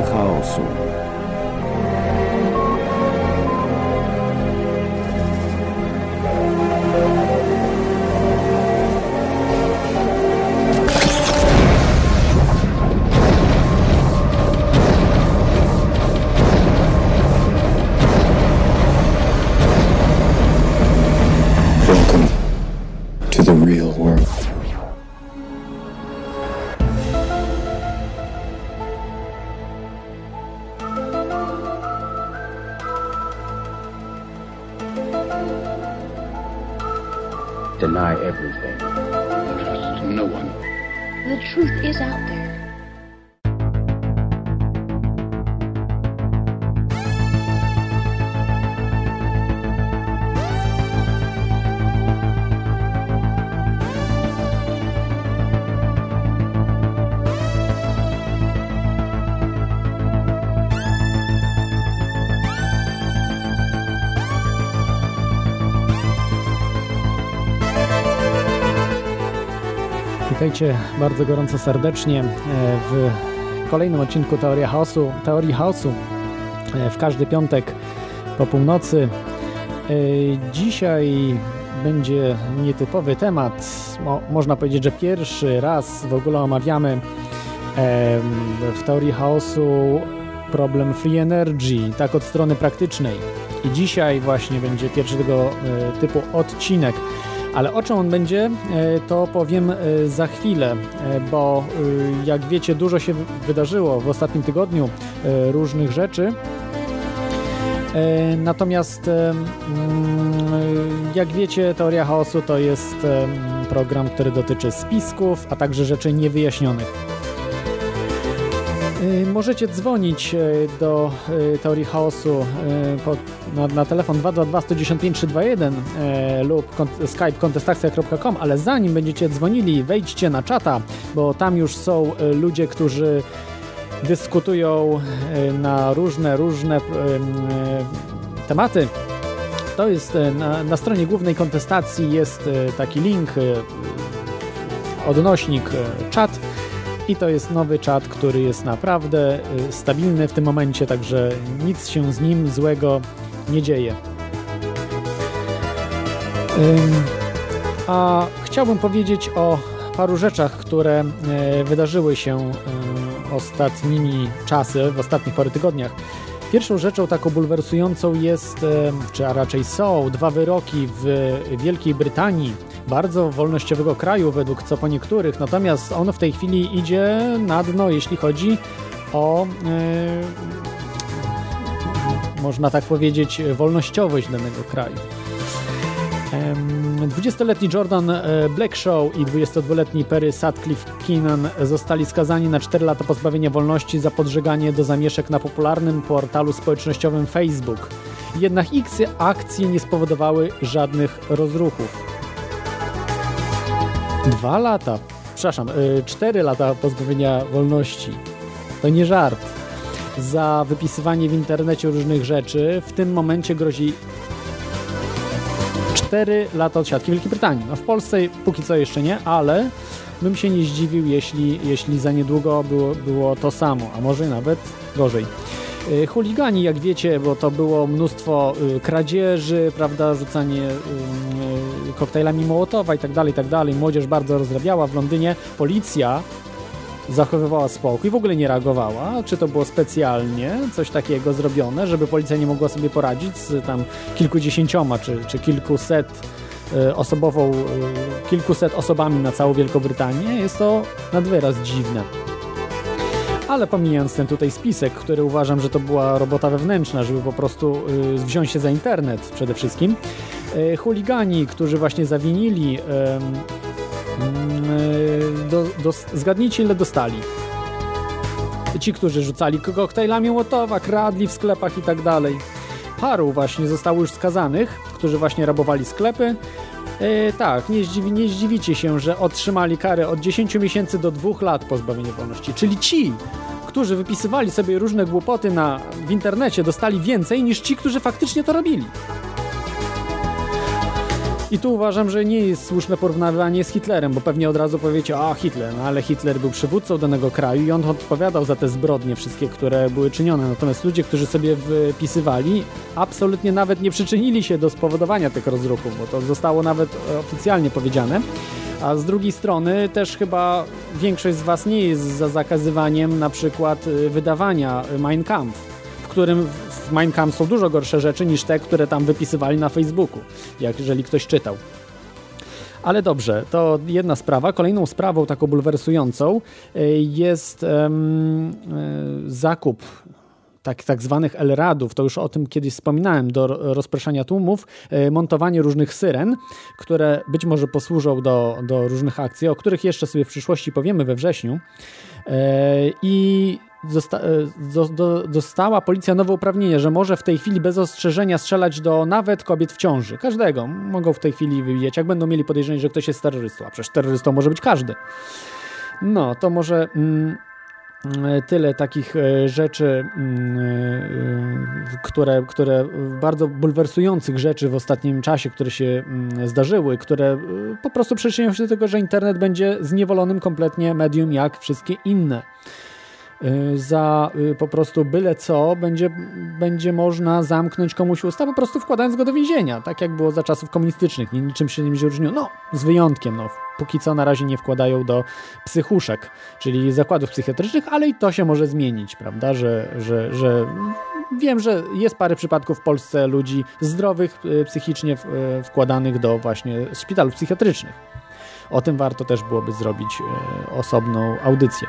Teoria chaosu. Welcome Witajcie bardzo gorąco serdecznie e, w kolejnym odcinku Teoria Chaosu, Teorii Chaosu e, w każdy piątek po północy. E, Dzisiaj będzie nietypowy temat. Mo, można powiedzieć, że pierwszy raz w ogóle omawiamy w Teorii Chaosu problem free energy, tak od strony praktycznej. I dzisiaj właśnie będzie pierwszy tego typu odcinek. Ale o czym on będzie, e, to powiem e, za chwilę, e, bo jak wiecie, dużo się wydarzyło w ostatnim tygodniu różnych rzeczy. Natomiast, mm, jak wiecie, Teoria Chaosu to jest program, który dotyczy spisków, a także rzeczy niewyjaśnionych. E, Możecie dzwonić e, do e, Teorii Chaosu pod, na, na telefon 222 115 321 e, lub kont skype kontestacja.com, ale zanim będziecie dzwonili, wejdźcie na czata, bo tam już są ludzie, którzy dyskutują na różne, różne em, tematy. To jest na, na stronie głównej kontestacji jest taki link, odnośnik czat i to jest nowy czat, który jest naprawdę y, stabilny w tym momencie, także nic się z nim złego nie dzieje. A chciałbym powiedzieć o paru rzeczach, które e, wydarzyły się e, ostatnimi czasy, w ostatnich paru tygodniach. Pierwszą rzeczą taką bulwersującą jest, czy a raczej są, dwa wyroki w Wielkiej Brytanii, bardzo wolnościowego kraju według co po niektórych, natomiast on w tej chwili idzie na dno, jeśli chodzi o, e, można tak powiedzieć, wolnościowość danego kraju. Em, 20-letni Jordan e, Blackshaw i 22-letni Perry Sutcliffe Keenan zostali skazani na 4 lata pozbawienia wolności za podżeganie do zamieszek na popularnym portalu społecznościowym Facebook. Jednak ich akcje nie spowodowały żadnych rozruchów. Dwa lata, przepraszam, y, cztery lata pozbawienia wolności. To nie żart. Za wypisywanie w internecie różnych rzeczy w tym momencie grozi 4 lata odsiadki w Wielkiej Brytanii. No w Polsce póki co jeszcze nie, ale bym się nie zdziwił, jeśli, jeśli za niedługo było, było to samo, a może nawet gorzej. Y, Chuligani, jak wiecie, bo to było mnóstwo y, kradzieży, prawda, rzucanie koktajlami Mołotowa i tak dalej, i tak dalej. Młodzież bardzo rozrabiała w Londynie. Policja zachowywała spokój, w ogóle nie reagowała. Czy to było specjalnie coś takiego zrobione, żeby policja nie mogła sobie poradzić z tam kilkudziesięcioma czy, czy kilkuset y, osobową, y, kilkuset osobami na całą Wielką Brytanię? Jest to nad wyraz dziwne. Ale pomijając ten tutaj spisek, który uważam, że to była robota wewnętrzna, żeby po prostu y, wziąć się za internet przede wszystkim, chuligani, którzy właśnie zawinili, ym, do, do, zgadnijcie ile dostali. Ci, którzy rzucali koktajlami Łotowa, kradli w sklepach i tak dalej. Paru właśnie zostało już skazanych, którzy właśnie rabowali sklepy. E, tak, nie, zdziwi, nie zdziwicie się, że otrzymali karę od 10 miesięcy do 2 lat pozbawienia wolności. Czyli ci, którzy wypisywali sobie różne głupoty na, w internecie, dostali więcej niż ci, którzy faktycznie to robili. I tu uważam, że nie jest słuszne porównywanie z Hitlerem, bo pewnie od razu powiecie, a Hitler, no ale Hitler był przywódcą danego kraju i on odpowiadał za te zbrodnie wszystkie, które były czynione. Natomiast ludzie, którzy sobie wypisywali, absolutnie nawet nie przyczynili się do spowodowania tych rozruchów, bo to zostało nawet oficjalnie powiedziane. A z drugiej strony też chyba większość z Was nie jest za zakazywaniem na przykład y, wydawania Mein Kampf, którym w Kampf są dużo gorsze rzeczy niż te, które tam wypisywali na Facebooku, jak jeżeli ktoś czytał. Ale dobrze, to jedna sprawa. Kolejną sprawą taką bulwersującą y, jest um, zakup tak, tak zwanych elradów, to już o tym kiedyś wspominałem, do rozpraszania tłumów, e, montowanie różnych syren, które być może posłużą do, do różnych akcji, o których jeszcze sobie w przyszłości powiemy we wrześniu. E, I Zosta e, dostała policja nowe uprawnienie, że może w tej chwili bez ostrzeżenia strzelać do nawet kobiet w ciąży. Każdego mogą w tej chwili wybijać, jak będą mieli podejrzenie, że ktoś jest terrorystą, a przecież terrorystą może być każdy. No, to może mm, E, tyle takich e, rzeczy, mm, które, które bardzo bulwersujących rzeczy w ostatnim czasie, które się mm, zdarzyły, które po prostu przyczynią się do tego, że internet będzie zniewolonym kompletnie medium jak wszystkie inne. Y, za y, po prostu byle co będzie, będzie można zamknąć komuś usta, po prostu wkładając go do więzienia, tak jak było za czasów komunistycznych, niczym się nie różniło, no z wyjątkiem, no póki co na razie nie wkładają do psychuszek, czyli zakładów psychiatrycznych, ale i to się może zmienić, prawda, że, że, że wiem, że jest parę przypadków w Polsce ludzi zdrowych y, psychicznie wkładanych do właśnie szpitalów psychiatrycznych. O tym warto też byłoby zrobić osobną audycję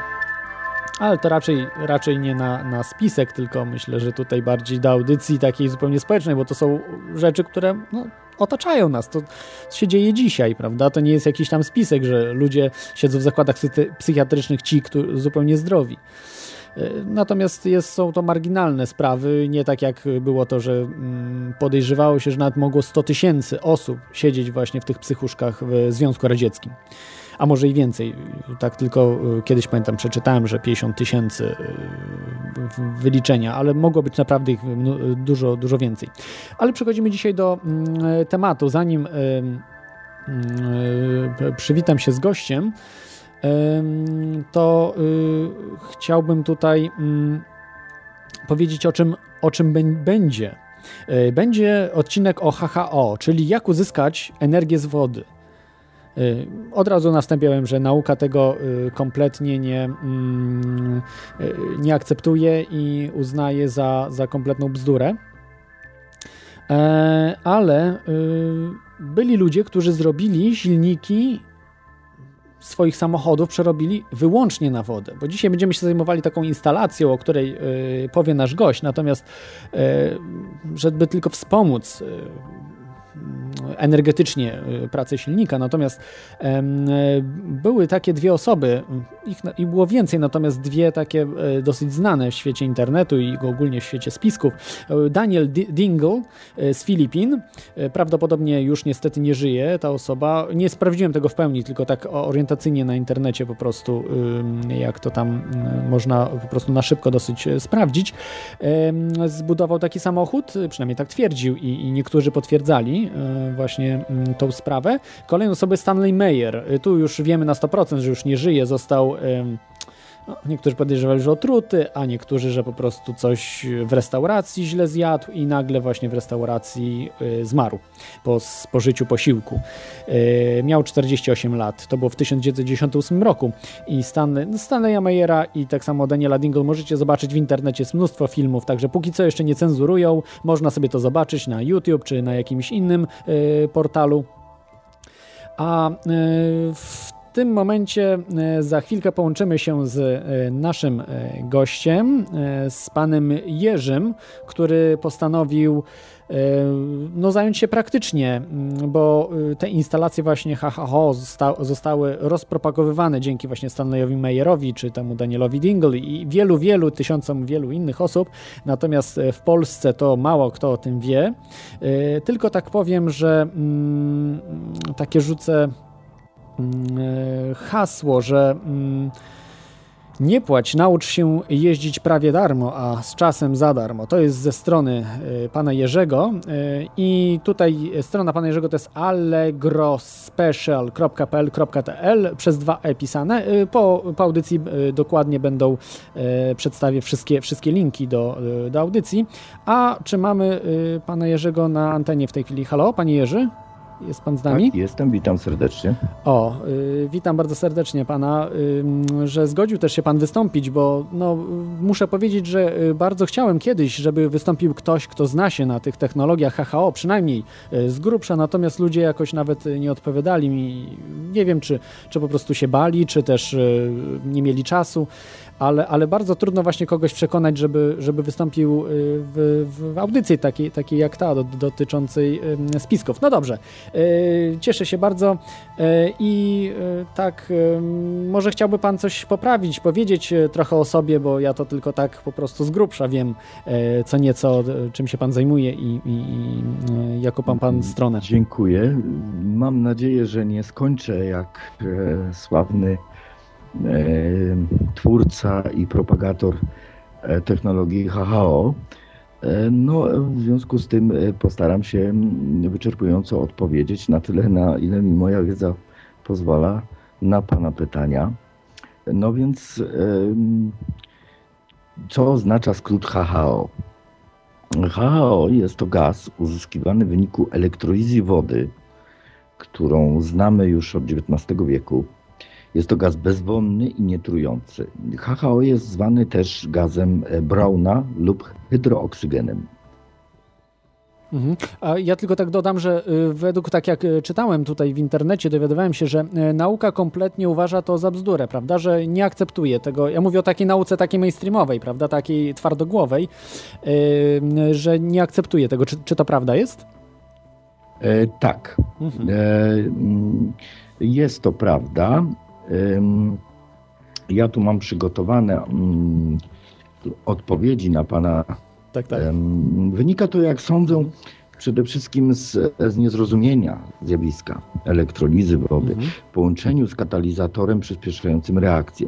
ale to raczej, raczej nie na, na spisek, tylko myślę, że tutaj bardziej do audycji takiej zupełnie społecznej, bo to są rzeczy, które no, otaczają nas. To się dzieje dzisiaj, prawda? To nie jest jakiś tam spisek, że ludzie siedzą w zakładach psychiatrycznych, ci, którzy zupełnie zdrowi. E, natomiast jest, są to marginalne sprawy, nie tak jak było to, że mm, podejrzewało się, że nawet mogło 100 tysięcy osób siedzieć właśnie w tych psychuszkach w Związku Radzieckim a może i więcej. Tak tylko y, kiedyś pamiętam, przeczytałem, że 50 tysięcy y, wyliczenia, ale mogło być naprawdę ich dużo, dużo więcej. Ale przechodzimy dzisiaj do mm, tematu. Zanim y, przywitam się z gościem, to chciałbym tutaj mm, powiedzieć o czym, o czym będzie. Będzie odcinek o HHO, czyli jak uzyskać energię z wody. Y, od razu następiałem, że nauka tego y, kompletnie nie, mm, y, nie akceptuje i uznaje za, za kompletną bzdurę. E, ale byli ludzie, którzy zrobili silniki swoich samochodów przerobili wyłącznie na wodę, bo dzisiaj będziemy się zajmowali taką instalacją, o której powie nasz gość, natomiast żeby tylko wspomóc energetycznie y, pracę silnika. Natomiast były takie dwie osoby, ich i było więcej, natomiast dwie takie e, dosyć znane w świecie internetu i ogólnie w świecie spisków. E, Daniel Dingle e, z Filipin, prawdopodobnie już niestety nie żyje ta osoba. Nie sprawdziłem tego w pełni, tylko tak orientacyjnie na internecie po prostu, jak to tam można po prostu na szybko dosyć sprawdzić. Zbudował taki samochód, przynajmniej tak twierdził i niektórzy potwierdzali właśnie tą sprawę. Kolejną osobę Stanley Mayer. Tu już wiemy na 100%, że już nie żyje, został no, niektórzy podejrzewali, że otruty, a niektórzy, że po prostu coś w restauracji źle zjadł i nagle właśnie w restauracji y, zmarł po spożyciu posiłku. Y, miał 48 lat, to było w 1998 roku i no, Stanleya i tak samo Daniela Dingle możecie zobaczyć w internecie, jest mnóstwo filmów, także póki co jeszcze nie cenzurują, można sobie to zobaczyć na YouTube czy na jakimś innym y, portalu. A w tym momencie e, za chwilkę połączymy się z e, naszym e, gościem, z panem Jerzym, który postanowił no, zająć się praktycznie, mm, bo te instalacje właśnie HHO zostały rozpropagowywane dzięki właśnie Stanleyowi Mayerowi, czy temu Danielowi Dingle i wielu, wielu tysiącom wielu innych osób. Natomiast w Polsce to mało kto o tym wie. Tylko tak powiem, że mm, takie rzucę hasło, że mm, Nie płać, naucz się jeździć prawie darmo, a z czasem za darmo. To jest ze strony y, pana Jerzego y, i tutaj strona pana Jerzego to jest allegrospecial.pl.pl przez dwa e pisane. Po, po audycji dokładnie będą, przedstawię wszystkie, wszystkie linki do, do audycji. A czy mamy pana Jerzego na antenie w tej chwili? Halo, panie Jerzy? Jest pan z nami? Tak, jestem, witam serdecznie. O, y, witam bardzo serdecznie pana, y, że zgodził też się pan wystąpić, bo no, muszę powiedzieć, że y, bardzo chciałem kiedyś, żeby wystąpił ktoś, kto zna się na tych technologiach HHO, przynajmniej y, z grubsza, natomiast ludzie jakoś nawet nie odpowiadali mi. Nie wiem, czy, czy po prostu się bali, czy też y, nie mieli czasu, ale, ale bardzo trudno właśnie kogoś przekonać, żeby, żeby wystąpił y, w, w audycji takiej, takiej jak ta, do, dotyczącej spisków. No dobrze, y, cieszę się bardzo y, i tak, może chciałby Pan coś poprawić, powiedzieć trochę o sobie, bo ja to tylko tak po prostu z grubsza wiem co nieco, czym się Pan zajmuje i, i, i jaką Pan Pan stronę. Dziękuję. Mam nadzieję, że nie skończę jak e, sławny twórca i propagator e, technologii HHO. E, No, w związku z tym e, postaram się wyczerpująco odpowiedzieć na tyle, na ile mi moja wiedza pozwala na Pana pytania. No więc, co oznacza skrót HHO? HHO jest to gaz uzyskiwany w wyniku elektrolizji wody, którą znamy już od XIX wieku. Jest to gaz bezwonny i nietrujący. HHO jest zwany też gazem e, Browna lub hydrooksygenem. Mhm. A ja tylko tak dodam, że y, według tak jak y, czytałem tutaj w internecie, dowiadywałem się, że y, nauka kompletnie uważa to za bzdurę, prawda, że nie akceptuje tego. Ja mówię o takiej nauce takiej mainstreamowej, prawda, takiej twardogłowej, że nie akceptuje tego. Czy, czy to prawda jest? E, tak, Mhm. e, mm, jest to prawda. Ja tu mam przygotowane mm, odpowiedzi na Pana Tak, tak. Wynika to, jak sądzę, przede wszystkim z, z niezrozumienia zjawiska elektrolizy wody Mhm. w połączeniu z katalizatorem przyspieszającym reakcję.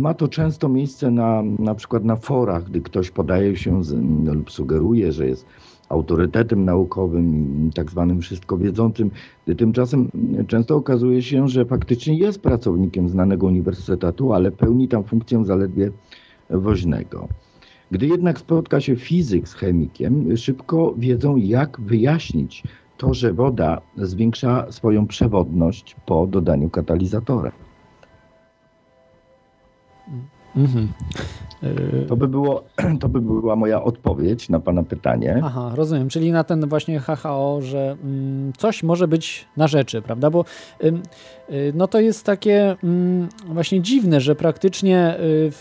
Ma to często miejsce na, na przykład na forach, gdy ktoś podaje się z, lub sugeruje, że jest autorytetem naukowym tak zwanym wszystkowiedzącym, tymczasem często okazuje się, że faktycznie jest pracownikiem znanego uniwersytetu, ale pełni tam funkcję zaledwie woźnego. Gdy jednak spotka się fizyk z chemikiem, szybko wiedzą, jak wyjaśnić to, że woda zwiększa swoją przewodność po dodaniu katalizatora. Mhm. Y, To by, było, to by była moja odpowiedź na Pana pytanie. Aha, rozumiem, czyli na ten właśnie HHO, że mm, coś może być na rzeczy, prawda? Bo y, no to jest takie mm, właśnie dziwne, że praktycznie y,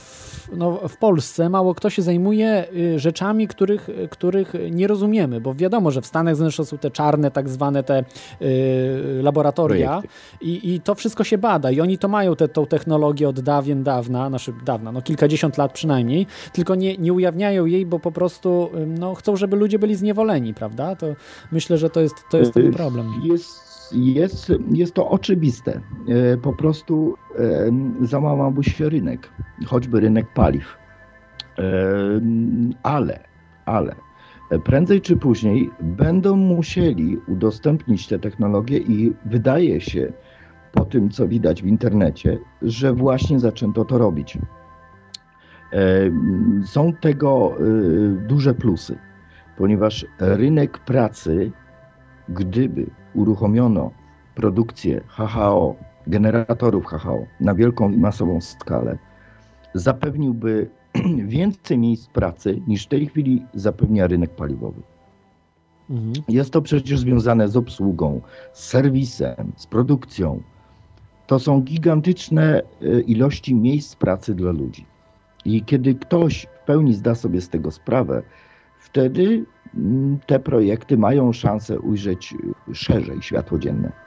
w, no, w Polsce mało kto się zajmuje y, rzeczami, których, których nie rozumiemy, bo wiadomo, że w Stanach Zjednoczonych są te czarne, tak zwane te y, laboratoria i, i to wszystko się bada i oni to mają tę tą technologię od dawien dawna, znaczy dawna, no kilkadziesiąt lat przynajmniej, tylko nie, nie ujawniają jej, bo po prostu no, chcą, żeby ludzie byli zniewoleni, prawda? To myślę, że to jest, to jest ten problem. Jest, jest, jest to oczywiste. E, Po prostu załamałby się rynek, choćby rynek paliw. Ale, ale prędzej czy później będą musieli udostępnić te technologie i wydaje się, po tym co widać w internecie, że właśnie zaczęto to robić. Są tego e, duże plusy, ponieważ rynek pracy, gdyby uruchomiono produkcję HHO, generatorów HHO na wielką i masową skalę, zapewniłby więcej miejsc pracy niż w tej chwili zapewnia rynek paliwowy. Mhm. Jest to przecież związane z obsługą, z serwisem, z produkcją. To są gigantyczne e, ilości miejsc pracy dla ludzi. I kiedy ktoś w pełni zda sobie z tego sprawę, wtedy te projekty mają szansę ujrzeć szerzej światło dzienne.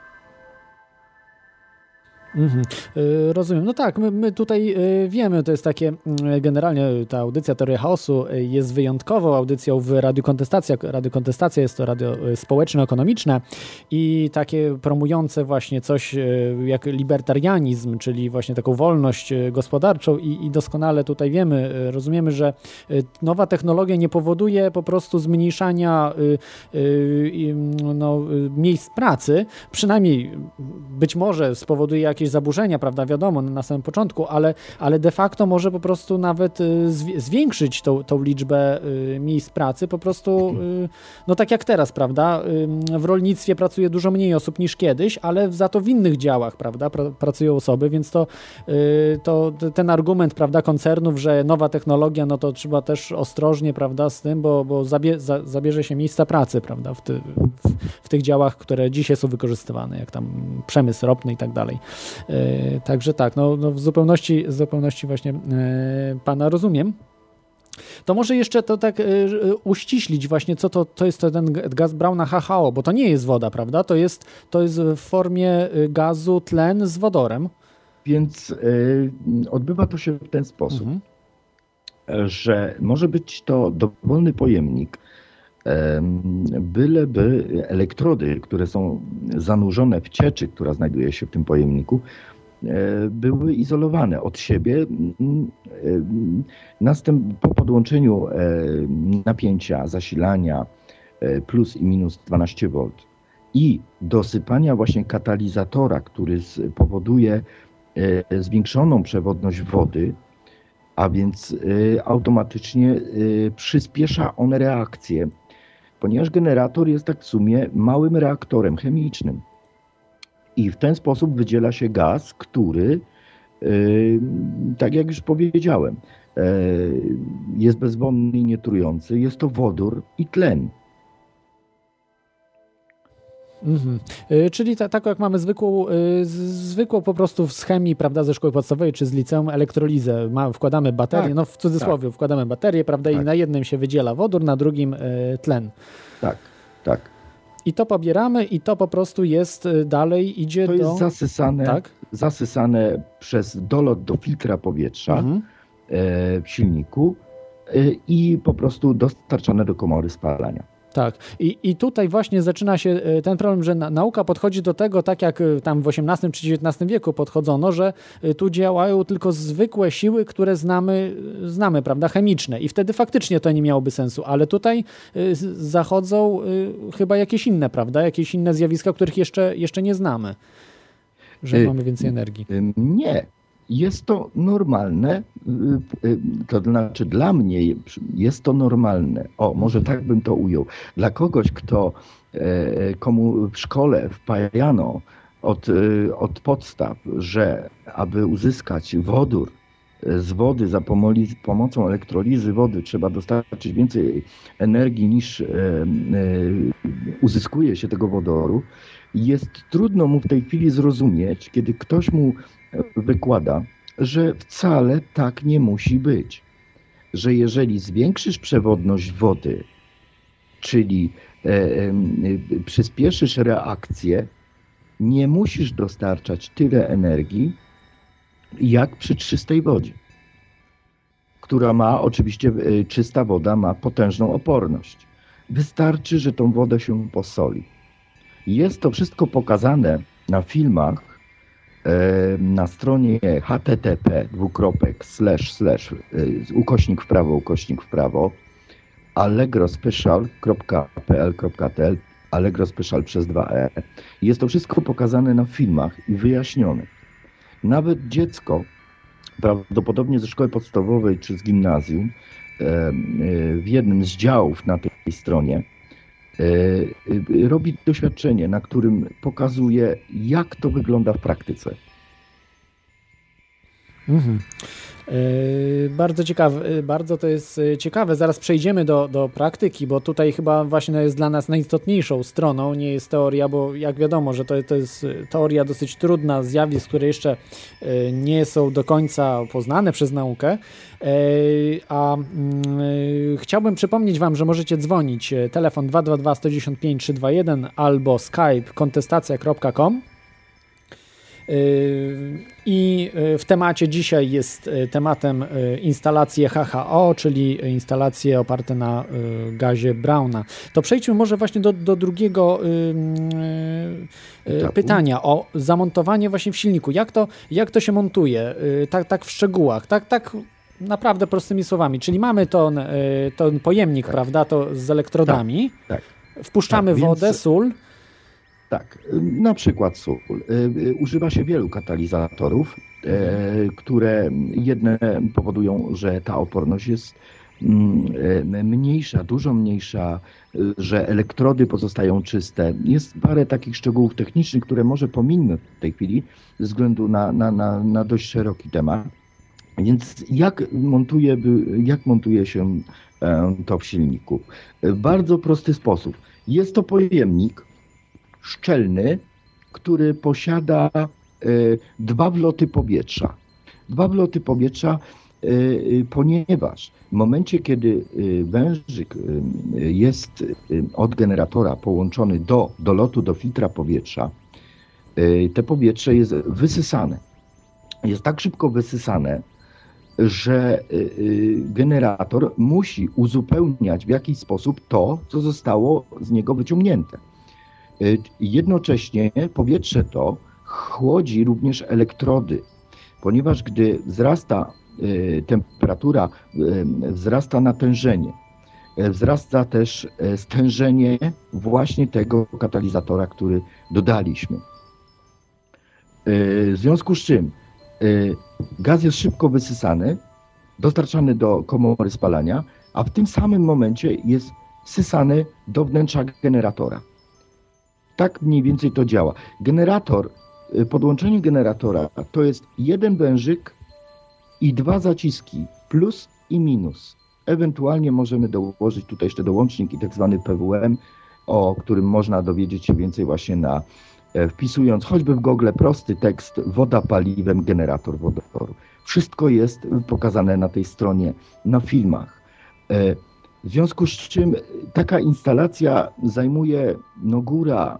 Mhm. Y, rozumiem. No tak, my, my tutaj y, wiemy, to jest takie, generalnie ta audycja Teoria Chaosu jest wyjątkową audycją w Radiu Kontestacja. Radio Kontestacja jest to radio społeczno-ekonomiczne i takie promujące właśnie coś jak libertarianizm, czyli właśnie taką wolność gospodarczą i, i doskonale tutaj wiemy, rozumiemy, że nowa technologia nie powoduje po prostu zmniejszania no, miejsc pracy, przynajmniej być może spowoduje jakieś zaburzenia, prawda, wiadomo, na samym początku, ale, ale de facto może po prostu nawet y, zwiększyć tą, tą liczbę y, miejsc pracy, po prostu, y, no tak jak teraz, prawda, w rolnictwie pracuje dużo mniej osób niż kiedyś, ale za to w innych działach, prawda, pracują osoby, więc to, to ten argument, prawda, koncernów, że nowa technologia, no to trzeba też ostrożnie, prawda, z tym, bo, bo zabie, za, zabierze się miejsca pracy, prawda, w, ty, w, w tych działach, które dzisiaj są wykorzystywane, jak tam przemysł ropny i tak dalej. E, także tak, no, no w zupełności, w zupełności właśnie e, pana rozumiem. To może jeszcze to tak y, uściślić właśnie, co to, to jest ten gaz Brauna HHO, bo to nie jest woda, prawda? To jest, to jest w formie gazu tlen z wodorem. Więc y, odbywa to się w ten sposób, mhm. że może być to dowolny pojemnik, byleby elektrody, które są zanurzone w cieczy, która znajduje się w tym pojemniku, e, były izolowane od siebie. Następ, po podłączeniu e, napięcia, zasilania e, plus i minus 12 V i dosypania właśnie katalizatora, który powoduje zwiększoną przewodność wody, a więc automatycznie przyspiesza on reakcję ponieważ generator jest tak w sumie małym reaktorem chemicznym. I w ten sposób wydziela się gaz, który, yy, tak jak już powiedziałem, yy, jest bezwonny i nietrujący. Jest to wodór i tlen. Mhm. Y, czyli ta, tak jak mamy zwykłą, y, zwykłą po prostu z chemii, prawda, ze szkoły podstawowej czy z liceum elektrolizę. Ma, wkładamy baterię, tak, no w cudzysłowie, tak. wkładamy baterię, prawda, tak. i na jednym się wydziela wodór, na drugim y, tlen. Tak, tak. I to pobieramy i to po prostu jest dalej, idzie to do... To jest zasysane, tak? zasysane przez dolot do filtra powietrza mhm. w silniku i po prostu dostarczane do komory spalania. Tak. I, I tutaj właśnie zaczyna się e, ten problem, że nauka podchodzi do tego tak jak e, tam w XVIII czy XIX wieku podchodzono, że e, tu działają tylko zwykłe siły, które znamy, znamy, prawda, chemiczne. I wtedy faktycznie to nie miałoby sensu, ale tutaj zachodzą chyba jakieś inne, prawda, jakieś inne zjawiska, których jeszcze, jeszcze nie znamy, że mamy więcej energii. Nie, jest to normalne, y, y, to znaczy dla mnie jest to normalne. O, może tak bym to ujął. Dla kogoś, kto, e, komu w szkole wpajano od, y, od podstaw, że aby uzyskać wodór e, z wody za pomocą elektrolizy wody trzeba dostarczyć więcej energii niż e, uzyskuje się tego wodoru, jest trudno mu w tej chwili zrozumieć, kiedy ktoś mu wykłada, że wcale tak nie musi być. Że jeżeli zwiększysz przewodność wody, czyli e, e, przyspieszysz reakcję, nie musisz dostarczać tyle energii, jak przy czystej wodzie, która ma, oczywiście e, czysta woda ma potężną oporność. Wystarczy, że tą wodę się posoli. Jest to wszystko pokazane na filmach na stronie http dwukropek slash slash ukośnik w prawo, ukośnik w prawo allegrospecial.pl.tl Allegro Special przez 2e. Jest to wszystko pokazane na filmach i wyjaśnione. Nawet dziecko, prawdopodobnie ze szkoły podstawowej czy z gimnazjum, w jednym z działów na tej stronie E, robi doświadczenie, na którym pokazuje, jak to wygląda w praktyce. Mhm. Yy, bardzo ciekawe, yy, bardzo to jest ciekawe. Zaraz przejdziemy do, do praktyki, bo tutaj chyba właśnie jest dla nas najistotniejszą stroną. Nie jest teoria, bo jak wiadomo, że to, to jest teoria dosyć trudna, zjawisk, które jeszcze nie są do końca poznane przez naukę. A chciałbym przypomnieć Wam, że możecie dzwonić telefon 222 195 321 albo skype kontestacja.com I w temacie dzisiaj jest tematem instalacje HHO, czyli instalacje oparte na gazie Browna. To przejdźmy może właśnie do, do drugiego Etapu. pytania o zamontowanie właśnie w silniku. Jak to, jak to się montuje? Tak, tak w szczegółach, tak, tak naprawdę prostymi słowami. Czyli mamy ten, ten pojemnik, tak. prawda, to z elektrodami. Tak. tak. Wpuszczamy tak, wodę, więc... sól. Tak, na przykład sól. Y, używa się wielu katalizatorów, mhm. które jedne powodują, że ta oporność jest mm, mniejsza, dużo mniejsza, że elektrody pozostają czyste. Jest parę takich szczegółów technicznych, które może pominę w tej chwili ze względu na, na, na, na dość szeroki temat. Więc jak montuje, jak montuje się e, to w silniku? W bardzo prosty sposób. Jest to pojemnik szczelny, który posiada e, dwa wloty powietrza. Dwa wloty powietrza, e, ponieważ w momencie, kiedy wężyk jest od generatora połączony do dolotu do filtra powietrza, te powietrze jest wysysane. Jest tak szybko wysysane, że generator musi uzupełniać w jakiś sposób to, co zostało z niego wyciągnięte. Y, jednocześnie powietrze to chłodzi również elektrody, ponieważ gdy wzrasta temperatura, wzrasta natężenie, wzrasta też stężenie właśnie tego katalizatora, który dodaliśmy. W związku z czym Y, gaz jest szybko wysysany, dostarczany do komory spalania, a w tym samym momencie jest sysany do wnętrza generatora. Tak mniej więcej to działa. Generator, y, podłączenie generatora to jest jeden wężyk i dwa zaciski, plus i minus. Ewentualnie możemy dołożyć tutaj jeszcze dołącznik i tak zwany PWM, o którym można dowiedzieć się więcej właśnie na E, wpisując choćby w Google prosty tekst woda paliwem, generator wodoru. Wszystko jest pokazane na tej stronie, na filmach. E, w związku z czym taka instalacja zajmuje no góra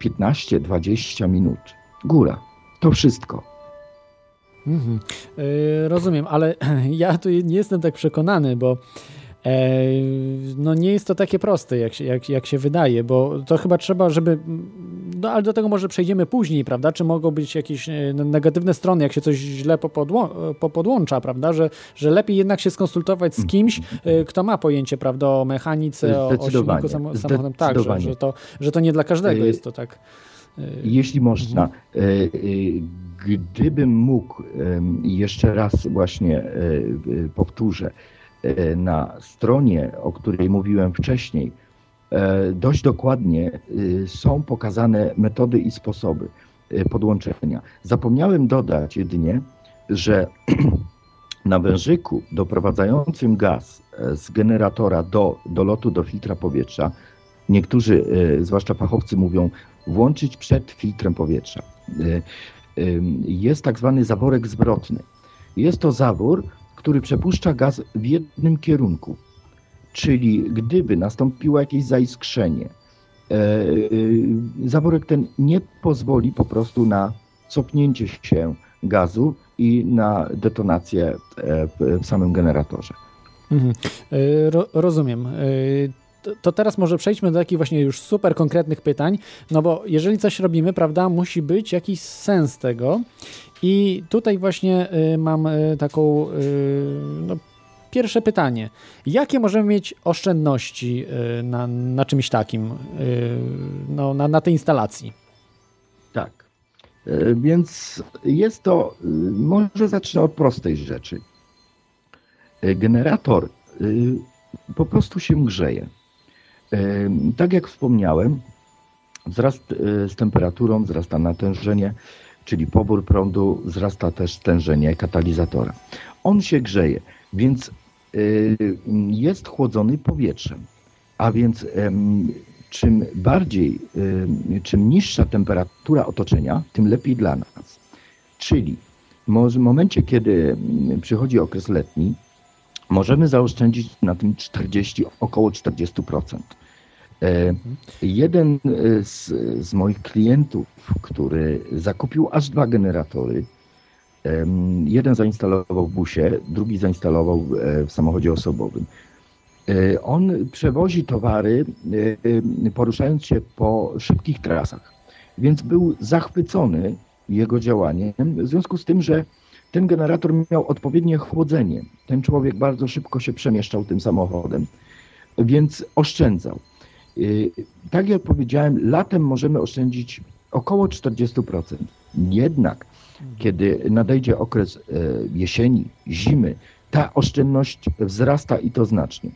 15-20 minut. Góra. To wszystko. Mhm. Yy, rozumiem, ale ja tu nie jestem tak przekonany, bo no nie jest to takie proste, jak się, jak, jak się wydaje, bo to chyba trzeba, żeby. No ale do tego może przejdziemy później, prawda? Czy mogą być jakieś e, negatywne strony, jak się coś źle popodłącza, prawda? Że, że lepiej jednak się skonsultować z kimś, e, kto ma pojęcie, prawda, o mechanice, o, o silniku sam, samochodem. Tak, że, że, to, że to nie dla każdego jest to tak. E, Jeśli można, gdybym mógł, jeszcze raz właśnie powtórzę, E, na stronie, o której mówiłem wcześniej, e, dość dokładnie e, są pokazane metody i sposoby podłączenia. Zapomniałem dodać jedynie, że na wężyku doprowadzającym gaz z generatora do, do lotu do filtra powietrza, niektórzy, zwłaszcza fachowcy, mówią włączyć przed filtrem powietrza. Jest tak zwany zaworek zwrotny. Jest to zawór, który przepuszcza gaz w jednym kierunku. Czyli gdyby nastąpiło jakieś zaiskrzenie, e, e, zaworek ten nie pozwoli po prostu na cofnięcie się gazu i na detonację e, w samym generatorze. Mhm. Ro rozumiem. To teraz może przejdźmy do takich właśnie już super konkretnych pytań, no bo jeżeli coś robimy, prawda, musi być jakiś sens tego i tutaj właśnie mam taką no, pierwsze pytanie. Jakie możemy mieć oszczędności na, na czymś takim, no, na, na tej instalacji? Tak. Więc jest to, może zacznę od prostej rzeczy. Generator po prostu się grzeje. Tak jak wspomniałem, wzrast z temperaturą, wzrasta natężenie, czyli pobór prądu, wzrasta też stężenie katalizatora. On się grzeje, więc y, jest chłodzony powietrzem, a więc czym bardziej, y, czym niższa temperatura otoczenia, tym lepiej dla nas. Czyli w momencie, kiedy przychodzi okres letni, możemy zaoszczędzić na tym 40, około 40%. E, jeden e, z, z moich klientów, który zakupił aż dwa generatory, jeden zainstalował w busie, drugi zainstalował e, w samochodzie osobowym. E, On przewozi towary, e, poruszając się po szybkich trasach, więc był zachwycony jego działaniem, w związku z tym, że ten generator miał odpowiednie chłodzenie. Ten człowiek bardzo szybko się przemieszczał tym samochodem, więc oszczędzał. Tak jak powiedziałem, latem możemy oszczędzić około 40%. Jednak, kiedy nadejdzie okres e, jesieni, zimy, ta oszczędność wzrasta i to znacznie.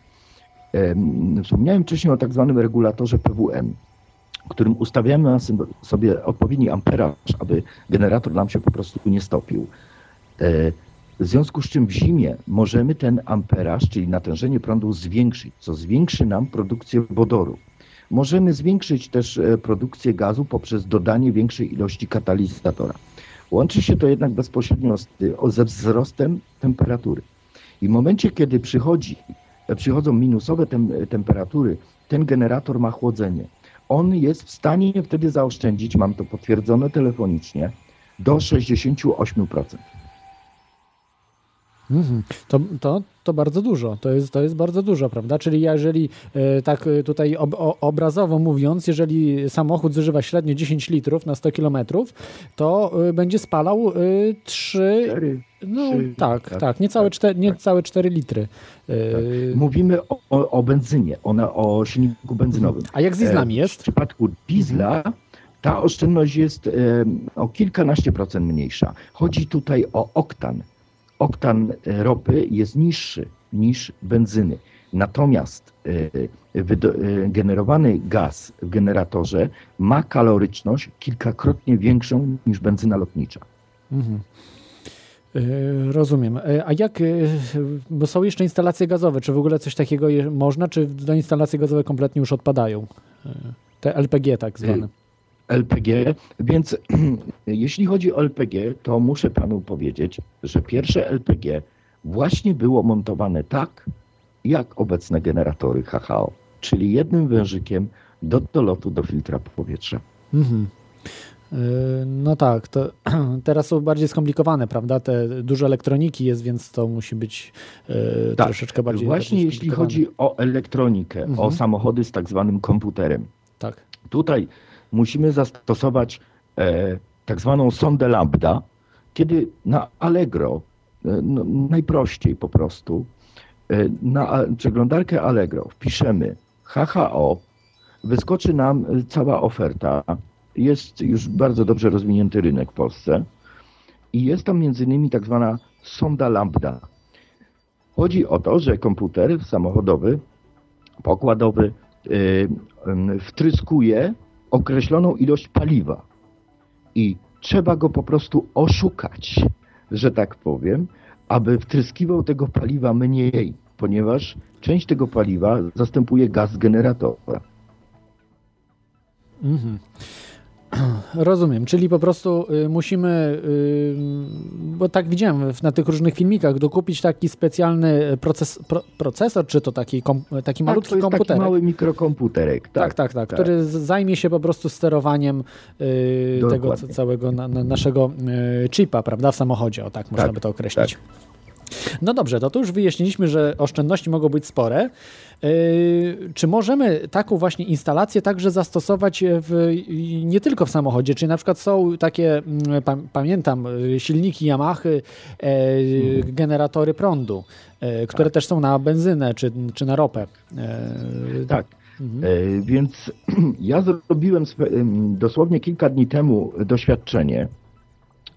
Em, Wspomniałem wcześniej o tak zwanym regulatorze PWM, którym ustawiamy sobie odpowiedni amperaż, aby generator nam się po prostu nie stopił. E, W związku z czym w zimie możemy ten amperaż, czyli natężenie prądu zwiększyć, co zwiększy nam produkcję wodoru. Możemy zwiększyć też e, produkcję gazu poprzez dodanie większej ilości katalizatora. Łączy się to jednak bezpośrednio z, ze wzrostem temperatury. I w momencie, kiedy przychodzi, e, przychodzą minusowe tem, temperatury, ten generator ma chłodzenie. On jest w stanie wtedy zaoszczędzić, mam to potwierdzone telefonicznie, do 68%. Mhm. To, to, to bardzo dużo, to jest, to jest bardzo dużo, prawda? Czyli jeżeli e, tak e, tutaj ob, o, obrazowo mówiąc, jeżeli samochód zużywa średnio 10 litrów na 100 kilometrów, to e, będzie spalał e, 3, Cztery, no trzy, tak, tak, tak, niecałe, tak, cztery, niecałe 4 litry. E, Mówimy o, o, o benzynie, ona, o silniku benzynowym. A jak z dieslami jest? W przypadku diesla ta oszczędność jest o kilkanaście procent mniejsza. Chodzi tutaj o oktan. Oktan ropy jest niższy niż benzyny. Natomiast e, e, generowany gaz w generatorze ma kaloryczność kilkakrotnie większą niż benzyna lotnicza. Mhm. E, Rozumiem. A jak, bo są jeszcze instalacje gazowe, czy w ogóle coś takiego można, czy te instalacje gazowe kompletnie już odpadają? Te LPG tak zwane. LPG, więc jeśli chodzi o LPG, to muszę panu powiedzieć, że pierwsze LPG właśnie było montowane tak, jak obecne generatory HHO, czyli jednym wężykiem do dolotu do filtra powietrza. Mhm. E, No tak, to teraz są bardziej skomplikowane, prawda? Te dużo elektroniki jest, więc to musi być e, Tak, troszeczkę bardziej. Właśnie bardziej jeśli chodzi o elektronikę, Mhm. o samochody z tak zwanym komputerem, Tak. Tutaj musimy zastosować e, tak zwaną sondę lambda, kiedy na Allegro, e, no, najprościej po prostu, e, na przeglądarkę Allegro wpiszemy HHO, wyskoczy nam e, cała oferta. Jest już bardzo dobrze rozwinięty rynek w Polsce i jest tam między innymi tak zwana sonda lambda. Chodzi o to, że komputer samochodowy, pokładowy ym, wtryskuje określoną ilość paliwa i trzeba go po prostu oszukać, że tak powiem, aby wtryskiwał tego paliwa mniej, ponieważ część tego paliwa zastępuje gaz generatora. Mhm. Rozumiem, czyli po prostu y, musimy, y, bo tak widziałem na tych różnych filmikach, dokupić taki specjalny proces, pro, procesor, czy to taki, kom, taki Tak, malutki komputer. taki mały mikrokomputerek. Tak, tak, tak, który z- zajmie się po prostu sterowaniem y, tego Dokładnie. c- całego na, na naszego chipa, prawda, w samochodzie, o tak można Tak, by to określić. No dobrze, to tu już wyjaśniliśmy, że oszczędności mogą być spore. Yy, czy możemy taką właśnie instalację także zastosować w, nie tylko w samochodzie, czyli na przykład są takie, mm, pa, pamiętam, y, silniki Yamaha, e, generatory prądu, e, które też są na benzynę czy, czy na ropę. E, Tak. Mhm. E, Więc ja zrobiłem dosłownie kilka dni temu doświadczenie.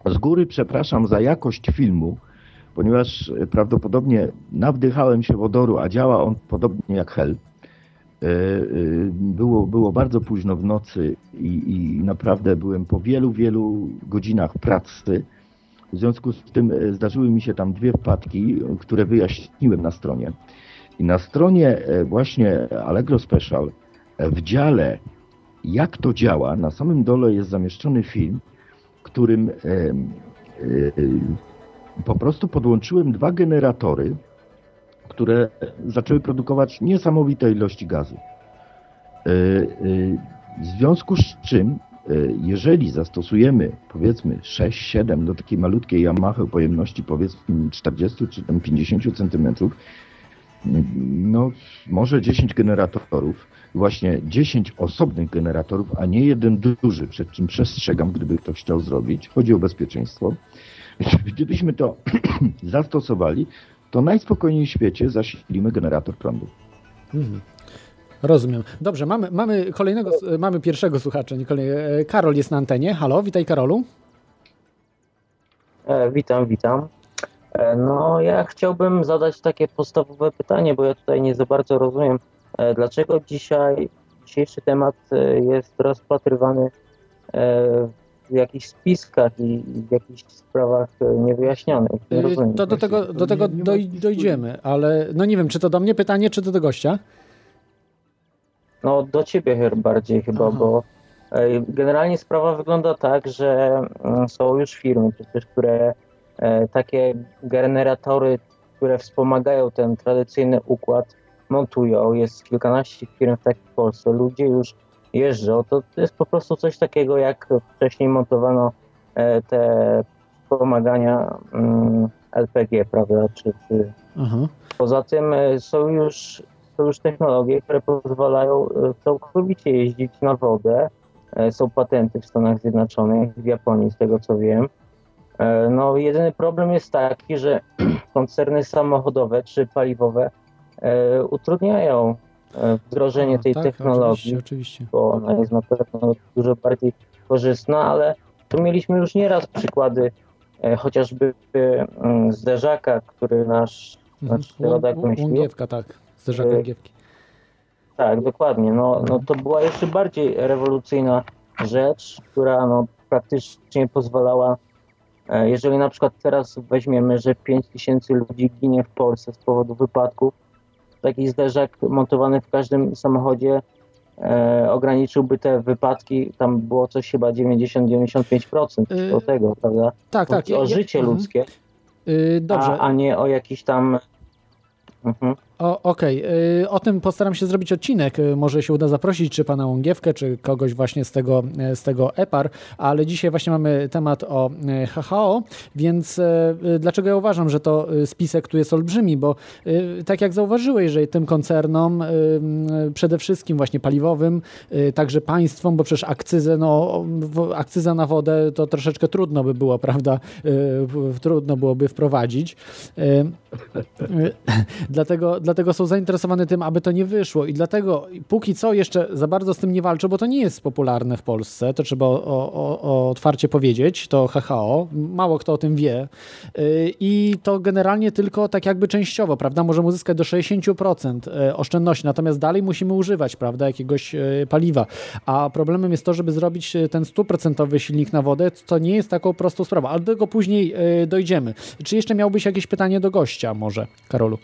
Z góry przepraszam za jakość filmu, ponieważ e, prawdopodobnie nawdychałem się wodoru, a działa on podobnie jak hel. E, e, Było, było bardzo późno w nocy i, i naprawdę byłem po wielu, wielu godzinach pracy. W związku z tym zdarzyły mi się tam dwie wpadki, które wyjaśniłem na stronie. I na stronie właśnie Allegro Special w dziale jak to działa, na samym dole jest zamieszczony film, którym po prostu podłączyłem dwa generatory, które zaczęły produkować niesamowite ilości gazu. W związku z czym, jeżeli zastosujemy powiedzmy 6-7 do takiej malutkiej Yamaha pojemności powiedzmy 40 czy tam 50 centymetrów, no może 10 generatorów, właśnie 10 osobnych generatorów, a nie jeden duży, przed czym przestrzegam, gdyby ktoś chciał zrobić. Chodzi o bezpieczeństwo. Gdybyśmy to zastosowali, to najspokojniej w świecie zasilimy generator prądu. Mhm. Rozumiem. Dobrze, mamy, mamy kolejnego, mamy pierwszego słuchacza. Nie kolej, e, Karol jest na antenie. Halo, witaj Karolu. E, witam, witam. E, no, ja chciałbym zadać takie podstawowe pytanie, bo ja tutaj nie za bardzo rozumiem, e, dlaczego dzisiaj dzisiejszy temat e, jest rozpatrywany e, w jakichś spiskach i w jakichś sprawach e, niewyjaśnionych. Nie rozumiem. To do tego, do tego nie- nie ma doj, dojdziemy, ale no nie wiem, czy to do mnie pytanie, czy to do gościa? No do ciebie chyba bardziej chyba, Aha. bo e, generalnie sprawa wygląda tak, że mm, są już firmy przecież, które e, takie generatory, które wspomagają ten tradycyjny układ, montują. Jest kilkanaście firm w takiej w Polsce. Ludzie już jeżdżą. To jest po prostu coś takiego, jak wcześniej montowano e, te wspomagania mm, LPG, prawda, czy, czy. Poza tym e, są już, są już technologie, które pozwalają e, całkowicie jeździć na wodę. Są patenty w Stanach Zjednoczonych, w Japonii, z tego co wiem. No, jedyny problem jest taki, że koncerny samochodowe czy paliwowe utrudniają wdrożenie A, tej tak, technologii Oczywiście, oczywiście. bo ona jest na pewno dużo bardziej korzystna, ale tu mieliśmy już nieraz przykłady e, chociażby mm, zderzaka, który nasz, Mhm. nasz rodak wymyślił. Łągiewka, tak. Zderzak Y, łągiewki. Tak, dokładnie. No, no to była jeszcze bardziej rewolucyjna rzecz, która no, praktycznie pozwalała, e, jeżeli na przykład teraz weźmiemy, że 5 tysięcy ludzi ginie w Polsce z powodu wypadków, taki zderzak montowany w każdym samochodzie e, ograniczyłby te wypadki, tam było coś chyba 90-95% Y, do tego, prawda? Tak, tak. Chodzi o ja- życie mhm. ludzkie, Y, Dobrze. a, a nie o jakiś tam... Mhm. Okej, y, o tym postaram się zrobić odcinek. Y, Może się uda zaprosić czy pana Łągiewkę, czy kogoś właśnie z tego, y, z tego EPAR, ale dzisiaj właśnie mamy temat o y, HHO, więc dlaczego ja uważam, że to spisek tu jest olbrzymi, bo tak jak zauważyłeś, że tym koncernom, przede wszystkim właśnie paliwowym, także państwom, bo przecież akcyzę, no, akcyza na wodę to troszeczkę trudno by było, prawda, trudno byłoby wprowadzić. Dlatego, dlatego są zainteresowane tym, aby to nie wyszło. I dlatego póki co jeszcze za bardzo z tym nie walczą, bo to nie jest popularne w Polsce, to trzeba o, o, o otwarcie powiedzieć, to HHO, mało kto o tym wie. Yy, i to generalnie tylko tak jakby częściowo, prawda, możemy uzyskać do 60% e, oszczędności, natomiast dalej musimy używać, prawda, jakiegoś e, paliwa, a problemem jest to, żeby zrobić ten stuprocentowy silnik na wodę, to nie jest taką prostą sprawą, ale do tego później dojdziemy. Czy jeszcze miałbyś jakieś pytanie do gościa może, Karolu?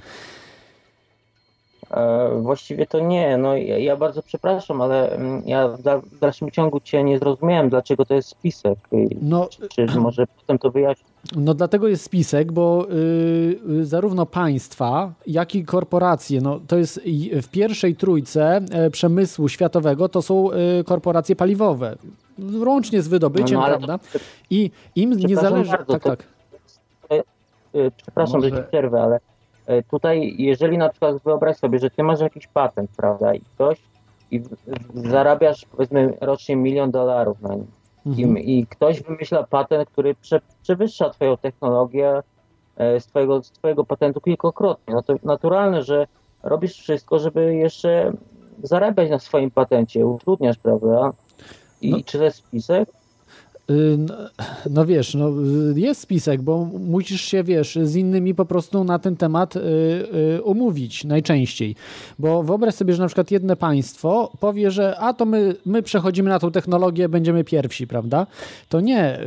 E, Właściwie to nie. No, ja, ja bardzo przepraszam, ale mm, ja w, dal, w dalszym ciągu Cię nie zrozumiałem, dlaczego to jest spisek. No, Czy może potem to wyjaśnić? No dlatego jest spisek, bo y, y, zarówno państwa, jak i korporacje, no to jest w pierwszej trójce e, przemysłu światowego to są y, korporacje paliwowe. Łącznie z wydobyciem, No, no, prawda? I im nie zależy. bardzo, tak, to- tak. E, Przepraszam, Może- że Ci przerwę, ale tutaj, jeżeli na przykład wyobraź sobie, że Ty masz jakiś patent, prawda, i ktoś i zarabiasz powiedzmy rocznie milion dolarów na nim. Mhm. I, I ktoś wymyśla patent, który prze, przewyższa Twoją technologię e, z twojego, z twojego patentu kilkakrotnie. No to naturalne, że robisz wszystko, żeby jeszcze zarabiać na swoim patencie, utrudniasz, prawda? I No. czy to jest spisek? Y, No, no wiesz, no, y, jest spisek, bo musisz się, wiesz, z innymi po prostu na ten temat y, y, umówić najczęściej. Bo wyobraź sobie, że na przykład jedno państwo powie, że a to my, my przechodzimy na tą technologię, będziemy pierwsi, prawda? To nie.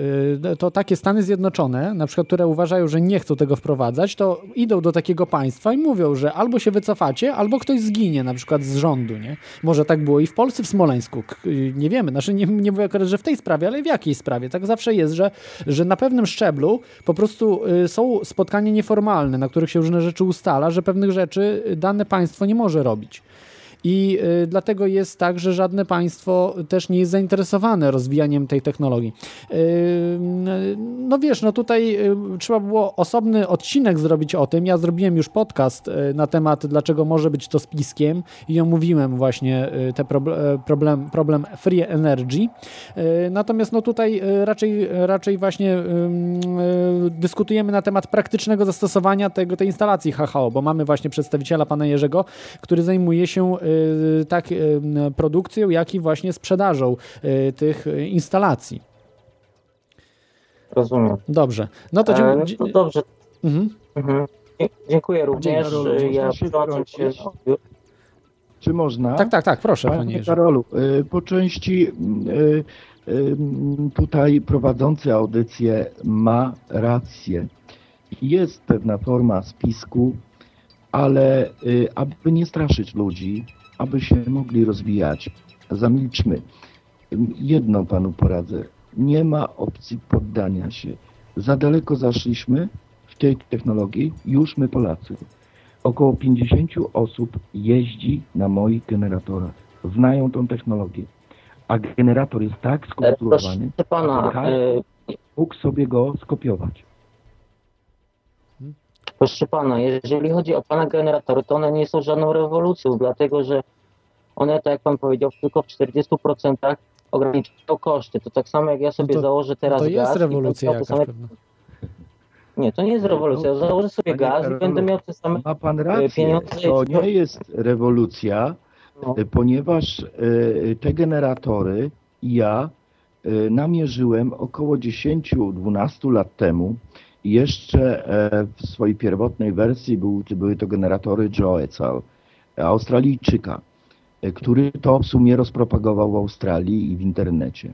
y, To takie Stany Zjednoczone, na przykład, które uważają, że nie chcą tego wprowadzać, to idą do takiego państwa i mówią, że albo się wycofacie, albo ktoś zginie, na przykład z rządu, nie? Może tak było i w Polsce, w Smoleńsku. Nie wiemy, znaczy nie, nie mówię akurat, że w tej sprawie, ale w jakiej sprawie. Tak zawsze jest, że, że na pewnym szczeblu po prostu y, są spotkania nieformalne, na których się różne rzeczy ustala, że pewnych rzeczy dane państwo nie może robić. I y, dlatego jest tak, że żadne państwo też nie jest zainteresowane rozwijaniem tej technologii. Y, no wiesz, no tutaj y, trzeba było osobny odcinek zrobić o tym. Ja zrobiłem już podcast na temat, dlaczego może być to spiskiem i omówiłem właśnie te problem, problem free energy. Natomiast no tutaj raczej, raczej właśnie dyskutujemy na temat praktycznego zastosowania tego, tej instalacji HHO, bo mamy właśnie przedstawiciela pana Jerzego, który zajmuje się tak produkcją, jak i właśnie sprzedażą tych instalacji. Rozumiem. Dobrze. No to, e, no to dobrze. Mhm. Mhm. Dziękuję również. Dzień, ja przyłączam się. Czy można? Tak, tak, tak, proszę panie, panie Karolu, y, po części y, y, tutaj prowadzący audycję ma rację. Jest pewna forma spisku, ale aby nie straszyć ludzi, aby się mogli rozwijać, zamilczmy. Jedno panu poradzę nie ma opcji poddania się. Za daleko zaszliśmy w tej technologii, już my Polacy. Około 50 osób jeździ na moich generatorach. Znają tą technologię. A generator jest tak skonstruowany, że pana, że mógł sobie go skopiować. Proszę pana, jeżeli chodzi o pana generatory, to one nie są żadną rewolucją, dlatego że one, tak jak pan powiedział, tylko w 40% ograniczają koszty. To tak samo jak ja sobie no to, założę teraz to gaz. jest rewolucja jakaś same... Nie, to nie jest rewolucja. Ja założę sobie gaz i będę miał te same Ma pan rację. pieniądze. To nie jest rewolucja, no. E, ponieważ e, te generatory ja e, namierzyłem około 10-12 lat temu. Jeszcze w swojej pierwotnej wersji był, były to generatory Joe Etzal, Australijczyka. E, który to w sumie rozpropagował w Australii i w internecie.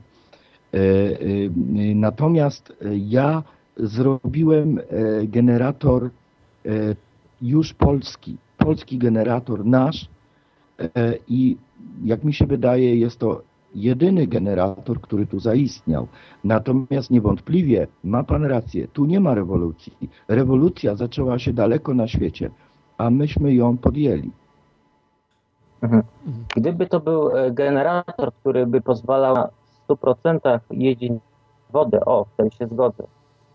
E, e, natomiast ja zrobiłem generator już polski, polski generator nasz i jak mi się wydaje jest to jedyny generator, który tu zaistniał. Natomiast niewątpliwie ma Pan rację, tu nie ma rewolucji. Rewolucja zaczęła się daleko na świecie, a myśmy ją podjęli. Mhm. Gdyby to był e, generator, który by pozwalał w 100% jeździć wodę, o, wtedy się zgodzę.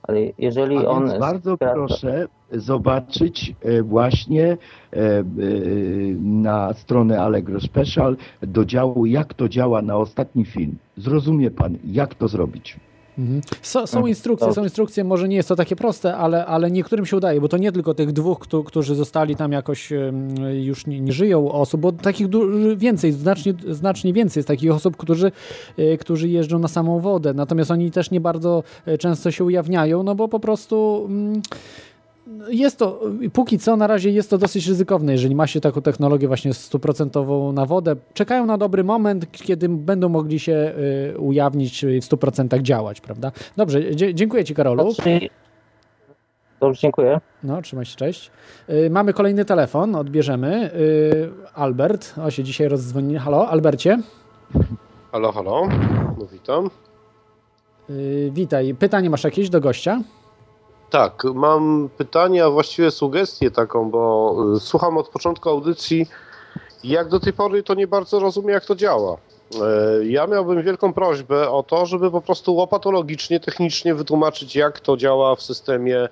Ale jeżeli A on. bardzo skraca... proszę zobaczyć e, właśnie e, na stronę Allegro Special do działu, jak to działa na ostatni film. Zrozumie pan, jak to zrobić. Mhm. są mhm. instrukcje, są instrukcje, może nie jest to takie proste, ale, ale niektórym się udaje, bo to nie tylko tych dwóch, którzy zostali tam jakoś już nie, nie żyją osób, bo takich więcej, znacznie, znacznie więcej jest takich osób, którzy, e, którzy jeżdżą na samą wodę, natomiast oni też nie bardzo e, często się ujawniają, no bo po prostu mm, jest to, póki co na razie jest to dosyć ryzykowne, jeżeli ma się taką technologię właśnie stuprocentową na wodę. Czekają na dobry moment, kiedy będą mogli się y, ujawnić w 100% działać, prawda? Dobrze, dziękuję Ci Karolu. Dobrze, dziękuję. No, trzymaj się, cześć. Y, mamy kolejny telefon, odbierzemy. Y, Albert, o się dzisiaj rozdzwoni. Halo, Albercie? Halo, halo, no witam. Witaj. Pytanie masz jakieś do gościa? Tak, mam pytanie, a właściwie sugestię taką, bo y, słucham od początku audycji. Jak do tej pory to nie bardzo rozumiem, jak to działa. E, ja miałbym wielką prośbę o to, żeby po prostu łopatologicznie, technicznie wytłumaczyć, jak to działa w systemie y,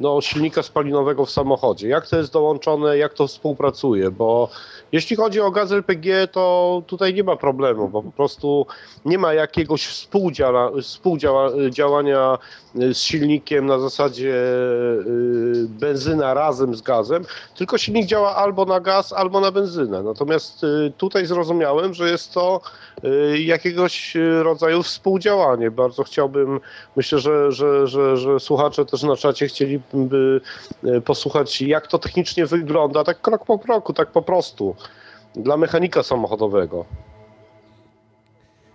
no, silnika spalinowego w samochodzie. Jak to jest dołączone, jak to współpracuje, bo jeśli chodzi o gaz LPG, to tutaj nie ma problemu, bo po prostu nie ma jakiegoś współdziałania z silnikiem na zasadzie y, benzyna razem z gazem, tylko silnik działa albo na gaz, albo na benzynę. Natomiast tutaj zrozumiałem, że jest to jakiegoś rodzaju współdziałanie. Bardzo chciałbym, myślę, że, że, że, że słuchacze też na czacie chcieliby posłuchać, jak to technicznie wygląda, tak krok po kroku, tak po prostu, dla mechanika samochodowego.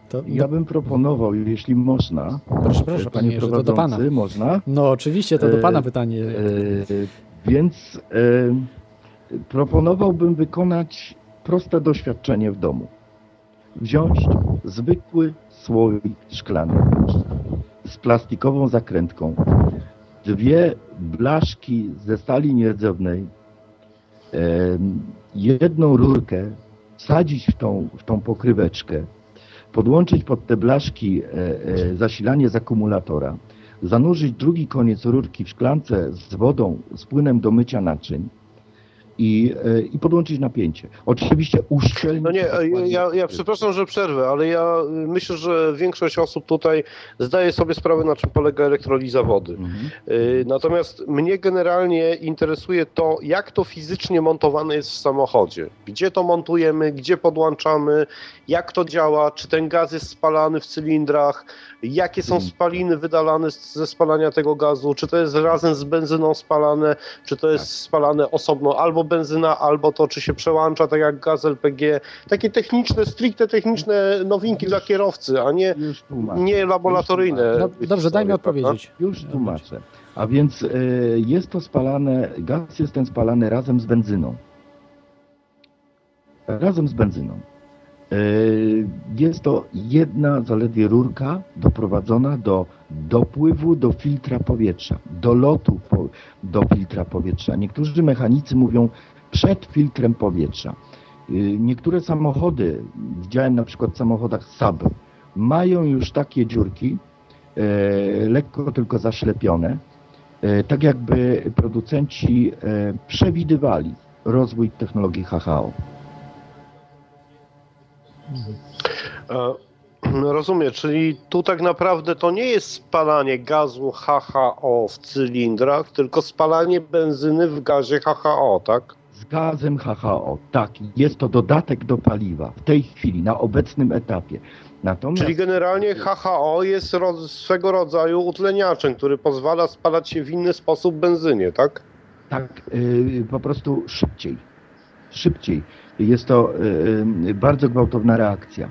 To, ja bym proponował, jeśli można. Proszę, proszę, panie, panie to do pana. Można? No oczywiście, to do pana e, pytanie. E, więc e, proponowałbym wykonać proste doświadczenie w domu. Wziąć zwykły słoik szklany z plastikową zakrętką, dwie blaszki ze stali nierdzewnej jedną rurkę wsadzić w tą, w tą pokryweczkę, podłączyć pod te blaszki e, e, zasilanie z akumulatora, zanurzyć drugi koniec rurki w szklance z wodą, z płynem do mycia naczyń i, e, i podłączyć napięcie. Oczywiście uszczelnić... No nie, zakładnik ja, ja przepraszam, że przerwę, ale ja y, myślę, że większość osób tutaj zdaje sobie sprawę, na czym polega elektroliza wody. Mhm. Natomiast mnie generalnie interesuje to, jak to fizycznie montowane jest w samochodzie. Gdzie to montujemy, gdzie podłączamy, jak to działa, czy ten gaz jest spalany w cylindrach, jakie są Mhm. spaliny wydalane ze spalania tego gazu, czy to jest razem z benzyną spalane, czy to jest Tak. spalane osobno albo benzyna, albo to, czy się przełącza, tak jak gaz LPG. Takie techniczne, stricte techniczne nowinki Już- dla kierowcy, a nie, nie laboratoryjne. No, dobrze, daj mi prawda? odpowiedzieć. Już tłumaczę. A więc e, jest to spalane, gaz jest ten spalany razem z benzyną. Razem z benzyną. E, Jest to jedna zaledwie rurka doprowadzona do dopływu do filtra powietrza, do lotu po, do filtra powietrza. Niektórzy mechanicy mówią przed filtrem powietrza. E, Niektóre samochody, widziałem na przykład w samochodach Saab, mają już takie dziurki, e, lekko tylko zaszlepione, tak jakby producenci przewidywali rozwój technologii HHO. E, Rozumiem, czyli tu tak naprawdę to nie jest spalanie gazu HHO w cylindrach, tylko spalanie benzyny w gazie HHO, tak? Z gazem HHO, tak, jest to dodatek do paliwa w tej chwili, na obecnym etapie. Natomiast Czyli generalnie HHO jest swego rodzaju utleniaczem, który pozwala spalać się w inny sposób benzynie, tak? tak, y, po prostu szybciej, szybciej. Jest to y, y, bardzo gwałtowna reakcja.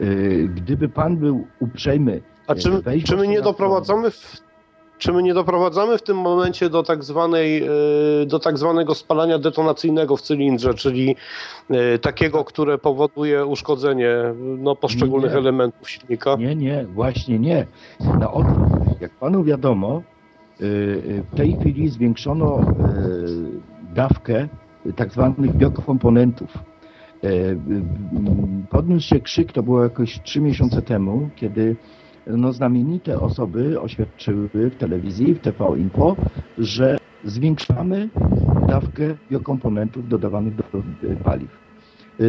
Y, Gdyby pan był uprzejmy A czy, czy my nie doprowadzamy w, czy my nie doprowadzamy w tym momencie do tak zwanej, do tak zwanego spalania detonacyjnego w cylindrze, czyli takiego, które powoduje uszkodzenie no, poszczególnych Nie. elementów silnika? Nie, nie, właśnie nie. Na odwrót. Jak panu wiadomo, w tej chwili zwiększono dawkę tak zwanych biokomponentów. Y, y, Podniósł się krzyk, to było jakoś trzy miesiące temu, kiedy no, znamienite osoby oświadczyły w telewizji, w TV Info, że zwiększamy dawkę biokomponentów dodawanych do y, paliw.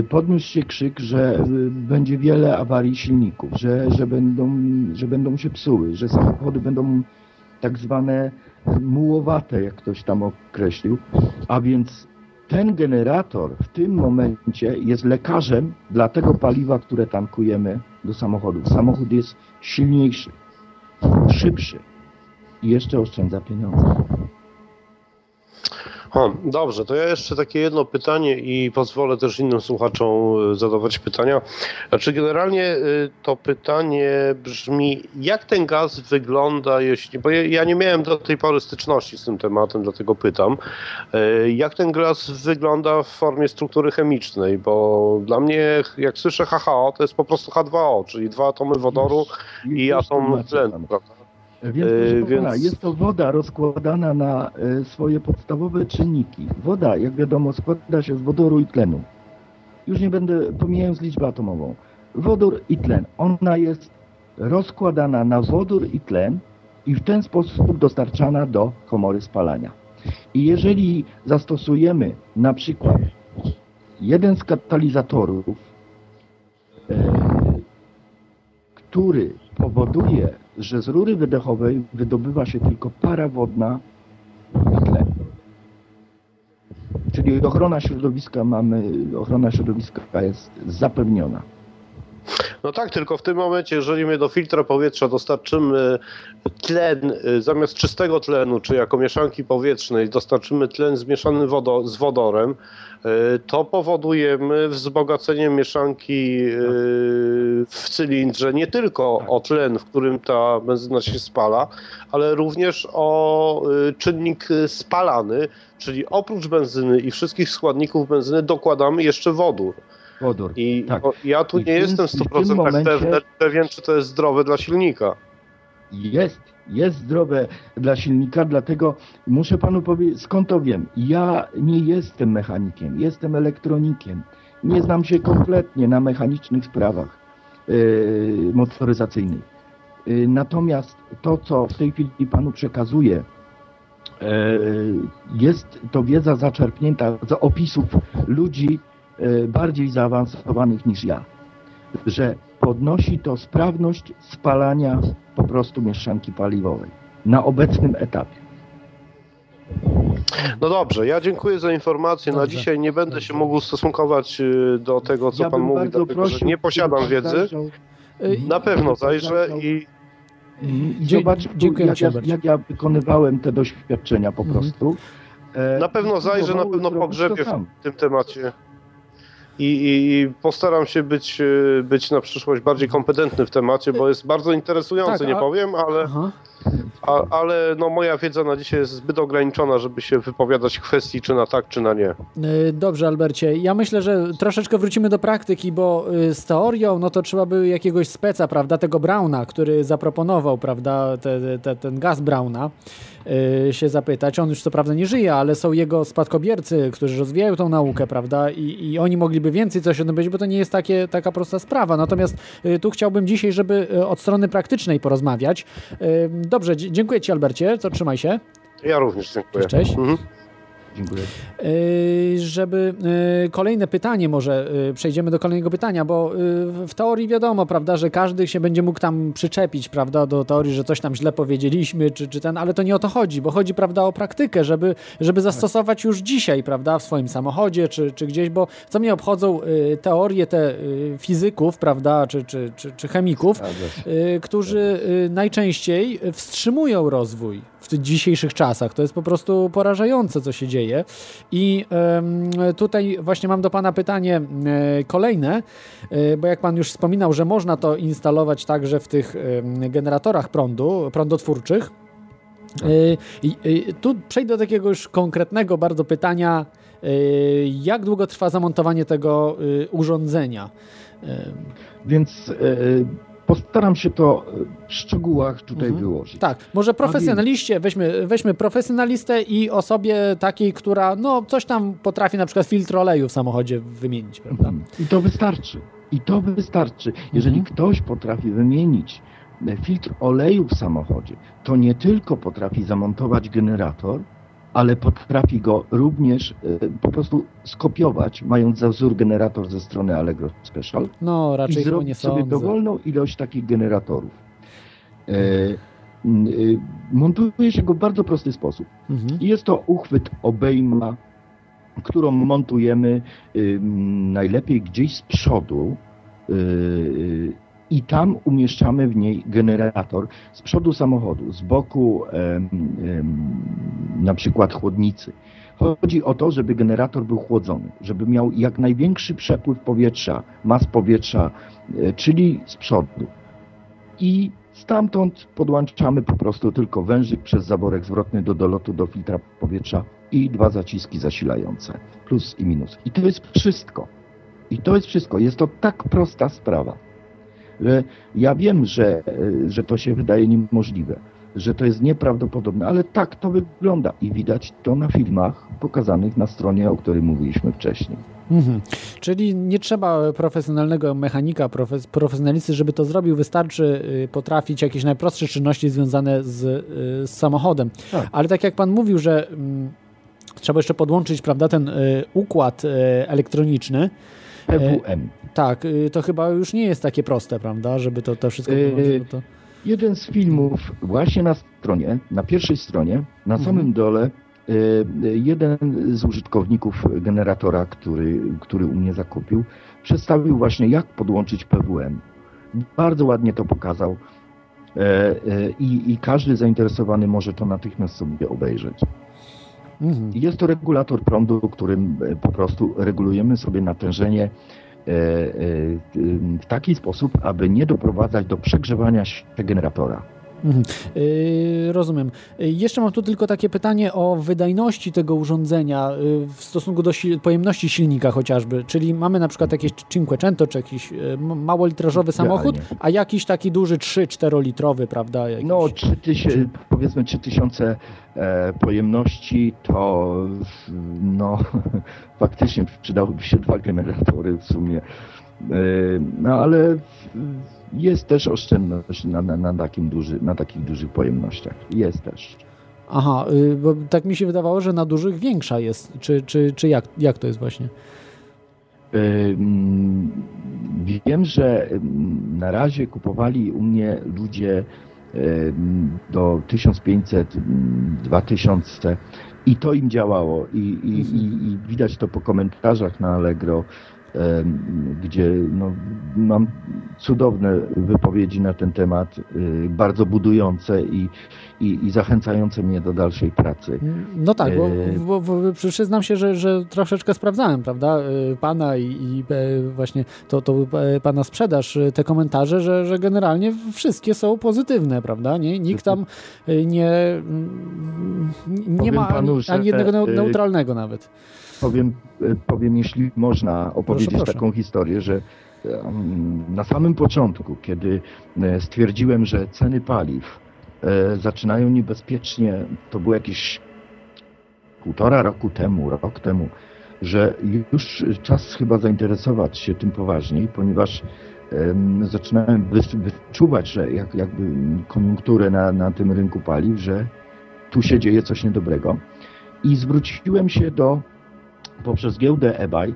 Podniósł się krzyk, że będzie wiele awarii silników, że, że, będą, że będą się psuły, że samochody będą tak zwane mułowate, jak ktoś tam określił. A więc ten generator w tym momencie jest lekarzem dla tego paliwa, które tankujemy do samochodów. Samochód jest silniejszy, szybszy i jeszcze oszczędza pieniądze. O, dobrze, to ja jeszcze takie jedno pytanie i pozwolę też innym słuchaczom y, zadawać pytania. Znaczy generalnie y, to pytanie brzmi, jak ten gaz wygląda, jeśli, bo ja, nie miałem do tej pory styczności z tym tematem, dlatego pytam, y, jak ten gaz wygląda w formie struktury chemicznej, bo dla mnie, jak słyszę HHO, to jest po prostu H2O, czyli dwa atomy wodoru i atom tlenu, prawda? Więc, Yy, proszę pana, więc- jest to woda rozkładana na e, swoje podstawowe czynniki. Woda, jak wiadomo, składa się z wodoru i tlenu. Już nie będę, pomijając liczbę atomową. Wodór i tlen. Ona jest rozkładana na wodór i tlen i w ten sposób dostarczana do komory spalania. I jeżeli zastosujemy na przykład jeden z katalizatorów, e, który powoduje, że z rury wydechowej wydobywa się tylko para wodna i tlen. Czyli ochrona środowiska mamy, ochrona środowiska jest zapewniona. No tak, tylko w tym momencie, jeżeli my do filtra powietrza dostarczymy tlen y, zamiast czystego tlenu, czy jako mieszanki powietrznej dostarczymy tlen zmieszany wodo, z wodorem, y, to powodujemy wzbogacenie mieszanki y, w cylindrze nie tylko o tlen, w którym ta benzyna się spala, ale również o czynnik spalany, czyli oprócz benzyny i wszystkich składników benzyny dokładamy jeszcze wodór. Wodór. I Tak. ja tu I nie tym- jestem i w tym 100% momencie- pewien, czy to jest zdrowe dla silnika. Jest, jest zdrowe dla silnika, dlatego muszę panu powiedzieć, skąd to wiem. Ja nie jestem mechanikiem, jestem elektronikiem. Nie znam się kompletnie na mechanicznych sprawach yy, motoryzacyjnych. Yy, natomiast to, co w tej chwili panu przekazuję, yy, jest to wiedza zaczerpnięta z opisów ludzi bardziej zaawansowanych niż ja, że podnosi to sprawność spalania po prostu mieszanki paliwowej na obecnym etapie. No dobrze, ja dziękuję za informację. Na Dobrze. dzisiaj nie będę się mógł stosunkować y, do tego, co Ja pan mówi, dlatego że prosił, nie posiadam wiedzy. zajrzał- Na pewno zajrzę i. I zobacz, dziękuję jak, ja, jak ja wykonywałem te doświadczenia po Mhm. prostu. E, na pewno zajrzę, na pewno sam. w tym temacie. I, i, postaram się być, y, być na przyszłość bardziej kompetentny w temacie, bo jest bardzo interesujący, Tak, nie a- powiem, ale, Aha. A, ale no, moja wiedza na dzisiaj jest zbyt ograniczona, żeby się wypowiadać w kwestii czy na tak, czy na nie. Y, Dobrze, Albercie. Ja myślę, że troszeczkę wrócimy do praktyki, bo y, z teorią, no to trzeba by jakiegoś speca, prawda, tego Brauna, który zaproponował, prawda, te, te, ten gaz Brauna, y, się zapytać. On już co prawda nie żyje, ale są jego spadkobiercy, którzy rozwijają tą naukę, prawda, i, i oni mogliby więcej coś o tym powiedzieć, bo to nie jest takie, taka prosta sprawa. Natomiast y, tu chciałbym dzisiaj, żeby od strony praktycznej porozmawiać. Dobrze, dziękuję Ci, Albercie, to trzymaj się. Ja również dziękuję. Cześć. Mhm. Dziękuję. Yy, żeby yy, kolejne pytanie, może yy, przejdziemy do kolejnego pytania, bo w teorii wiadomo, prawda, że każdy się będzie mógł tam przyczepić, prawda, do teorii, że coś tam źle powiedzieliśmy, czy, czy ten, ale to nie o to chodzi, bo chodzi, prawda, o praktykę, żeby, żeby zastosować już dzisiaj, prawda, w swoim samochodzie, czy, czy gdzieś, bo co mnie obchodzą teorie te fizyków, prawda, czy, czy, czy, czy chemików, y, którzy y, najczęściej wstrzymują rozwój w tych dzisiejszych czasach. To jest po prostu porażające, co się dzieje. I tutaj właśnie mam do Pana pytanie e, kolejne, e, bo jak Pan już wspominał, że można to instalować także w tych generatorach prądu, prądotwórczych. E, i- i Tu przejdę do takiego już konkretnego bardzo pytania. e, Jak długo trwa zamontowanie tego e, urządzenia? E, Więc e, postaram się to w szczegółach tutaj Mhm. wyłożyć. Tak, może profesjonaliście, weźmy, weźmy profesjonalistę i osobie takiej, która no coś tam potrafi na przykład filtr oleju w samochodzie wymienić, prawda? Mhm. I to wystarczy. I to wystarczy. Jeżeli Mhm. ktoś potrafi wymienić e, filtr oleju w samochodzie, to nie tylko potrafi zamontować generator, ale potrafi go również e, po prostu skopiować, mając za wzór generator ze strony Allegro Special No, i raczej nie zrobić sobie sądzę. dowolną ilość takich generatorów. E, y, montuje się go w bardzo prosty sposób. Mhm. I Jest to uchwyt obejma, którą montujemy y, najlepiej gdzieś z przodu i tam umieszczamy w niej generator z przodu samochodu, z boku em, em, na przykład chłodnicy. Chodzi o to, żeby generator był chłodzony, żeby miał jak największy przepływ powietrza, mas powietrza, e, czyli z przodu. I stamtąd podłączamy po prostu tylko wężyk przez zaworek zwrotny do dolotu do filtra powietrza i dwa zaciski zasilające, plus i minus. I to jest wszystko. I to jest wszystko. Jest to tak prosta sprawa, ja wiem, że, e, że to się wydaje niemożliwe, że to jest nieprawdopodobne, ale tak to wygląda i widać to na filmach pokazanych na stronie, o której mówiliśmy wcześniej. Mhm. Czyli nie trzeba profesjonalnego mechanika, profes, profesjonalisty, żeby to zrobił. Wystarczy y, potrafić jakieś najprostsze czynności związane z, y, z samochodem. Tak. Ale tak jak pan mówił, że mm, trzeba jeszcze podłączyć prawda, ten y, układ y, elektroniczny, PWM. tak, y, to chyba już nie jest takie proste, prawda, żeby to, to wszystko Yy, to... Jeden z filmów właśnie na stronie, na pierwszej stronie, na Mhm. samym dole, e, jeden z użytkowników generatora, który, który u mnie zakupił, przedstawił właśnie jak podłączyć PWM. Bardzo ładnie to pokazał e, e, i, i każdy zainteresowany może to natychmiast sobie obejrzeć. Mhm. Jest to regulator prądu, którym e, po prostu regulujemy sobie natężenie e, e, w taki sposób, aby nie doprowadzać do przegrzewania się generatora. Mhm. Yy, rozumiem. Yy, jeszcze mam tu tylko takie pytanie o wydajności tego urządzenia yy, w stosunku do pojemności silnika chociażby. Czyli mamy na przykład jakieś Cinquecento czy jakiś małolitrażowy samochód, a jakiś taki duży 3-4 litrowy, prawda? Jakiś... No 3000, powiedzmy 3000 e, pojemności to no faktycznie przydałyby się dwa generatory w sumie. E, no ale jest też oszczędność na, na, na, takim duży, na takich dużych pojemnościach. Jest też. Aha, y, bo tak mi się wydawało, że na dużych większa jest. Czy, czy, czy jak, jak to jest właśnie? Wiem, że na razie kupowali u mnie ludzie do 1500, 2000 i to im działało i, i, i, i widać to po komentarzach na Allegro, gdzie no, mam cudowne wypowiedzi na ten temat, y, bardzo budujące i, i, i zachęcające mnie do dalszej pracy. No tak, bo, e, bo, bo przyznam się, że, że troszeczkę sprawdzałem, prawda, y, pana i, i e, właśnie to, to e, pana sprzedaż, te komentarze, że, że generalnie wszystkie są pozytywne, prawda, nie, nikt tam nie, nie ma panu, ani, ani jednego neutralnego nawet powiem, powiem jeśli można opowiedzieć proszę, proszę. taką historię, że na samym początku, kiedy e, stwierdziłem, że ceny paliw e, zaczynają niebezpiecznie, to było jakieś półtora roku temu, rok temu, że już czas chyba zainteresować się tym poważniej, ponieważ zaczynałem wyczuwać, że jak, jakby koniunkturę na, na tym rynku paliw, że tu się dzieje coś niedobrego. I zwróciłem się do poprzez giełdę eBay e,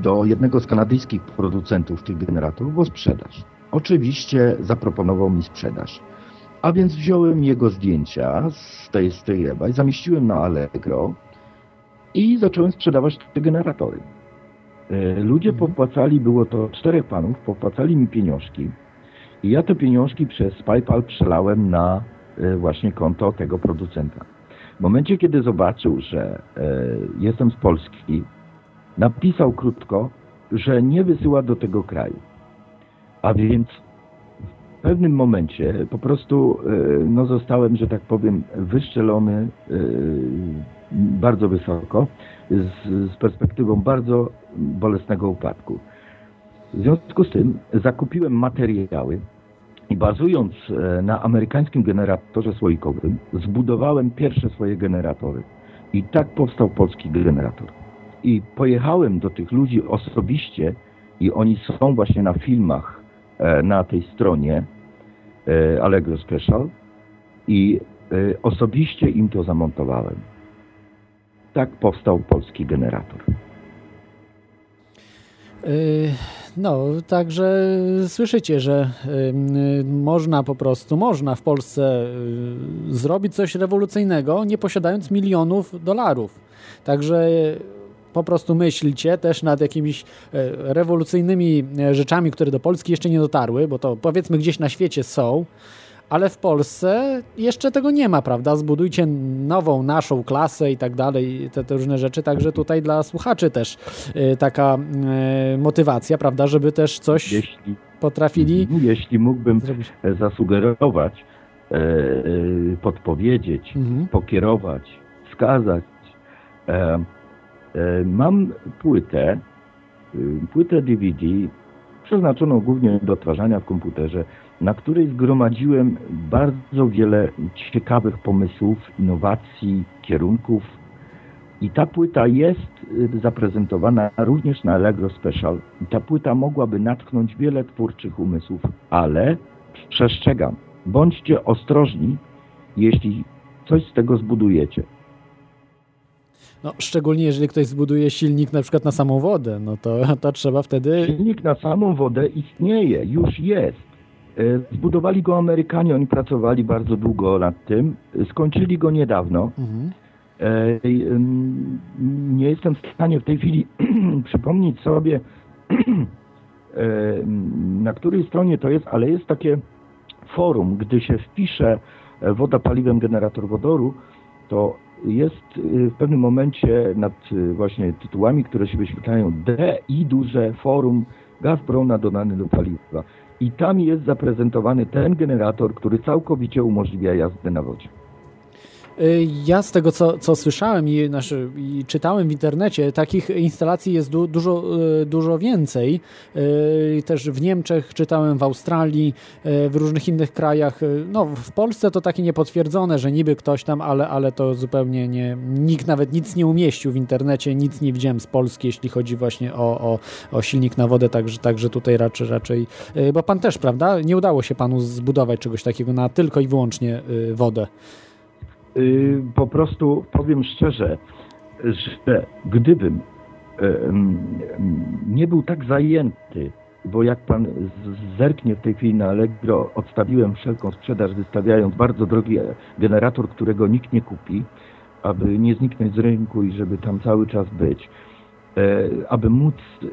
do jednego z kanadyjskich producentów tych generatorów o sprzedaż. Oczywiście zaproponował mi sprzedaż. A więc wziąłem jego zdjęcia z tej, z tej eBay, zamieściłem na Allegro i zacząłem sprzedawać te generatory. E, ludzie mhm. popłacali, było to czterech panów, popłacali mi pieniążki i ja te pieniążki przez PayPal przelałem na e, właśnie konto tego producenta. W momencie, kiedy zobaczył, że e, jestem z Polski, napisał krótko, że nie wysyła do tego kraju. A więc w pewnym momencie po prostu e, no, zostałem, że tak powiem, wyszczelony e, bardzo wysoko z, z perspektywą bardzo bolesnego upadku. W związku z tym zakupiłem materiały, i bazując e, na amerykańskim generatorze słoikowym, zbudowałem pierwsze swoje generatory. I tak powstał polski generator. I pojechałem do tych ludzi osobiście i oni są właśnie na filmach e, na tej stronie e, Allegro Special i osobiście im to zamontowałem. Tak powstał polski generator. No, także słyszycie, że y, można po prostu, można w Polsce y, zrobić coś rewolucyjnego, nie posiadając milionów dolarów. Także po prostu myślcie też nad jakimiś rewolucyjnymi rzeczami, które do Polski jeszcze nie dotarły, bo to powiedzmy gdzieś na świecie są, ale w Polsce jeszcze tego nie ma, prawda? Zbudujcie nową, naszą klasę i tak dalej, te, te różne rzeczy, także tutaj dla słuchaczy też y, taka y, motywacja, prawda, żeby też coś jeśli, potrafili... Mhm, jeśli mógłbym zrobić. zasugerować, e, e, podpowiedzieć, mhm. pokierować, wskazać, mam płytę, płytę DVD przeznaczoną głównie do odtwarzania w komputerze, na której zgromadziłem bardzo wiele ciekawych pomysłów, innowacji, kierunków. I ta płyta jest y, zaprezentowana również na Allegro Special. I ta płyta mogłaby natchnąć wiele twórczych umysłów, ale przestrzegam, bądźcie ostrożni, jeśli coś z tego zbudujecie. No, szczególnie jeżeli ktoś zbuduje silnik na przykład na samą wodę, no to, to trzeba wtedy... Silnik na samą wodę istnieje, już jest. E, zbudowali go Amerykanie, oni pracowali bardzo długo nad tym. Skończyli go niedawno. Mhm. E, nie jestem w stanie w tej chwili przypomnieć sobie, e, na której stronie to jest, ale jest takie forum, gdy się wpisze woda paliwem generator wodoru, to jest w pewnym momencie nad właśnie tytułami, które się wyświetlają D i duże forum gaz brona dodany do paliwa. I tam jest zaprezentowany ten generator, który całkowicie umożliwia jazdę na wodzie. Y, ja z tego, co, co słyszałem i, znaczy, i czytałem w internecie, takich instalacji jest du, dużo, y, dużo więcej. Y, też w Niemczech czytałem, w Australii, w różnych innych krajach. No, w Polsce to takie niepotwierdzone, że niby ktoś tam, ale, ale to zupełnie nie. Nikt nawet nic nie umieścił w internecie, nic nie widziałem z Polski, jeśli chodzi właśnie o, o, o silnik na wodę, także, także tutaj raczej, raczej. Bo pan też, prawda? Nie udało się panu zbudować czegoś takiego na tylko i wyłącznie wodę. Y, po prostu powiem szczerze, że gdybym nie był tak zajęty, bo jak pan zerknie w tej chwili na Allegro, odstawiłem wszelką sprzedaż, wystawiając bardzo drogi generator, którego nikt nie kupi, aby nie zniknąć z rynku i żeby tam cały czas być, e, aby móc e,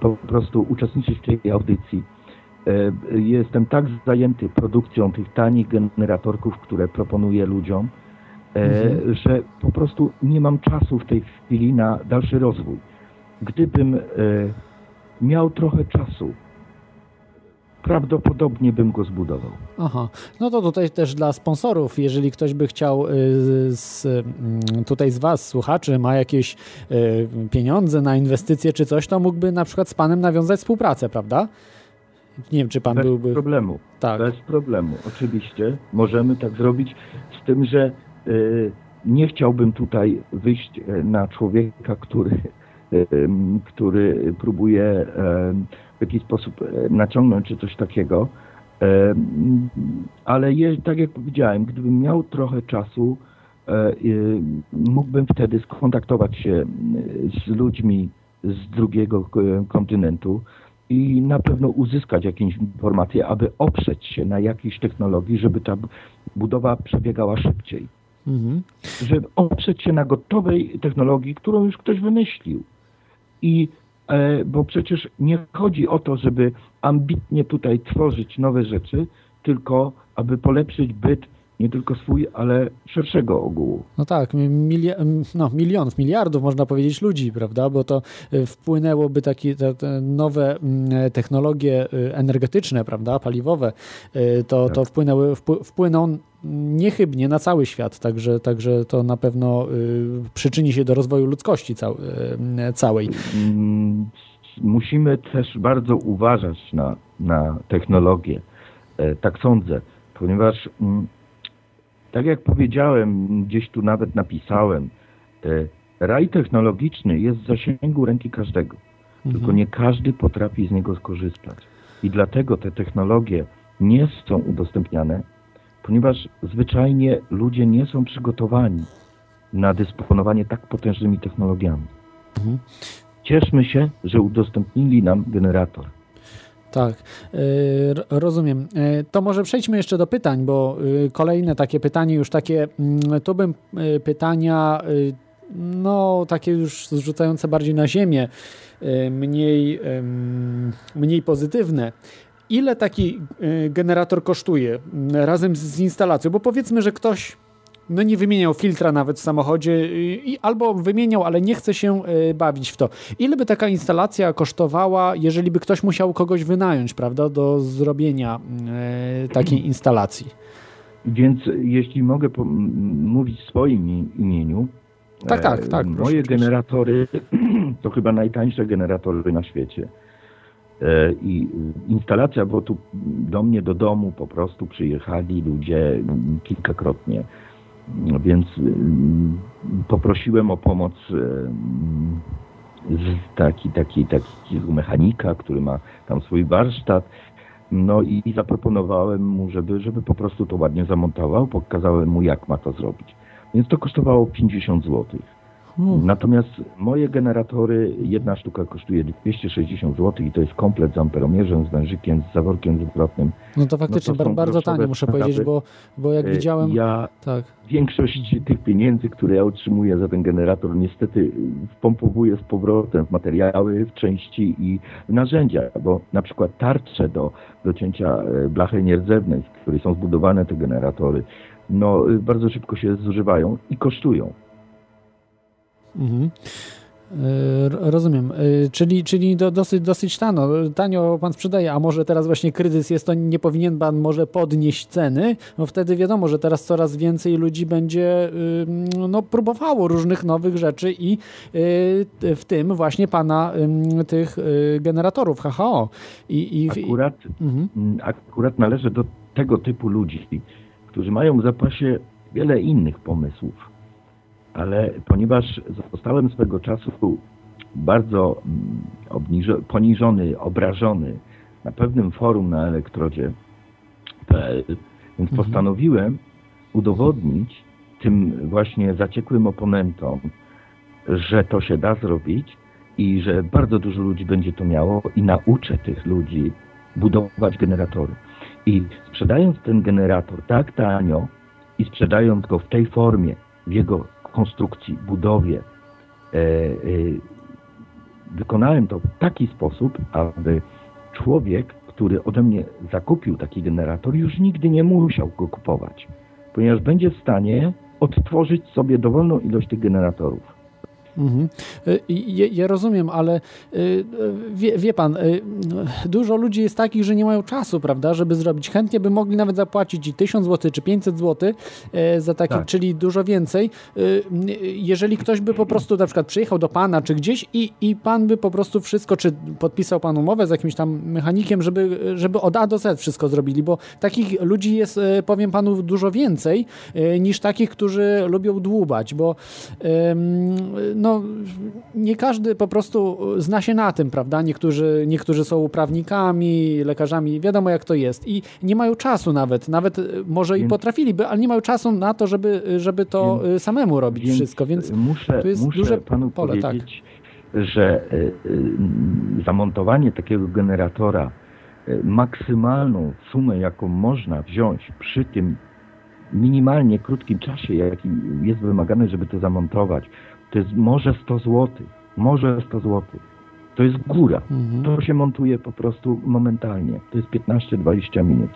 po prostu uczestniczyć w tej audycji E, jestem tak zajęty produkcją tych tanich generatorków, które proponuję ludziom, e, mhm. że po prostu nie mam czasu w tej chwili na dalszy rozwój. Gdybym e, miał trochę czasu, prawdopodobnie bym go zbudował. Aha, no to tutaj też dla sponsorów, jeżeli ktoś by chciał z, mm, tutaj z Was, słuchaczy, ma jakieś pieniądze na inwestycje czy coś, to mógłby na przykład z Panem nawiązać współpracę, prawda? Nie wiem, czy pan Bez byłby. Bez problemu. Tak. Bez problemu. Oczywiście możemy tak zrobić, z tym, że y, nie chciałbym tutaj wyjść e, na człowieka, który, y, który próbuje y, w jakiś sposób naciągnąć czy coś takiego. Ale je, tak jak powiedziałem, gdybym miał trochę czasu, mógłbym wtedy skontaktować się z ludźmi z drugiego kontynentu, i na pewno uzyskać jakieś informacje, aby oprzeć się na jakiejś technologii, żeby ta budowa przebiegała szybciej. Mhm. Żeby oprzeć się na gotowej technologii, którą już ktoś wymyślił. I e, bo przecież nie chodzi o to, żeby ambitnie tutaj tworzyć nowe rzeczy, tylko aby polepszyć byt nie tylko swój, ale szerszego ogółu. No tak, mili no, milionów, miliardów można powiedzieć ludzi, prawda, bo to y, wpłynęłoby takie te, te nowe mm, technologie y, energetyczne, prawda, paliwowe, y, to, tak. to wpłynęły, wpłyną niechybnie na cały świat, także, także to na pewno przyczyni się do rozwoju ludzkości cał, całej. Mm, musimy też bardzo uważać na, na technologię, e, tak sądzę, ponieważ mm, tak jak powiedziałem, gdzieś tu nawet napisałem, e, raj technologiczny jest w zasięgu ręki każdego, mhm. tylko nie każdy potrafi z niego skorzystać. I dlatego te technologie nie są udostępniane, ponieważ zwyczajnie ludzie nie są przygotowani na dysponowanie tak potężnymi technologiami. Mhm. Cieszmy się, że udostępnili nam generator. Tak, e, rozumiem. E, to może przejdźmy jeszcze do pytań, bo e, kolejne takie pytanie, już takie, mm, to bym pytania, no takie już zrzucające bardziej na ziemię, mniej, mniej pozytywne. Ile taki generator kosztuje razem z instalacją? Bo powiedzmy, że ktoś no nie wymieniał filtra nawet w samochodzie i albo wymieniał, ale nie chce się e, bawić w to. Ile by taka instalacja kosztowała, jeżeli by ktoś musiał kogoś wynająć, prawda, do zrobienia e, takiej instalacji? Więc jeśli mogę mówić w swoim imieniu, tak, tak, tak. Moje generatory to chyba najtańsze generatory na świecie. E, I instalacja, bo tu do mnie, do domu po prostu przyjechali ludzie kilkakrotnie więc y, poprosiłem o pomoc y, taki, taki, takiego mechanika, który ma tam swój warsztat. No i zaproponowałem mu, żeby, żeby po prostu to ładnie zamontował. Pokazałem mu, jak ma to zrobić. Więc to kosztowało 50 złotych. Hmm. Natomiast moje generatory, jedna sztuka kosztuje 260 zł i to jest komplet z amperomierzem, z wężykiem, z zaworkiem zwrotnym. No to faktycznie no to bardzo tanie, muszę powiedzieć, bo, bo jak e, widziałem... Ja tak. większość tych pieniędzy, które ja otrzymuję za ten generator, niestety wpompowuję z powrotem w materiały, w części i w narzędzia, bo na przykład tarcze do, do cięcia e, blachy nierdzewnej, z której są zbudowane te generatory, no bardzo szybko się zużywają i kosztują. Mhm. Rozumiem. Czyli, czyli do, dosyć, dosyć tanio, tanio pan sprzedaje, a może teraz właśnie kryzys jest, to nie powinien pan może podnieść ceny? No wtedy wiadomo, że teraz coraz więcej ludzi będzie no, próbowało różnych nowych rzeczy i w tym właśnie pana tych generatorów HHO. I, i, akurat, mhm. akurat należy do tego typu ludzi, którzy mają w zapasie wiele innych pomysłów ale ponieważ zostałem swego czasu bardzo mm, poniżony, obrażony na pewnym forum na elektrodzie.pl, więc mhm. postanowiłem udowodnić tym właśnie zaciekłym oponentom, że to się da zrobić i że bardzo dużo ludzi będzie to miało i nauczę tych ludzi budować generatory. I sprzedając ten generator tak tanio i sprzedając go w tej formie, w jego konstrukcji, budowie, e, e, wykonałem to w taki sposób, aby człowiek, który ode mnie zakupił taki generator, już nigdy nie musiał go kupować, ponieważ będzie w stanie odtworzyć sobie dowolną ilość tych generatorów. Mhm. Y, ja, ja, rozumiem, ale y, wie, wie, pan, y, dużo ludzi jest takich, że nie mają czasu, prawda, żeby zrobić. Chętnie by mogli nawet zapłacić i 1000 zł czy 500 zł za taki, tak. czyli dużo więcej. Jeżeli ktoś by po prostu na przykład przyjechał do pana czy gdzieś i, i pan by po prostu wszystko, czy podpisał pan umowę z jakimś tam mechanikiem, żeby, żeby od A do Z wszystko zrobili, bo takich ludzi jest, powiem panu, dużo więcej niż takich, którzy lubią dłubać, bo no, nie każdy po prostu zna się na tym, prawda? Niektórzy, niektórzy są prawnikami, lekarzami, wiadomo jak to jest i nie mają czasu nawet, nawet e, może więc, i potrafiliby, ale nie mają czasu na to, żeby, żeby to więc, e, samemu robić więc wszystko, więc muszę, to jest muszę duże panu pole, tak. powiedzieć, tak. że y, y, zamontowanie takiego generatora y, maksymalną sumę, jaką można wziąć przy tym minimalnie krótkim czasie, jaki jest wymagany, żeby to zamontować, to jest może 100 zł. Może 100 zł. To jest góra. Mhm. To się montuje po prostu momentalnie. To jest 15-20 minut.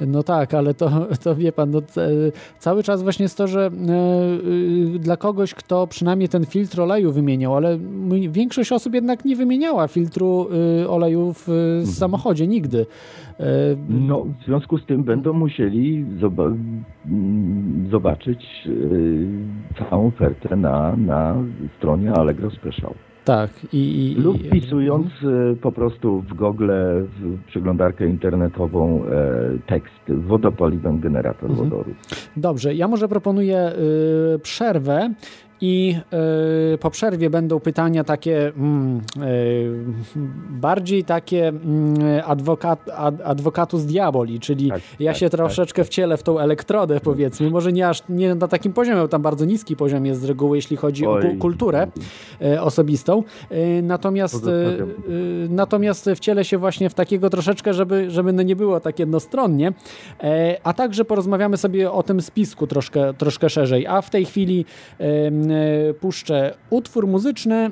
No tak, ale to, to wie pan, no, cały czas właśnie jest to, że e, dla kogoś, kto przynajmniej ten filtr oleju wymieniał, ale większość osób jednak nie wymieniała filtru y, oleju w mhm. samochodzie nigdy. E, no, w związku z tym będą musieli zobaczyć y, całą ofertę na, na stronie Allegro Special. Tak. I, i, Lub wpisując e, po prostu w Google, w przeglądarkę internetową e, tekst wodopaliwem generator mhm. wodoru. Dobrze, ja może proponuję y, przerwę i y, po przerwie będą pytania takie mm, y, bardziej takie mm, adwokat, ad, diaboli, czyli tak, ja tak, się tak. troszeczkę tak. wcielę w tą elektrodę powiedzmy, może nie aż nie na takim poziomie, tam bardzo niski poziom jest z reguły, jeśli chodzi Oj. o kulturę y, osobistą, y, natomiast y, y, natomiast wcielę się właśnie w takiego troszeczkę, żeby, żeby no nie było tak jednostronnie, a także porozmawiamy sobie o tym spisku troszkę, troszkę szerzej, a w tej chwili E, puszczę utwór muzyczny,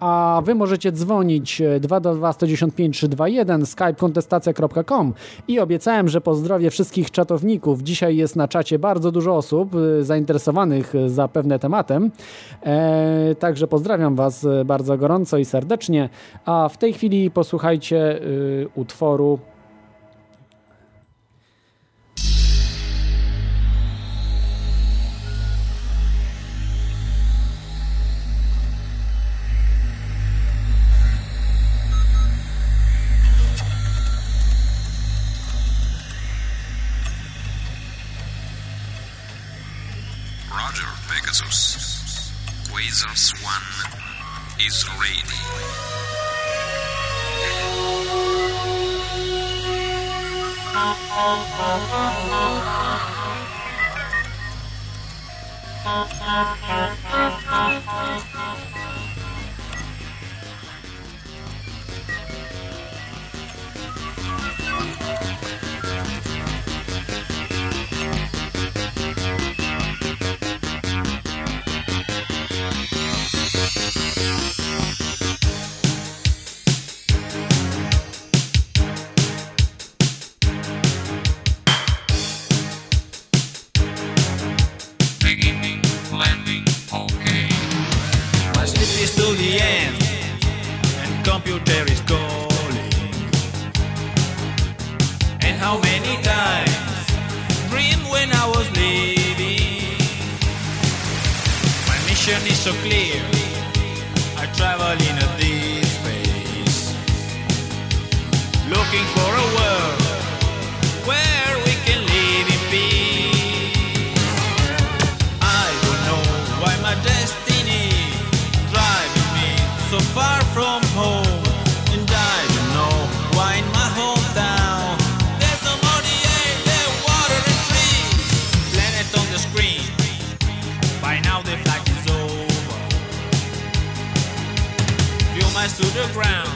a wy możecie dzwonić 222 195 321 skypekontestacja.com i obiecałem, że pozdrowię wszystkich czatowników. Dzisiaj jest na czacie bardzo dużo osób e, zainteresowanych zapewne tematem. E, także pozdrawiam was bardzo gorąco i serdecznie. A w tej chwili posłuchajcie y, utworu is ready. ground.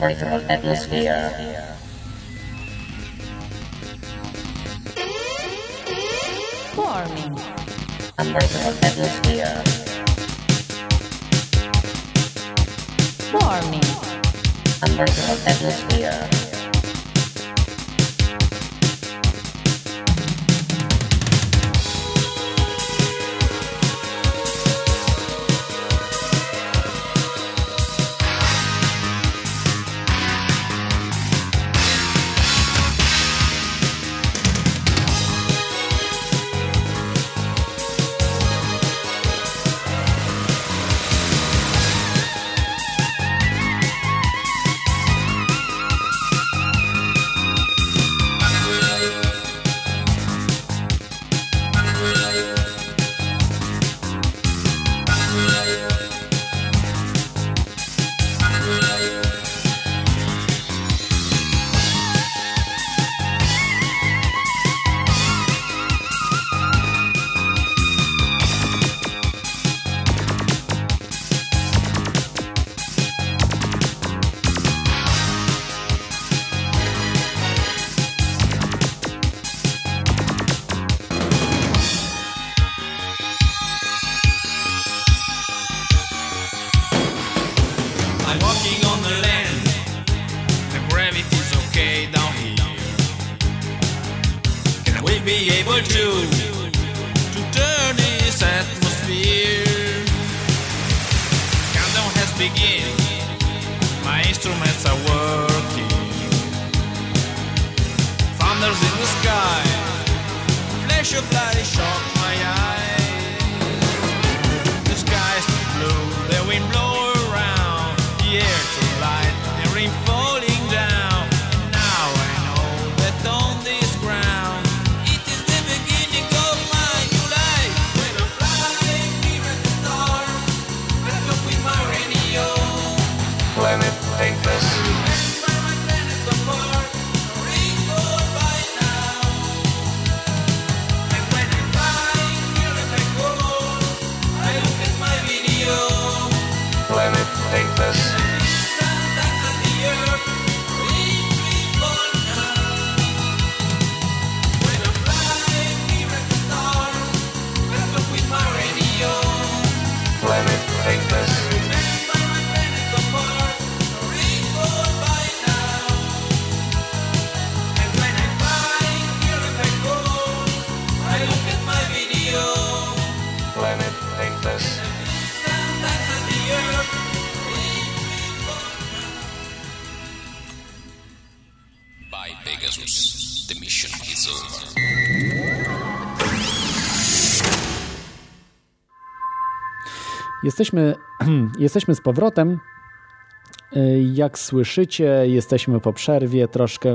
convertible atmosphere. Jesteśmy, jesteśmy z powrotem. Y, Jak słyszycie, jesteśmy po przerwie, troszkę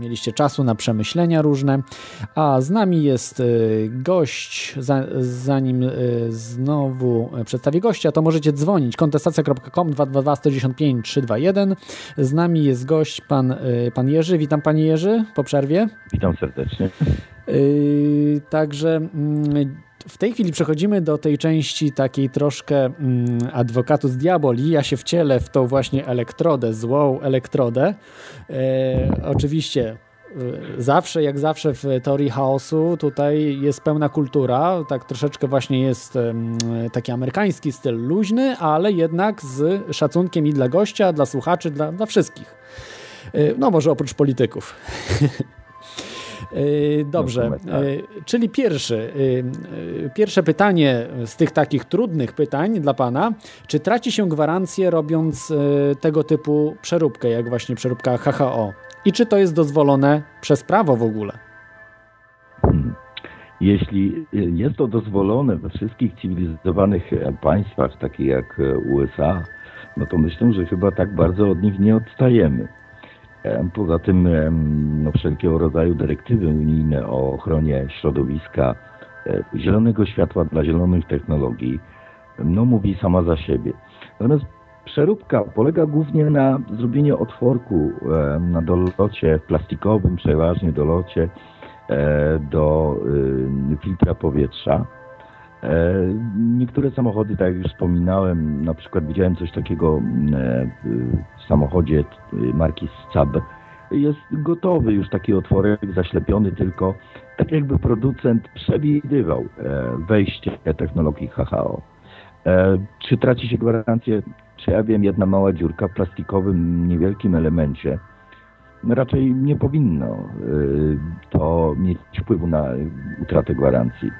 mieliście czasu na przemyślenia różne, a z nami jest y, gość. Za- Zanim y, znowu przedstawię gościa, to możecie dzwonić kontestacja.com 222 195 321. Z nami jest gość pan, pan Jerzy. Witam panie Jerzy po przerwie. Witam serdecznie. Także mm, w tej chwili przechodzimy do tej części takiej troszkę mm, adwokatus diaboli. Ja się wcielę w tą właśnie elektrodę, złą elektrodę. E, oczywiście e, zawsze, jak zawsze w teorii chaosu, tutaj jest pełna kultura, tak troszeczkę właśnie jest taki amerykański styl luźny, ale jednak z szacunkiem i dla gościa, dla słuchaczy, dla, dla wszystkich. E, No może oprócz polityków. E, Dobrze, tak. e, czyli pierwszy, e, pierwsze pytanie z tych takich trudnych pytań dla Pana. Czy traci się gwarancję robiąc tego typu przeróbkę, jak właśnie przeróbka HHO? I czy to jest dozwolone przez prawo w ogóle? Jeśli y, jest to dozwolone we wszystkich cywilizowanych państwach, takich jak USA, no to myślę, że chyba tak bardzo od nich nie odstajemy. E, Poza tym em, no, wszelkiego rodzaju dyrektywy unijne o ochronie środowiska, e, zielonego światła dla zielonych technologii, no mówi sama za siebie. Natomiast przeróbka polega głównie na zrobieniu otworku e, na dolocie plastikowym, przeważnie dolocie e, do filtra powietrza. E, Niektóre samochody, tak jak już wspominałem, na przykład widziałem coś takiego e, w samochodzie t- marki Saab. Jest gotowy już taki otworek, zaślepiony tylko, tak jakby producent przewidywał e, wejście technologii HHO. E, Czy traci się gwarancję? Czy ja wiem, jedna mała dziurka w plastikowym, niewielkim elemencie raczej nie powinno to mieć wpływu na utratę gwarancji.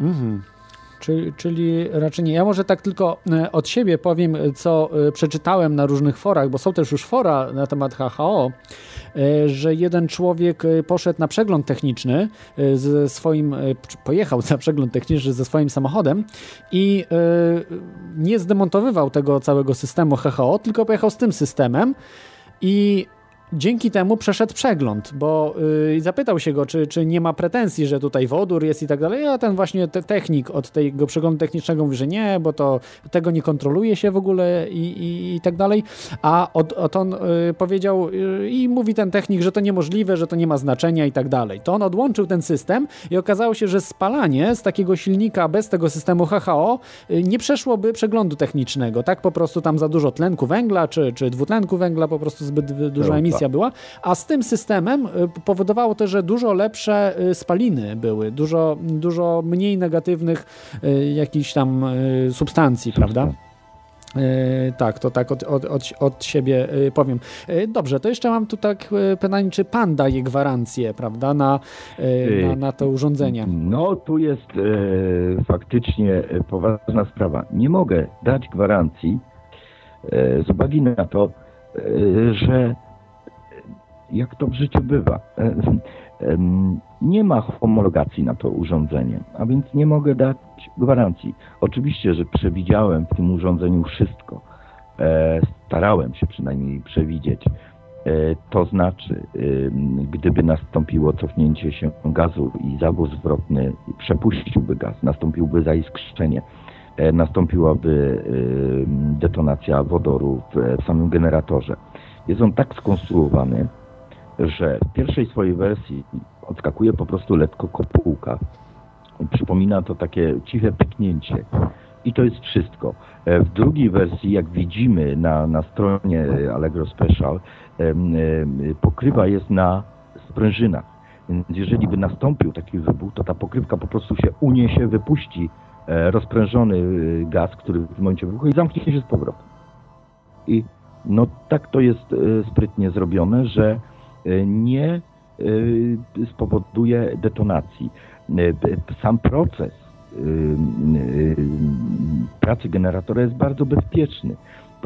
Mhm. Czyli, czyli raczej nie. Ja może tak tylko e, od siebie powiem, co e, przeczytałem na różnych forach, bo są też już fora na temat HHO, e, że jeden człowiek e, poszedł na przegląd techniczny e, ze swoim, e, pojechał na przegląd techniczny ze swoim samochodem i e, nie zdemontowywał tego całego systemu HHO, tylko pojechał z tym systemem i Dzięki temu przeszedł przegląd, bo yy, zapytał się go, czy, czy nie ma pretensji, że tutaj wodór jest i tak dalej. A ten właśnie te, technik od tego przeglądu technicznego mówi, że nie, bo to tego nie kontroluje się w ogóle i, i, i tak dalej. A od, od on yy, powiedział yy, i mówi ten technik, że to niemożliwe, że to nie ma znaczenia i tak dalej. To on odłączył ten system i okazało się, że spalanie z takiego silnika bez tego systemu HHO yy, nie przeszłoby przeglądu technicznego. Tak po prostu tam za dużo tlenku węgla czy, czy dwutlenku węgla, po prostu zbyt y, duża Pełta. Była, a z tym systemem y, powodowało to, że dużo lepsze y, spaliny były, dużo, dużo mniej negatywnych y, jakichś tam substancji, prawda? Tak, to tak od, od, od, od siebie powiem. Dobrze, to jeszcze mam tu tak pytanie, czy pan daje gwarancję, prawda, na, na, na to urządzenie? No, tu jest faktycznie poważna sprawa. Nie mogę dać gwarancji z uwagi na to, że jak to w życiu bywa, e, nie ma homologacji na to urządzenie, a więc nie mogę dać gwarancji. Oczywiście, że przewidziałem w tym urządzeniu wszystko. E, starałem się przynajmniej przewidzieć. E, To znaczy, gdyby nastąpiło cofnięcie się gazu i zawóz zwrotny przepuściłby gaz, nastąpiłby zaiskrzenie, e, nastąpiłaby detonacja wodoru w samym generatorze. Jest on tak skonstruowany, że w pierwszej swojej wersji odskakuje po prostu lekko kopułka. Przypomina to takie ciche pyknięcie. I to jest wszystko. E, W drugiej wersji, jak widzimy na, na stronie Allegro Special, pokrywa jest na sprężynach. Więc jeżeli by nastąpił taki wybuch, to ta pokrywka po prostu się uniesie, wypuści e, rozprężony y, gaz, który w momencie wybuchu i zamknie się z powrotem. I no tak to jest e, sprytnie zrobione, że nie e, spowoduje detonacji. P- Sam proces y, y, pracy generatora jest bardzo bezpieczny,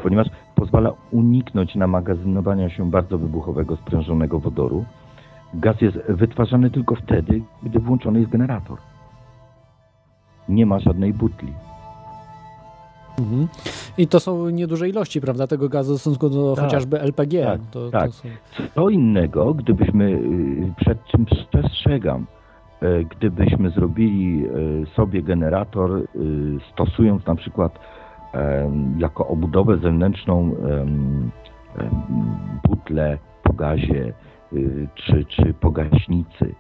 ponieważ pozwala uniknąć namagazynowania się bardzo wybuchowego sprężonego wodoru. Gaz jest wytwarzany tylko wtedy, gdy włączony jest generator. Nie ma żadnej butli. Mhm. I to są nieduże ilości, prawda, tego gazu w stosunku do Tak, chociażby LPG. tak, to, tak. To są... Co innego, gdybyśmy, y, przed czym przestrzegam, y, gdybyśmy zrobili y, sobie generator, stosując na przykład jako obudowę zewnętrzną butlę po gazie czy, czy po gaśnicy.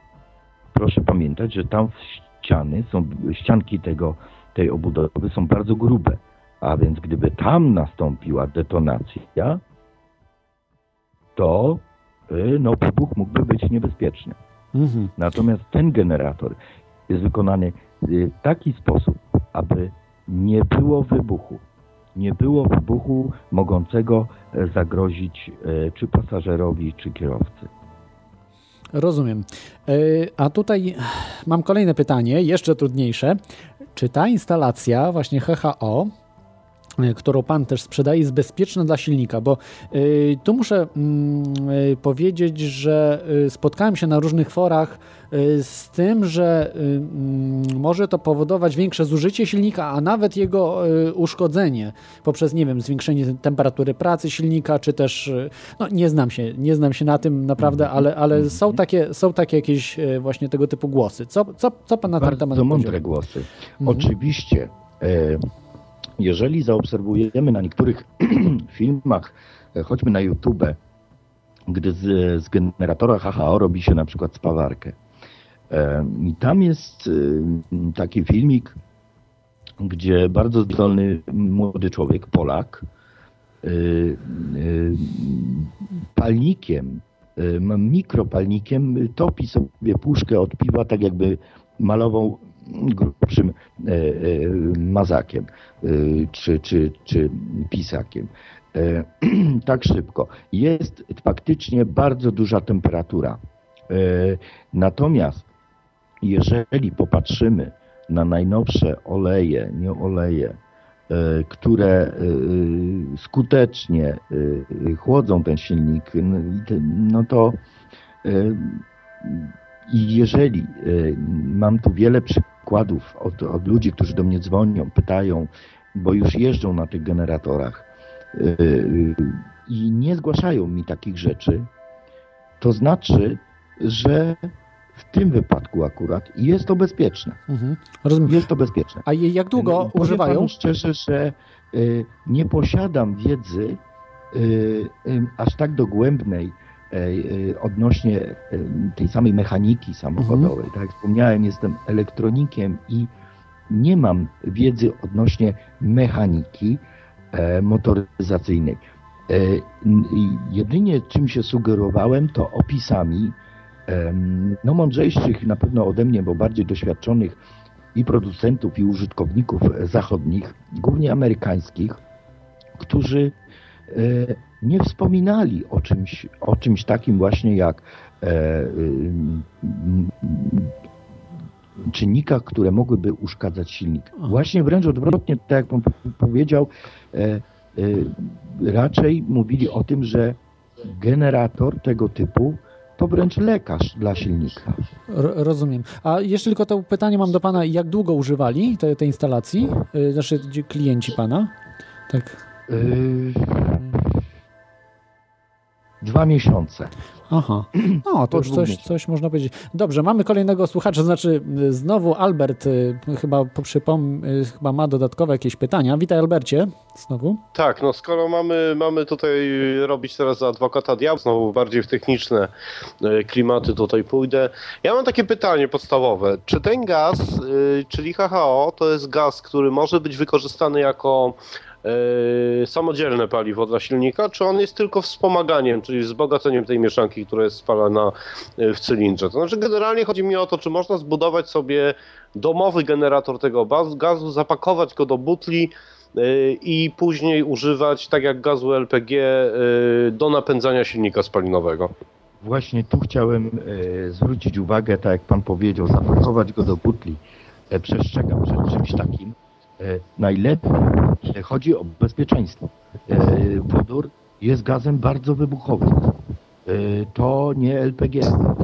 Proszę pamiętać, że tam ściany są, ścianki tego, tej obudowy są bardzo grube. A więc gdyby tam nastąpiła detonacja, to y, no, wybuch mógłby być niebezpieczny. Mhm. Natomiast ten generator jest wykonany y, w taki sposób, aby nie było wybuchu. Nie było wybuchu mogącego e, zagrozić e, czy pasażerowi, czy kierowcy. Rozumiem. E, A tutaj mam kolejne pytanie, jeszcze trudniejsze. Czy ta instalacja, właśnie HHO, którą Pan też sprzedaje, jest bezpieczna dla silnika? Bo y, tu muszę mm, y, powiedzieć, że y, spotkałem się na różnych forach y, z tym, że y, mm, może to powodować większe zużycie silnika, a nawet jego y, uszkodzenie poprzez, nie wiem, zwiększenie temperatury pracy silnika, czy też, y, no nie znam się, nie znam się na tym naprawdę, ale, ale są, takie, są takie jakieś y, właśnie tego typu głosy. Co, co, co Pan na ten temat Bardzo mądre powiedział? głosy. Mhm. Oczywiście, jeżeli zaobserwujemy na niektórych filmach, e, choćby na YouTube, gdy z, z generatora HHO robi się na przykład spawarkę. I tam jest e, taki filmik, gdzie bardzo zdolny młody człowiek, Polak, e, e, palnikiem, mikropalnikiem topi sobie puszkę od piwa, tak jakby malował grubszym e, e, mazakiem e, czy, czy, czy pisakiem. Tak szybko. Jest faktycznie bardzo duża temperatura. Natomiast jeżeli popatrzymy na najnowsze oleje, nie oleje, które skutecznie chłodzą ten silnik, no to i jeżeli e, mam tu wiele przykładów od, od ludzi, którzy do mnie dzwonią, pytają, bo już jeżdżą na tych generatorach e, i nie zgłaszają mi takich rzeczy, to znaczy, że w tym wypadku akurat jest to bezpieczne. Mhm. Jest to bezpieczne. A jak długo Powiem używają? panu szczerze, że nie posiadam wiedzy aż tak dogłębnej odnośnie y, tej samej mechaniki samochodowej. Tak jak wspomniałem, jestem elektronikiem i nie mam wiedzy odnośnie mechaniki e, motoryzacyjnej. E, jedynie czym się sugerowałem, to opisami no mądrzejszych na pewno ode mnie, bo bardziej doświadczonych i producentów, i użytkowników zachodnich, głównie amerykańskich, którzy e, nie wspominali o czymś, o czymś takim właśnie jak e, ym, czynnikach, które mogłyby uszkadzać silnik. Właśnie wręcz odwrotnie, tak jak pan powiedział, e, e, raczej mówili o tym, że generator tego typu to wręcz lekarz dla silnika. Ro- Rozumiem. A jeszcze tylko to pytanie mam do Pana, jak długo używali tej, tej instalacji? Y, Znaczy klienci Pana? Tak. Yy, dwa miesiące. Aha. No, to już coś, coś można powiedzieć. Dobrze, mamy kolejnego słuchacza, znaczy y, znowu Albert y, chyba po- przypom, y, chyba ma dodatkowe jakieś pytania. Witaj Albercie, znowu. Tak, no skoro mamy, mamy tutaj robić teraz za adwokata diabła, znowu bardziej w techniczne klimaty tutaj pójdę. Ja mam takie pytanie podstawowe. Czy ten gaz, y, czyli HHO, to jest gaz, który może być wykorzystany jako samodzielne paliwo dla silnika, czy on jest tylko wspomaganiem, czyli wzbogaceniem tej mieszanki, która jest spalana e, w cylindrze? To znaczy generalnie chodzi mi o to, czy można zbudować sobie domowy generator tego gazu, zapakować go do butli, y, i później używać, tak jak gazu LPG, do napędzania silnika spalinowego. Właśnie tu chciałem zwrócić uwagę, tak jak pan powiedział, zapakować go do butli. E, przestrzegam przed czymś takim, Najlepiej e, chodzi o bezpieczeństwo. E, Wodór jest gazem bardzo wybuchowym. E, To nie LPG,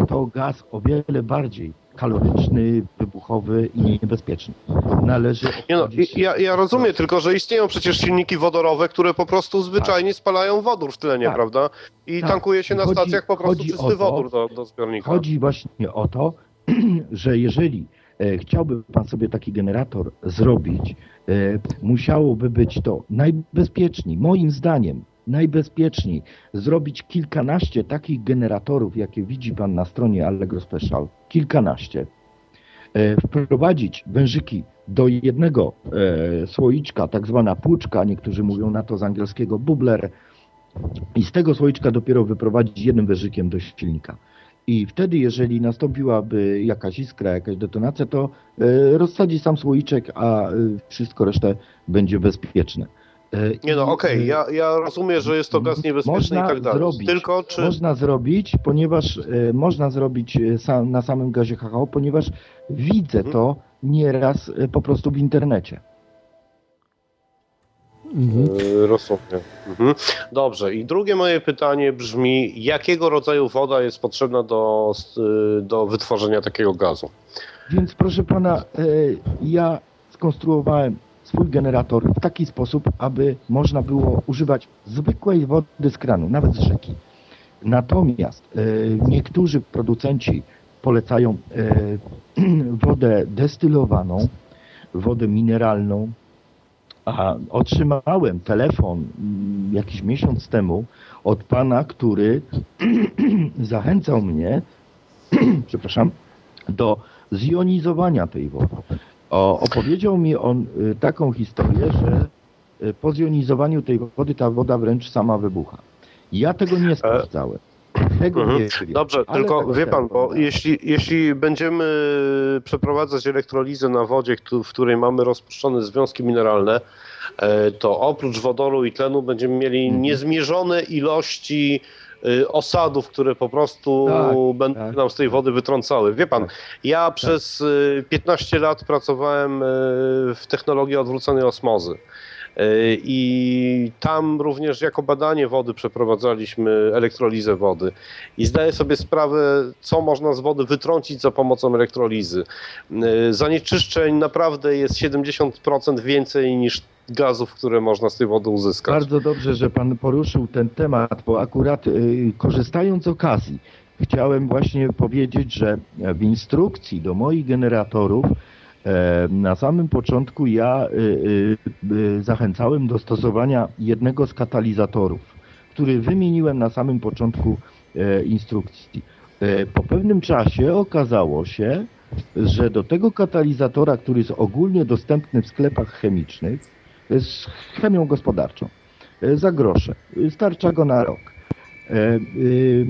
to gaz o wiele bardziej kaloryczny, wybuchowy i niebezpieczny. Należy Nie no, ja, ja rozumiem, tylko że istnieją przecież silniki wodorowe, które po prostu zwyczajnie spalają wodór w tlenie, Tak. prawda? I Tak. tankuje się na Chodzi- stacjach po prostu czysty to- wodór do, do zbiornika. Chodzi właśnie o to, że jeżeli e, chciałby Pan sobie taki generator zrobić, e, musiałoby być to najbezpieczniej, moim zdaniem, najbezpieczniej zrobić kilkanaście takich generatorów, jakie widzi Pan na stronie Allegro Special, kilkanaście, e, wprowadzić wężyki do jednego e, słoiczka, tak zwana płuczka, niektórzy mówią na to z angielskiego bubler, i z tego słoiczka dopiero wyprowadzić jednym wężykiem do silnika. I wtedy, jeżeli nastąpiłaby jakaś iskra, jakaś detonacja, to e, rozsadzi sam słoiczek, a e, wszystko resztę będzie bezpieczne. E, Nie no, okej, e, ja, ja rozumiem, że jest to gaz niebezpieczny można i tak dalej. Zrobić, Tylko czy... Można zrobić, ponieważ można zrobić sam, na samym gazie HHO, ponieważ widzę Mhm. to nieraz po prostu w internecie. Mhm. Yy, Rozumiem. Mhm. Dobrze. I drugie moje pytanie brzmi, jakiego rodzaju woda jest potrzebna do, y, do wytworzenia takiego gazu? Więc proszę pana, e, ja skonstruowałem swój generator w taki sposób, aby można było używać zwykłej wody z kranu, nawet z rzeki. Natomiast e, niektórzy producenci polecają e, wodę destylowaną, wodę mineralną, a otrzymałem telefon mm, jakiś miesiąc temu od pana, który zachęcał mnie, przepraszam, do zjonizowania tej wody. O, opowiedział mi on y, taką historię, że y, po zjonizowaniu tej wody ta woda wręcz sama wybucha. Ja tego nie sprawdzałem. Tego Mhm. nie. Dobrze, ale tylko tego wie pan, telefon bo jeśli, jeśli będziemy przeprowadzać elektrolizę na wodzie, w której mamy rozpuszczone związki mineralne, e, to oprócz wodoru i tlenu będziemy mieli Mhm. niezmierzone ilości e, osadów, które po prostu Tak, będą tak. nam z tej wody wytrącały. Wie pan, Tak. ja przez e, 15 lat pracowałem e, w technologii odwróconej osmozy. I tam również jako badanie wody przeprowadzaliśmy elektrolizę wody. I zdaję sobie sprawę, co można z wody wytrącić za pomocą elektrolizy. Zanieczyszczeń naprawdę jest 70% więcej niż gazów, które można z tej wody uzyskać. Bardzo dobrze, że Pan poruszył ten temat, bo akurat y, korzystając z okazji, chciałem właśnie powiedzieć, że w instrukcji do moich generatorów na samym początku ja y, y, zachęcałem do stosowania jednego z katalizatorów, który wymieniłem na samym początku e, instrukcji. E, Po pewnym czasie okazało się, że do tego katalizatora, który jest ogólnie dostępny w sklepach chemicznych, z chemią gospodarczą, e, za grosze. E, Starcza go na rok. E, y,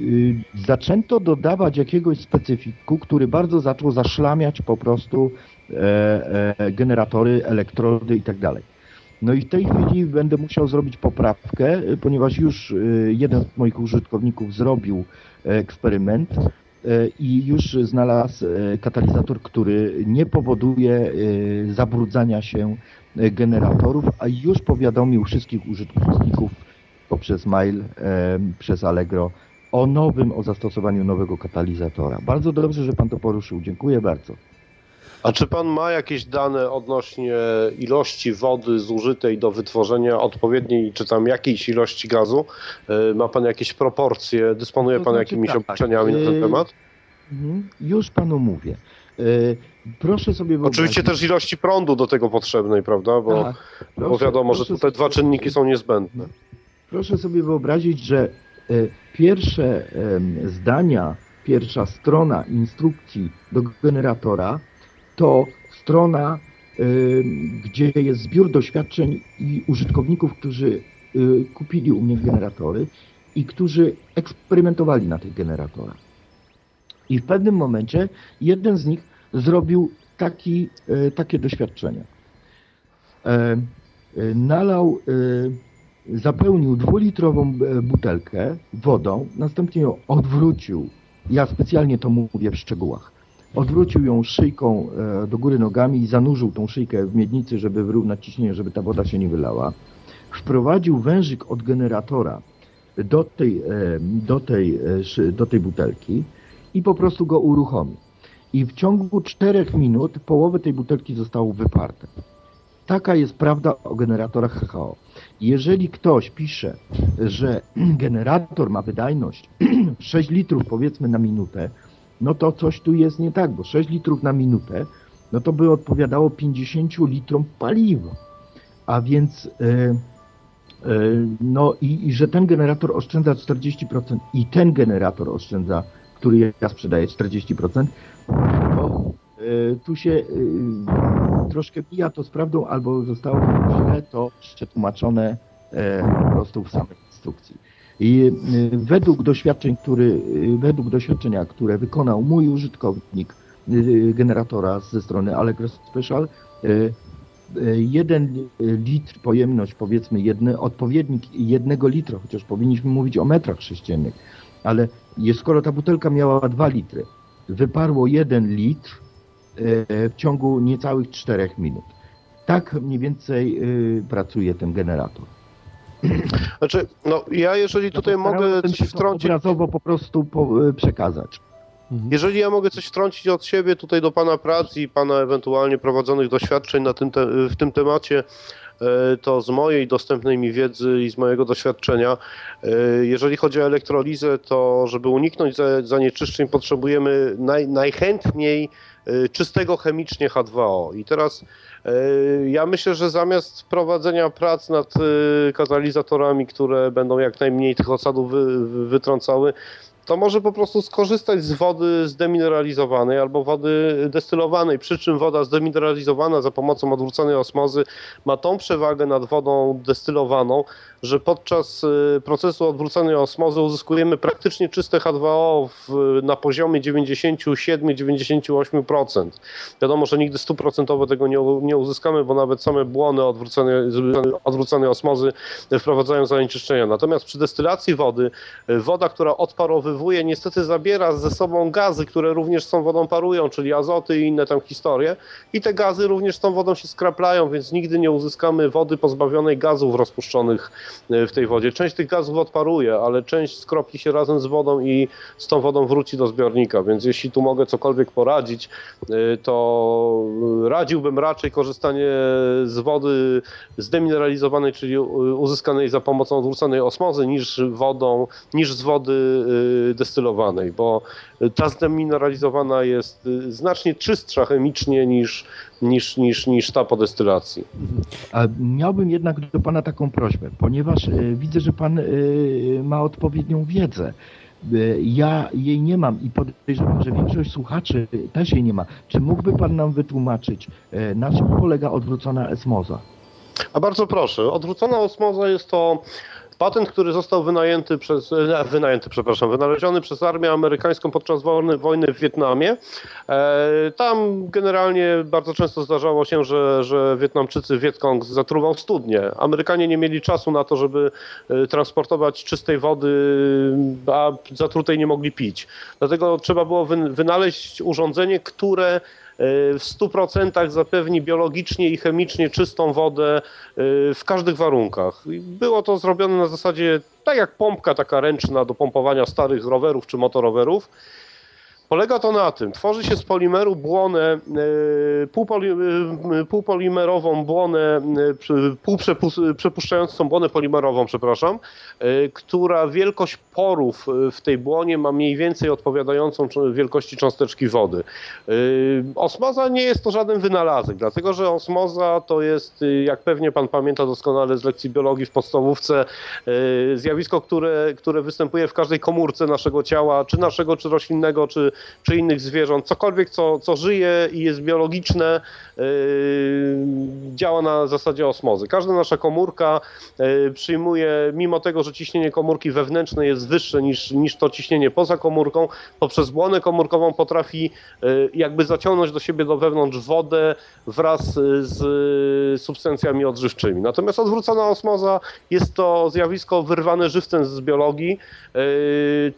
y, Zaczęto dodawać jakiegoś specyfiku, który bardzo zaczął zaszlamiać po prostu e, e, generatory, elektrody i tak. No i w tej chwili będę musiał zrobić poprawkę, e, ponieważ już e, jeden z moich użytkowników zrobił e, eksperyment e, i już znalazł e, katalizator, który nie powoduje e, zabrudzania się e, generatorów, a już powiadomił wszystkich użytkowników poprzez mail, e, przez Allegro o nowym, o zastosowaniu nowego katalizatora. Bardzo dobrze, że Pan to poruszył. Dziękuję bardzo. A czy pan ma jakieś dane odnośnie ilości wody zużytej do wytworzenia odpowiedniej, czy tam jakiejś ilości gazu? E, Ma pan jakieś proporcje? Dysponuje To pan znaczy jakimiś tak, obliczeniami na ten temat? Mhm. Już Panu mówię. E, Proszę sobie wyobrazić... Oczywiście też ilości prądu do tego potrzebnej, prawda? Bo, Tak. bo Proszę- wiadomo, że tutaj dwa czynniki są niezbędne. Proszę sobie wyobrazić, że e, pierwsze zdania, pierwsza strona instrukcji do generatora to strona, em, gdzie jest zbiór doświadczeń i użytkowników, którzy y, kupili u mnie generatory i którzy eksperymentowali na tych generatorach. I w pewnym momencie jeden z nich zrobił taki, e, takie doświadczenie. E, e, Nalał, e, zapełnił dwulitrową e, butelkę wodą, następnie ją odwrócił. Ja specjalnie to mówię w szczegółach. odwrócił ją szyjką e, do góry nogami i zanurzył tą szyjkę w miednicy, żeby wyrównać ciśnienie, żeby ta woda się nie wylała. Wprowadził wężyk od generatora do tej, e, do tej, do tej butelki i po prostu go uruchomił. I w ciągu czterech minut połowę tej butelki zostało wyparte. Taka jest prawda o generatorach HHO. Jeżeli ktoś pisze, że generator ma wydajność 6 litrów powiedzmy na minutę, no to coś tu jest nie tak, bo 6 litrów na minutę, no to by odpowiadało 50 litrom paliwa. A więc e, e, no i, i że ten generator oszczędza 40% i ten generator oszczędza, który ja sprzedaję 40%, to e, tu się troszkę mija to z prawdą, albo zostało źle to przetłumaczone e, po prostu w samej instrukcji. I e, według doświadczeń, który, e, według doświadczenia, które wykonał mój użytkownik generatora ze strony Allegro Special, jeden litr pojemność, powiedzmy jedny, odpowiednik jednego litra, chociaż powinniśmy mówić o metrach sześciennych, ale skoro ta butelka miała 2 litry, wyparło jeden litr w ciągu niecałych 4 minut. Tak mniej więcej e, pracuje ten generator. Znaczy, no ja jeżeli tutaj mogę coś wtrącić, obrazowo po prostu po, e, przekazać. jeżeli ja mogę coś wtrącić od siebie tutaj do Pana prac i Pana ewentualnie prowadzonych doświadczeń na tym te, w tym temacie, e, to z mojej dostępnej mi wiedzy i z mojego doświadczenia, e, jeżeli chodzi o elektrolizę, to żeby uniknąć za- zanieczyszczeń potrzebujemy naj, najchętniej e, czystego chemicznie H2O. I teraz e, ja myślę, że zamiast prowadzenia prac nad e, katalizatorami, które będą jak najmniej tych osadów wy, wy- wytrącały, to może po prostu skorzystać z wody zdemineralizowanej albo wody destylowanej, przy czym woda zdemineralizowana za pomocą odwróconej osmozy ma tą przewagę nad wodą destylowaną, że podczas y, procesu odwróconej osmozy uzyskujemy praktycznie czyste H2O w, na poziomie 97-98%. Wiadomo, że nigdy stuprocentowo tego nie, nie uzyskamy, bo nawet same błony odwróconej, odwróconej osmozy wprowadzają zanieczyszczenia. Natomiast przy destylacji wody, y, woda, która odparowywuje, niestety zabiera ze sobą gazy, które również z tą wodą parują, czyli azoty i inne tam historie. I te gazy również z tą wodą się skraplają, więc nigdy nie uzyskamy wody pozbawionej gazów rozpuszczonych w tej wodzie. Część tych gazów odparuje, ale część skropi się razem z wodą i z tą wodą wróci do zbiornika. Więc jeśli tu mogę cokolwiek poradzić, y, to radziłbym raczej korzystanie z wody zdemineralizowanej, czyli uzyskanej za pomocą odwróconej osmozy, niż wodą, niż z wody y, destylowanej, bo ta zdemineralizowana jest znacznie czystsza chemicznie niż, niż, niż, niż ta po destylacji. A miałbym jednak do Pana taką prośbę, ponieważ e, widzę, że Pan e, ma odpowiednią wiedzę. E, Ja jej nie mam i podejrzewam, że większość słuchaczy też jej nie ma. Czy mógłby Pan nam wytłumaczyć, na czym polega odwrócona esmoza? A bardzo proszę, odwrócona osmoza jest to patent, który został wynajęty przez, e, wynajęty, przepraszam, wynaleziony przez armię amerykańską podczas wojny, wojny w Wietnamie. E, tam generalnie bardzo często zdarzało się, że, że Wietnamczycy Wietkong zatruwał studnie. Amerykanie nie mieli czasu na to, żeby e, transportować czystej wody, a zatrutej nie mogli pić. Dlatego trzeba było wyn- wynaleźć urządzenie, które w 100% zapewni biologicznie i chemicznie czystą wodę y, w każdych warunkach. Było to zrobione na zasadzie tak jak pompka taka ręczna do pompowania starych rowerów czy motorowerów. Polega to na tym, tworzy się z polimeru błonę, półpoli, y, półpolimerową błonę, przy- półprzepuszczającą błonę polimerową, przepraszam, która wielkość porów w tej błonie ma mniej więcej odpowiadającą wielkości cząsteczki wody. Osmoza nie jest to żaden wynalazek, dlatego że osmoza to jest, jak pewnie pan pamięta doskonale z lekcji biologii w podstawówce, zjawisko, które, które występuje w każdej komórce naszego ciała, czy naszego, czy roślinnego, czy, czy innych zwierząt. Cokolwiek, co, co żyje i jest biologiczne, y, działa na zasadzie osmozy. Każda nasza komórka y, przyjmuje, mimo tego, że ciśnienie komórki wewnętrznej jest wyższe niż, niż to ciśnienie poza komórką, poprzez błonę komórkową potrafi y, jakby zaciągnąć do siebie do wewnątrz wodę wraz z substancjami odżywczymi. Natomiast odwrócona osmoza jest to zjawisko wyrwane żywcem z biologii,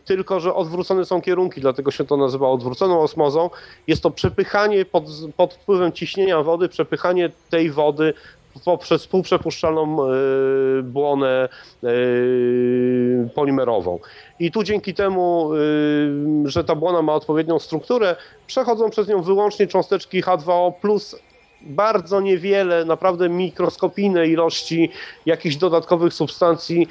tylko że odwrócone są kierunki, dlatego się to nazywa nazywa odwróconą osmozą. Jest to przepychanie pod, pod wpływem ciśnienia wody, przepychanie tej wody poprzez półprzepuszczalną y, błonę y, polimerową. I tu dzięki temu, y, że ta błona ma odpowiednią strukturę, przechodzą przez nią wyłącznie cząsteczki H2O plus bardzo niewiele, naprawdę mikroskopijne ilości jakichś dodatkowych substancji,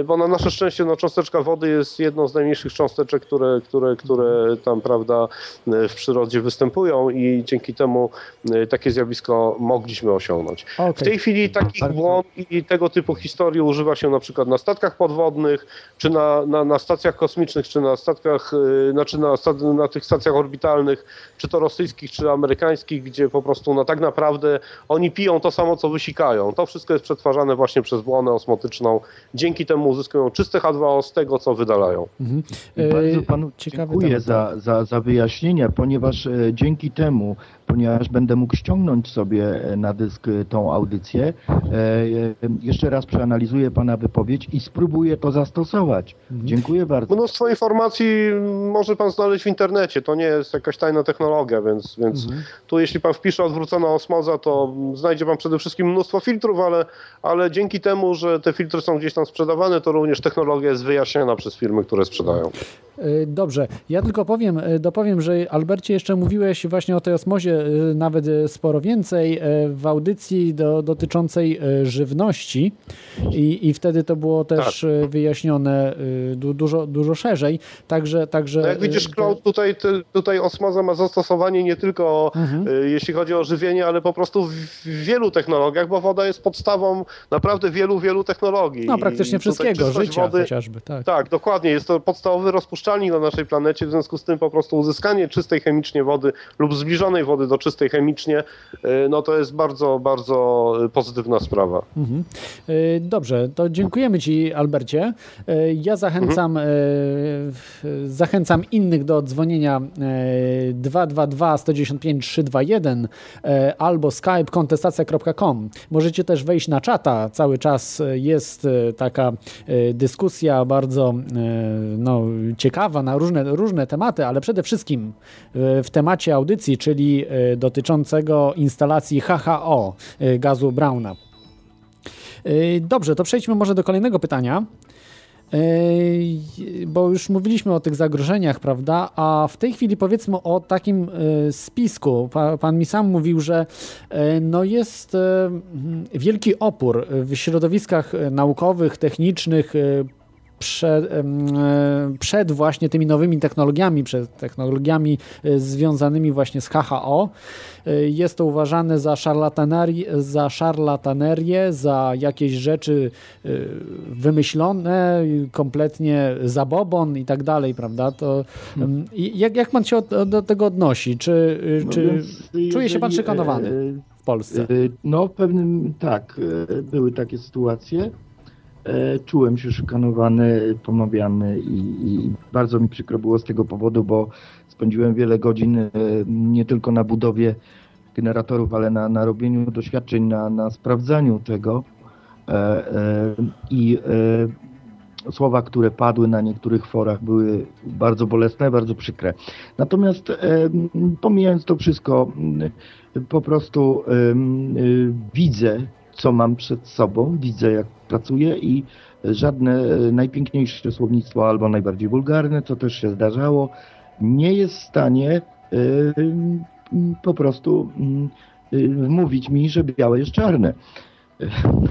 y, bo na nasze szczęście no, cząsteczka wody jest jedną z najmniejszych cząsteczek, które, które, które tam prawda, y, w przyrodzie występują i dzięki temu y, takie zjawisko mogliśmy osiągnąć. Okej. W tej chwili takich błąd i tego typu historii używa się na przykład na statkach podwodnych, czy na, na, na stacjach kosmicznych, czy na statkach, znaczy na, na tych stacjach orbitalnych, czy to rosyjskich, czy amerykańskich, gdzie po prostu no tak naprawdę oni piją to samo, co wysikają. To wszystko jest przetwarzane właśnie przez błonę osmotyczną. Dzięki temu uzyskują czyste H2O z tego, co wydalają. Mhm. Bardzo E, panu ciekawy dziękuję za, za, za wyjaśnienia, ponieważ e, dzięki temu, ponieważ będę mógł ściągnąć sobie e, na dysk e, tą audycję, e, jeszcze raz przeanalizuję pana wypowiedź i spróbuję to zastosować. Mhm. Dziękuję bardzo. Mnóstwo informacji może pan znaleźć w internecie. To nie jest jakaś tajna technologia, więc, więc Mhm. tu jeśli pan wpisze odwrócona osmoza, to znajdzie pan przede wszystkim mnóstwo filtrów, ale, ale dzięki temu, że te filtry są gdzieś tam sprzedawane, to również technologia jest wyjaśniana przez firmy, które sprzedają. Dobrze, ja tylko powiem, dopowiem, że Albercie jeszcze mówiłeś właśnie o tej osmozie nawet e, sporo więcej e, w audycji do, dotyczącej żywności i, i wtedy to było też e, wyjaśnione du, dużo, dużo szerzej, także... także No jak widzisz, Claude, tutaj, tutaj osmoza ma zastosowanie nie tylko Mhm. y, jeśli chodzi o żywienie, ale po prostu w, wielu technologiach, bo woda jest podstawą naprawdę wielu, wielu technologii. No praktycznie wszystkiego, życia chociażby, tak. Tak, dokładnie. Jest to podstawowy rozpuszczalnik na naszej planecie, w związku z tym po prostu uzyskanie czystej chemicznie wody lub zbliżonej wody do czystej chemicznie, y, no to jest bardzo, bardzo pozytywna sprawa. Mhm. E, Dobrze, to dziękujemy Ci, Albercie. E, Ja zachęcam, e, w- zachęcam innych do dzwonienia e, 222 195 321 e, albo skype kontestacja.com. Możecie też wejść na czata. Cały czas e, jest e, taka e, dyskusja bardzo e, no, ciekawa na różne, różne tematy, ale przede wszystkim e, w temacie audycji, czyli e, dotyczącego instalacji HHO e, gazu Brauna. Yy, Dobrze, to przejdźmy może do kolejnego pytania. Bo już mówiliśmy o tych zagrożeniach, prawda? A w tej chwili powiedzmy o takim spisku. Pa- Pan mi sam mówił, że no jest wielki opór w środowiskach naukowych, technicznych. Przed, e, przed właśnie tymi nowymi technologiami, przed technologiami e, związanymi właśnie z HHO. E, Jest to uważane za, szarlatanari- za szarlatanerię, za jakieś rzeczy wymyślone, kompletnie zabobon i tak dalej, prawda? To, i jak, jak pan się do tego odnosi? Czy, No czy więc czuje się pan szykanowany w Polsce? No, pewnym tak, były takie sytuacje. E, Czułem się szykanowany, pomawiany i, i bardzo mi przykro było z tego powodu, bo spędziłem wiele godzin e, nie tylko na budowie generatorów, ale na, na robieniu doświadczeń, na, na sprawdzaniu tego. E, I słowa, które padły na niektórych forach, były bardzo bolesne, bardzo przykre. Natomiast pomijając to wszystko, po prostu widzę, co mam przed sobą, widzę, jak pracuję i żadne e, najpiękniejsze słownictwo albo najbardziej wulgarne, co też się zdarzało, nie jest w stanie m, po prostu y, wmówić mi, że białe jest czarne.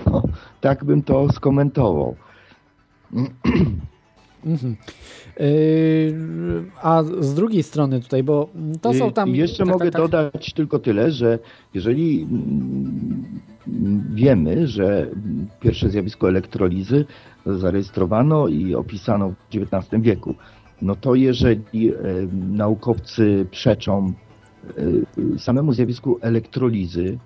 No, tak bym to skomentował. Mhm. Yy, a z drugiej strony tutaj, bo to są tam... Jeszcze tak, mogę tak, tak. dodać tylko tyle, że jeżeli wiemy, że pierwsze zjawisko elektrolizy zarejestrowano i opisano w XIX wieku, no to jeżeli e, naukowcy przeczą e, samemu zjawisku elektrolizy,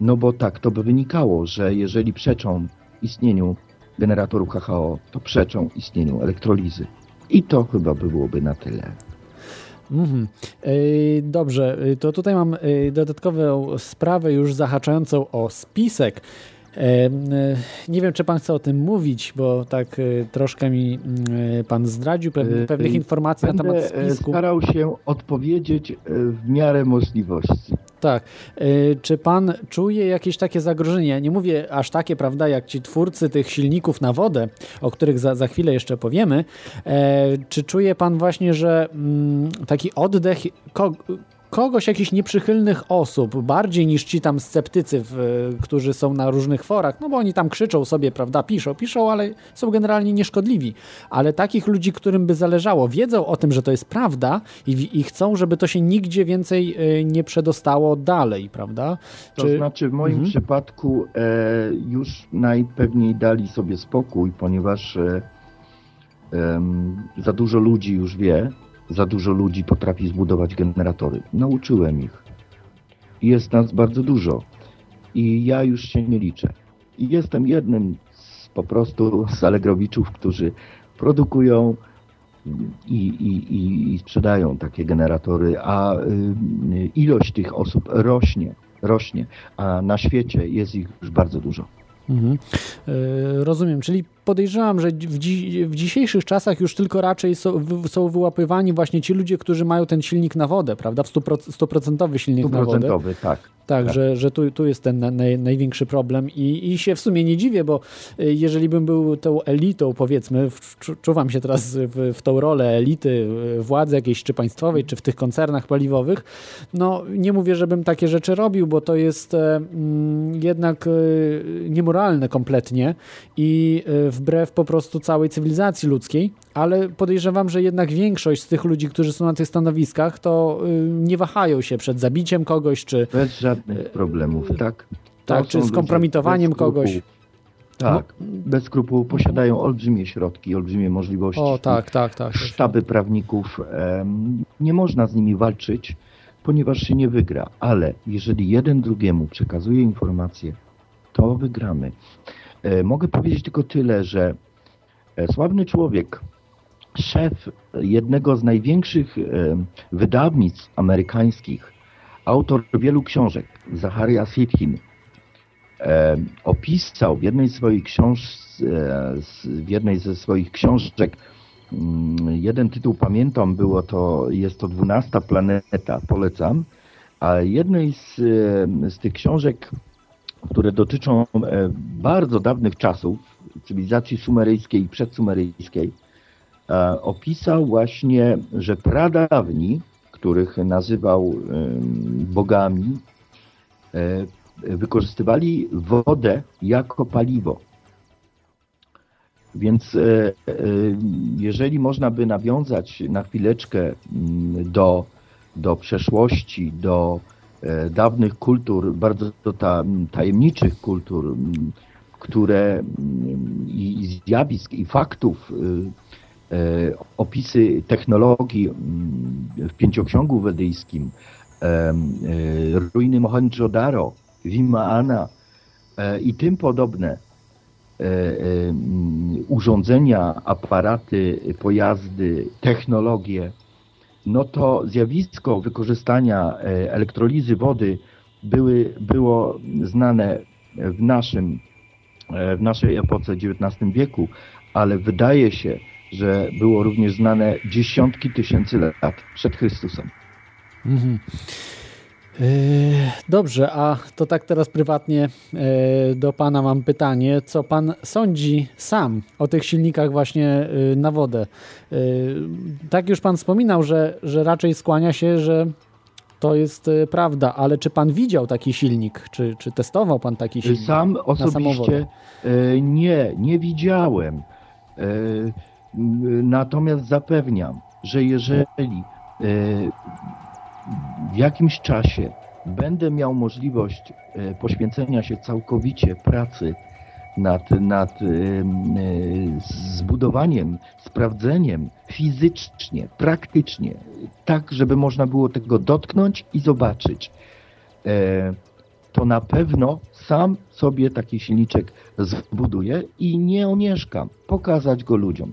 no bo tak to by wynikało, że jeżeli przeczą istnieniu generatorów HHO, to przeczą istnieniu elektrolizy. I to chyba byłoby na tyle. Mhm. Yy, Dobrze, yy, to tutaj mam yy, dodatkową sprawę już zahaczającą o spisek. E, e, Nie wiem, czy pan chce o tym mówić, bo tak e, troszkę mi e, pan zdradził pew- pewnych E, informacji na Będę temat e, spisku. starał się odpowiedzieć e, w miarę możliwości. Tak. E, Czy pan czuje jakieś takie zagrożenie? Ja nie mówię aż takie, prawda, jak ci twórcy tych silników na wodę, o których za, za chwilę jeszcze powiemy. E, Czy czuje pan właśnie, że mm, taki oddech kogoś, jakichś nieprzychylnych osób, bardziej niż ci tam sceptycy, którzy są na różnych forach, no bo oni tam krzyczą sobie, prawda, piszą, piszą, ale są generalnie nieszkodliwi. Ale takich ludzi, którym by zależało, wiedzą o tym, że to jest prawda i, i chcą, żeby to się nigdzie więcej e, nie przedostało dalej, prawda? To znaczy w moim Mhm. przypadku e, już najpewniej dali sobie spokój, ponieważ e, em, za dużo ludzi już wie, za dużo ludzi potrafi zbudować generatory. Nauczyłem ich. Jest nas bardzo dużo i ja już się nie liczę. Jestem jednym z, po prostu z Alegrowiczów, którzy produkują i, i, i, i sprzedają takie generatory, a y, ilość tych osób rośnie, rośnie, a na świecie jest ich już bardzo dużo. Mhm. E, Rozumiem, czyli podejrzewam, że w, dzi w dzisiejszych czasach już tylko raczej są, są wyłapywani właśnie ci ludzie, którzy mają ten silnik na wodę, prawda? W 100%, 100% silnik na wodę. Stuprocentowy, tak. Tak, Tak. że, że tu, tu jest ten na- naj, największy problem i, i się w sumie nie dziwię, bo y, jeżeli bym był tą elitą, powiedzmy, czuwam się teraz w, w tą rolę elity y, władzy jakiejś, czy państwowej, czy w tych koncernach paliwowych, no nie mówię, żebym takie rzeczy robił, bo to jest e, mm, jednak e, niemoralne kompletnie i e, wbrew po prostu całej cywilizacji ludzkiej, ale podejrzewam, że jednak większość z tych ludzi, którzy są na tych stanowiskach, to y, nie wahają się przed zabiciem kogoś, czy Bez żadnych problemów, tak? To tak, są czy skompromitowaniem kogoś. Tak, bez skrupułów posiadają olbrzymie środki, olbrzymie możliwości. O, tak, tak, tak. Sztaby prawników, nie można z nimi walczyć, ponieważ się nie wygra, ale jeżeli jeden drugiemu przekazuje informacje, to wygramy. E, Mogę powiedzieć tylko tyle, że e, sławny człowiek, szef jednego z największych e, wydawnictw amerykańskich, autor wielu książek, Zacharia Sitchin, opisał w jednej, książ, w jednej ze swoich książek, mm, jeden tytuł pamiętam, było to, jest to 12 planeta, polecam, a jednej z, z tych książek, które dotyczą e, bardzo dawnych czasów, cywilizacji sumeryjskiej i przedsumeryjskiej, e, opisał właśnie, że pradawni, których nazywał bogami, e, wykorzystywali wodę jako paliwo. Więc jeżeli można by nawiązać na chwileczkę mm, do, do przeszłości, do dawnych kultur, bardzo ta, tajemniczych kultur, które i zjawisk, i faktów, y, e, opisy technologii w pięcioksiągu wedyjskim, e, ruiny Mohenjo-Daro, Vimaana e, i tym podobne e, e, urządzenia, aparaty, pojazdy, technologie, no to zjawisko wykorzystania e, elektrolizy wody były, było znane w naszym, e, w naszej epoce XIX wieku, ale wydaje się, że było również znane dziesiątki tysięcy lat przed Chrystusem. Mhm. Yy, Dobrze, a to tak teraz prywatnie yy, do Pana mam pytanie. Co Pan sądzi sam o tych silnikach właśnie yy, na wodę? Tak już Pan wspominał, że, że raczej skłania się, że to jest prawda, ale czy Pan widział taki silnik? Czy, czy testował Pan taki silnik? Sam osobiście e, nie, nie widziałem. E, Natomiast zapewniam, że jeżeli e, w jakimś czasie będę miał możliwość e, poświęcenia się całkowicie pracy nad, nad e, zbudowaniem, sprawdzeniem fizycznie, praktycznie, tak, żeby można było tego dotknąć i zobaczyć, e, to na pewno sam sobie taki silniczek zbuduję i nie omieszkam pokazać go ludziom.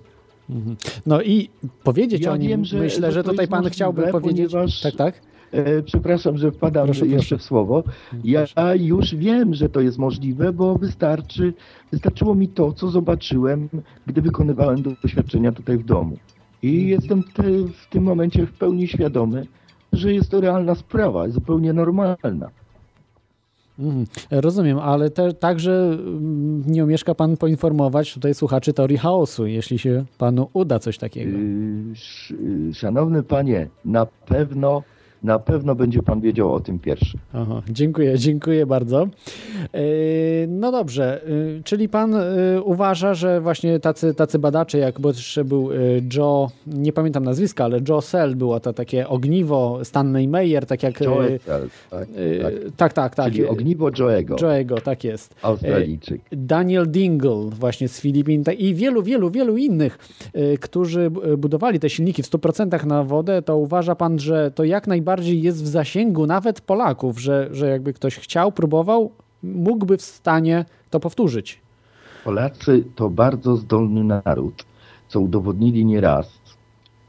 Mhm. No i powiedzieć Ja o nim, wiem, że- myślę, że że tutaj Pan chciałby powiedzieć. ponieważ- Tak, tak. E, przepraszam, że wpadam Proszę, jeszcze proszę. w słowo. Ja już wiem, że to jest możliwe, bo wystarczy, wystarczyło mi to, co zobaczyłem, gdy wykonywałem doświadczenia tutaj w domu. I jestem te, w tym momencie w pełni świadomy, że jest to realna sprawa, zupełnie normalna. Mhm. Rozumiem, ale te, także mm, nie omieszka pan poinformować tutaj słuchaczy teorii chaosu, jeśli się panu uda coś takiego. Yy, yy, Szanowny panie, na pewno, na pewno będzie pan wiedział o tym pierwszy. Aha, dziękuję, dziękuję bardzo. Yy, No dobrze, yy, czyli pan yy, uważa, że właśnie tacy, tacy badacze, jak bo jeszcze był Joe, nie pamiętam nazwiska, ale Joe Sell było to takie ogniwo, Stanley Meyer, tak jak... Joe Sell, tak, tak. tak, tak, tak. Czyli ogniwo Joego, Joe'ego, tak jest. Australijczyk. E, Daniel Dingle właśnie z Filipin i wielu, wielu, wielu innych, e, którzy budowali te silniki w 100% na wodę, to uważa pan, że to jak najbardziej jest w zasięgu nawet Polaków, że, że jakby ktoś chciał, próbował, mógłby w stanie to powtórzyć. Polacy to bardzo zdolny naród, co udowodnili nieraz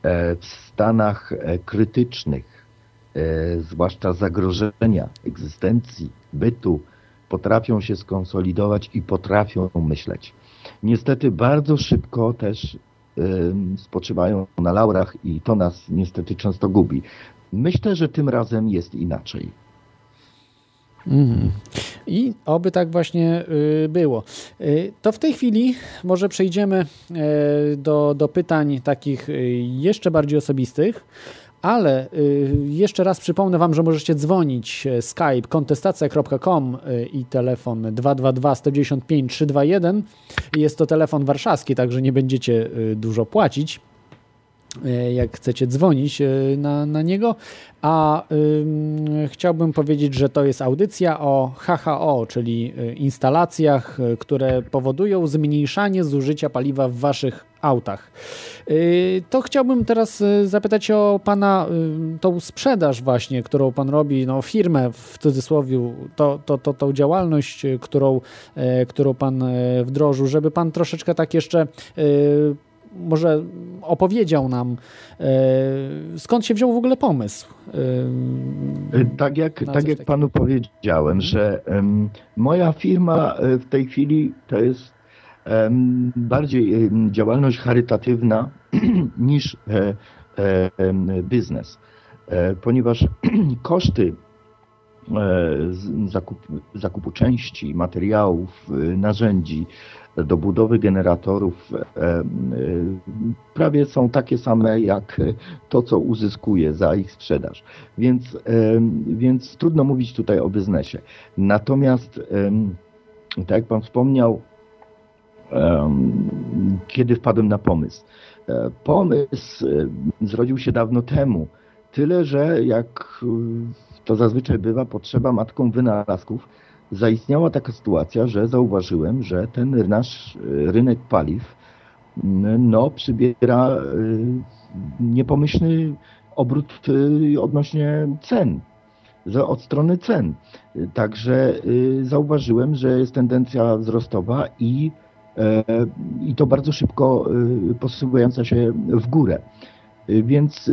e, w stanach e, krytycznych, e, zwłaszcza zagrożenia egzystencji, bytu, potrafią się skonsolidować i potrafią myśleć. Niestety bardzo szybko też spoczywają na laurach i to nas niestety często gubi. Myślę, że tym razem jest inaczej. Mhm. I oby tak właśnie y, było. Y, To w tej chwili może przejdziemy y, do, do pytań takich y, jeszcze bardziej osobistych. Ale jeszcze raz przypomnę Wam, że możecie dzwonić e, Skype kontestacja.com i telefon 222 195 321. Jest to telefon warszawski, także nie będziecie dużo płacić e, jak chcecie dzwonić e, na, na niego. A ym, chciałbym powiedzieć, że to jest audycja o HHO, czyli e, instalacjach, e, które powodują zmniejszanie zużycia paliwa w waszych autach. Y, To chciałbym teraz e, zapytać o pana y, tą sprzedaż właśnie, którą pan robi, no firmę w cudzysłowie, to, to, to, tą działalność, e, którą, e, którą pan e, wdrożył, żeby pan troszeczkę tak jeszcze e, może opowiedział nam, e, skąd się wziął w ogóle pomysł. e, Y, Tak jak, tak jak panu powiedziałem, że moja firma e, w tej chwili to jest bardziej działalność charytatywna niż e, e, biznes, e, ponieważ koszty e, zakup, zakupu części, materiałów, e, narzędzi do budowy generatorów e, e, prawie są takie same jak to, co uzyskuję za ich sprzedaż. Więc, em, więc trudno mówić tutaj o biznesie. Natomiast, tak jak Pan wspomniał, kiedy wpadłem na pomysł. E, Pomysł e, zrodził się dawno temu. Tyle, że jak e, to zazwyczaj bywa, potrzeba matką wynalazków, zaistniała taka sytuacja, że zauważyłem, że ten nasz e, rynek paliw no, przybiera e, niepomyślny obrót e, odnośnie cen, od strony cen. Także zauważyłem, że jest tendencja wzrostowa i, i to bardzo szybko posuwająca się w górę. Więc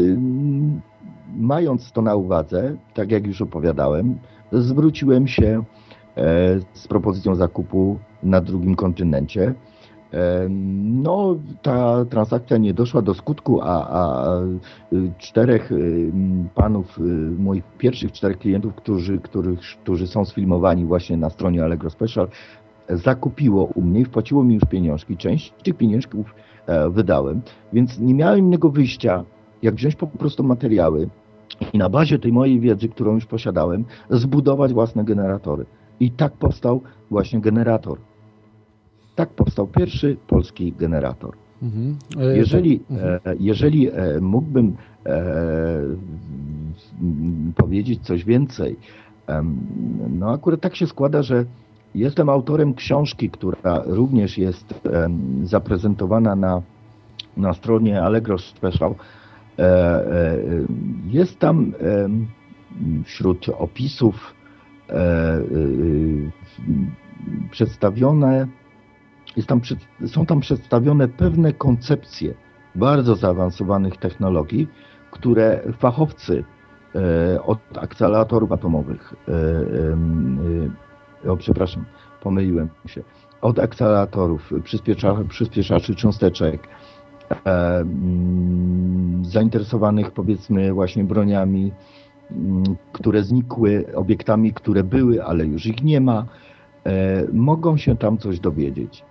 mając to na uwadze, tak jak już opowiadałem, zwróciłem się z propozycją zakupu na drugim kontynencie. E, No, ta transakcja nie doszła do skutku, a, a y, czterech y, panów, y, moich pierwszych czterech klientów, którzy, których, którzy są sfilmowani właśnie na stronie Allegro Special, zakupiło u mnie i wpłaciło mi już pieniążki. Część tych pieniążków e, wydałem, więc nie miałem innego wyjścia, jak wziąć po prostu materiały i na bazie tej mojej wiedzy, którą już posiadałem, zbudować własne generatory. I tak powstał właśnie generator. Tak powstał pierwszy polski generator. Mhm. E, Jeżeli, to- mhm. e, jeżeli e, mógłbym powiedzieć coś więcej, no akurat tak się składa, że jestem autorem książki, która również jest zaprezentowana na, na stronie Allegro Special. Jest tam wśród opisów przedstawione jest tam, są tam przedstawione pewne koncepcje bardzo zaawansowanych technologii, które fachowcy e, od akceleratorów atomowych, e, e, o przepraszam, pomyliłem się, od akceleratorów, przyspiesza, przyspieszaczy cząsteczek, e, zainteresowanych powiedzmy właśnie broniami, które znikły, obiektami, które były, ale już ich nie ma, e, mogą się tam coś dowiedzieć.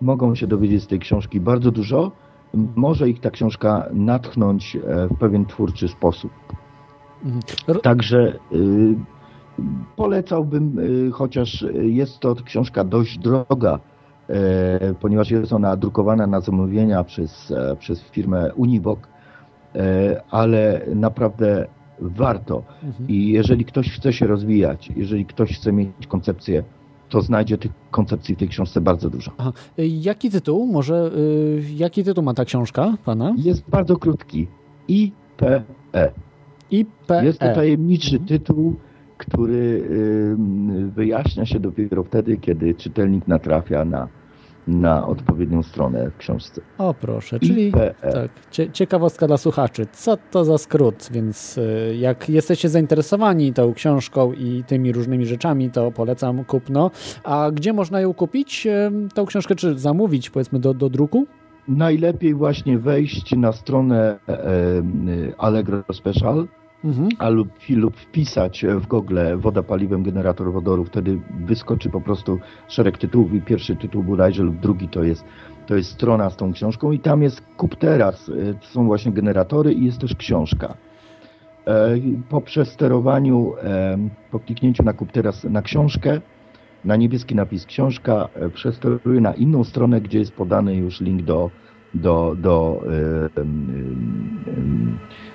Mogą się dowiedzieć z tej książki bardzo dużo. Może ich ta książka natchnąć e, w pewien twórczy sposób. Także y, polecałbym, y, chociaż jest to książka dość droga, e, ponieważ jest ona drukowana na zamówienia przez, przez firmę Unibok, ale naprawdę warto. I jeżeli ktoś chce się rozwijać, jeżeli ktoś chce mieć koncepcję, to znajdzie tych koncepcji w tej książce bardzo dużo. Aha. Y, Jaki tytuł? Może y, jaki tytuł ma ta książka pana? Jest bardzo krótki. IPE. IPE. Jest to tajemniczy tytuł, który wyjaśnia się dopiero wtedy, kiedy czytelnik natrafia na, na odpowiednią stronę w książce. O proszę, czyli IPE. tak, cie, ciekawostka dla słuchaczy. Co to za skrót? Więc y, jak jesteście zainteresowani tą książką i tymi różnymi rzeczami, to polecam kupno. A gdzie można ją kupić, y, tą książkę, czy zamówić powiedzmy do, do druku? Najlepiej właśnie wejść na stronę e, e, Allegro Special a lub, lub wpisać w Google woda paliwem generator wodoru, wtedy wyskoczy po prostu szereg tytułów i pierwszy tytuł bodajże lub drugi to jest, to jest strona z tą książką i tam jest kup teraz, e, to są właśnie generatory i jest też książka. E, Po przesterowaniu, e, po kliknięciu na kup teraz na książkę, na niebieski napis książka, e, przesteruję na inną stronę, gdzie jest podany już link do, do, do e,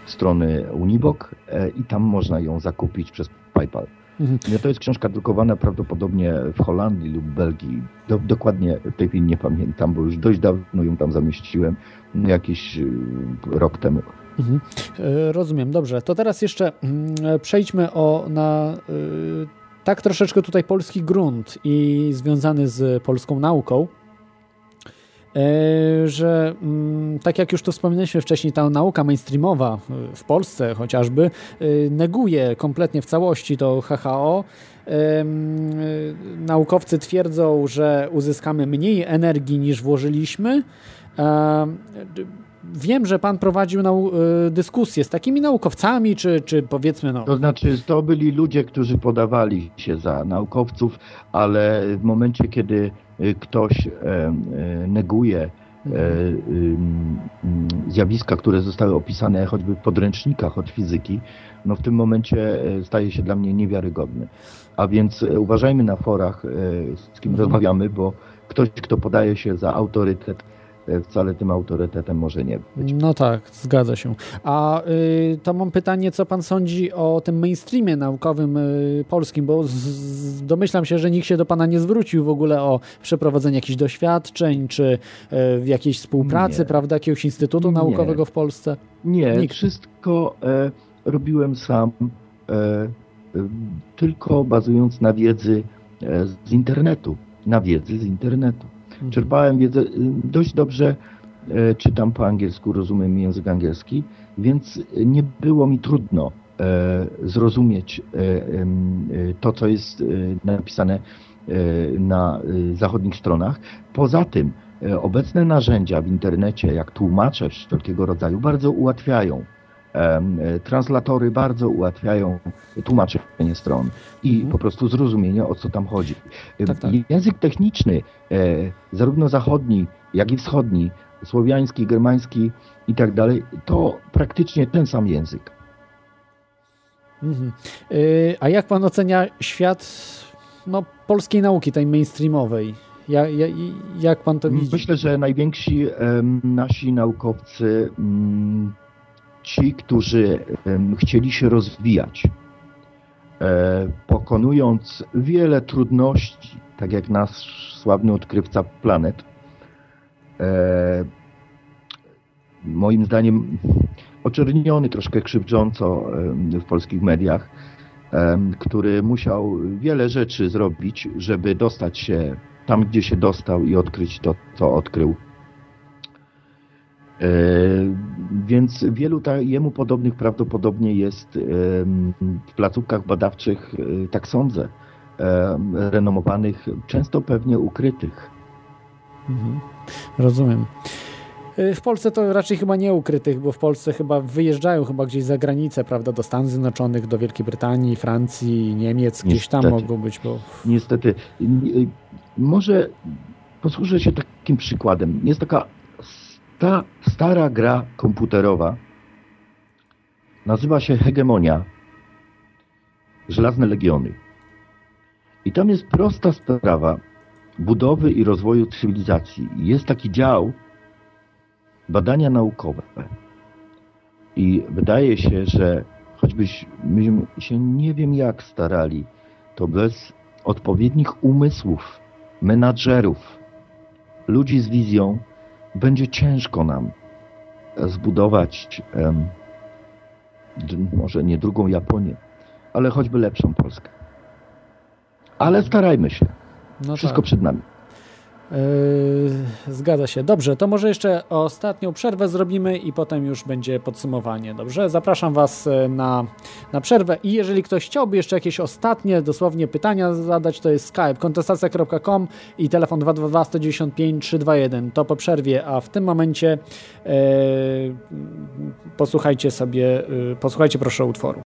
strony Unibok e, i tam można ją zakupić przez PayPal. Mhm. To jest książka drukowana prawdopodobnie w Holandii lub Belgii. Do, dokładnie w tej chwili nie pamiętam, bo już dość dawno ją tam zamieściłem, jakiś y, rok temu. Mhm. E, Rozumiem, dobrze. To teraz jeszcze mm, przejdźmy o, na y, tak troszeczkę tutaj polski grunt i związany z polską nauką. E, Że mm, tak jak już tu wspominaliśmy wcześniej, ta nauka mainstreamowa y, w Polsce chociażby y, neguje kompletnie w całości to HHO. Y, Naukowcy twierdzą, że uzyskamy mniej energii niż włożyliśmy. Em, Wiem, że pan prowadził nau- dyskusje z takimi naukowcami, czy, czy powiedzmy, no. To znaczy, to byli ludzie, którzy podawali się za naukowców, ale w momencie, kiedy ktoś e, e, neguje e, ym, ym, zjawiska, które zostały opisane choćby w podręcznikach od fizyki, no w tym momencie staje się dla mnie niewiarygodny. A więc uważajmy na forach, z kim rozmawiamy, bo ktoś, kto podaje się za autorytet, wcale tym autorytetem może nie być. No tak, zgadza się. A y, to mam pytanie, co pan sądzi o tym mainstreamie naukowym y, polskim, bo z, z, domyślam się, że nikt się do pana nie zwrócił w ogóle o przeprowadzenie jakichś doświadczeń, czy y, jakiejś współpracy, Nie. prawda, jakiegoś instytutu Nie. naukowego w Polsce? Nie, Nikt. wszystko e, robiłem sam, e, e, tylko bazując na wiedzy z internetu. Na wiedzy z internetu. Czerpałem wiedzę, y, dość dobrze e, czytam po angielsku, rozumiem język angielski, więc nie było mi trudno e, zrozumieć e, to, co jest napisane na zachodnich stronach. Poza tym obecne narzędzia w internecie, jak tłumacze wszelkiego rodzaju, bardzo ułatwiają. E, Translatory bardzo ułatwiają tłumaczenie stron i po prostu zrozumienie, o co tam chodzi. E, Język techniczny, e, zarówno zachodni, jak i wschodni, słowiański, germański i tak dalej, to praktycznie ten sam język. Mhm. A jak pan ocenia świat no, polskiej nauki, tej mainstreamowej? Ja, ja, jak pan to widzi? Myślę, że najwięksi nasi naukowcy, mm, ci, którzy chcieli się rozwijać, e, pokonując wiele trudności, tak jak nasz sławny odkrywca planet, e, moim zdaniem oczerniony troszkę krzywdząco w polskich mediach, który musiał wiele rzeczy zrobić, żeby dostać się tam, gdzie się dostał i odkryć to, co odkrył. E, Więc wielu ta, jemu podobnych prawdopodobnie jest w placówkach badawczych, e, tak sądzę, em, renomowanych, często pewnie ukrytych. Mhm. Rozumiem. Y, W Polsce to raczej chyba nie ukrytych, bo w Polsce chyba wyjeżdżają chyba gdzieś za granicę, prawda, do Stanów Zjednoczonych, do Wielkiej Brytanii, Francji, Niemiec, gdzieś tam Niestety. mogą być, bo Niestety. N- Może posłużę się takim przykładem. Jest taka sta, stara gra komputerowa. Nazywa się Hegemonia. Żelazne Legiony. I tam jest prosta sprawa budowy i rozwoju cywilizacji. Jest taki dział badania naukowe. I wydaje się, że choćbyśmy się nie wiem jak starali, to bez odpowiednich umysłów, menadżerów, ludzi z wizją, będzie ciężko nam zbudować em, d- może nie drugą Japonię, ale choćby lepszą Polskę. Ale starajmy się. no Wszystko tak. przed nami. Yy, zgadza się. Dobrze, to może jeszcze ostatnią przerwę zrobimy i potem już będzie podsumowanie. Dobrze, zapraszam Was e, na, na przerwę i jeżeli ktoś chciałby jeszcze jakieś ostatnie dosłownie pytania zadać, to jest skype kontestacja.com i telefon 222 195 321. To po przerwie, a w tym momencie e, posłuchajcie sobie, e, posłuchajcie proszę utworu.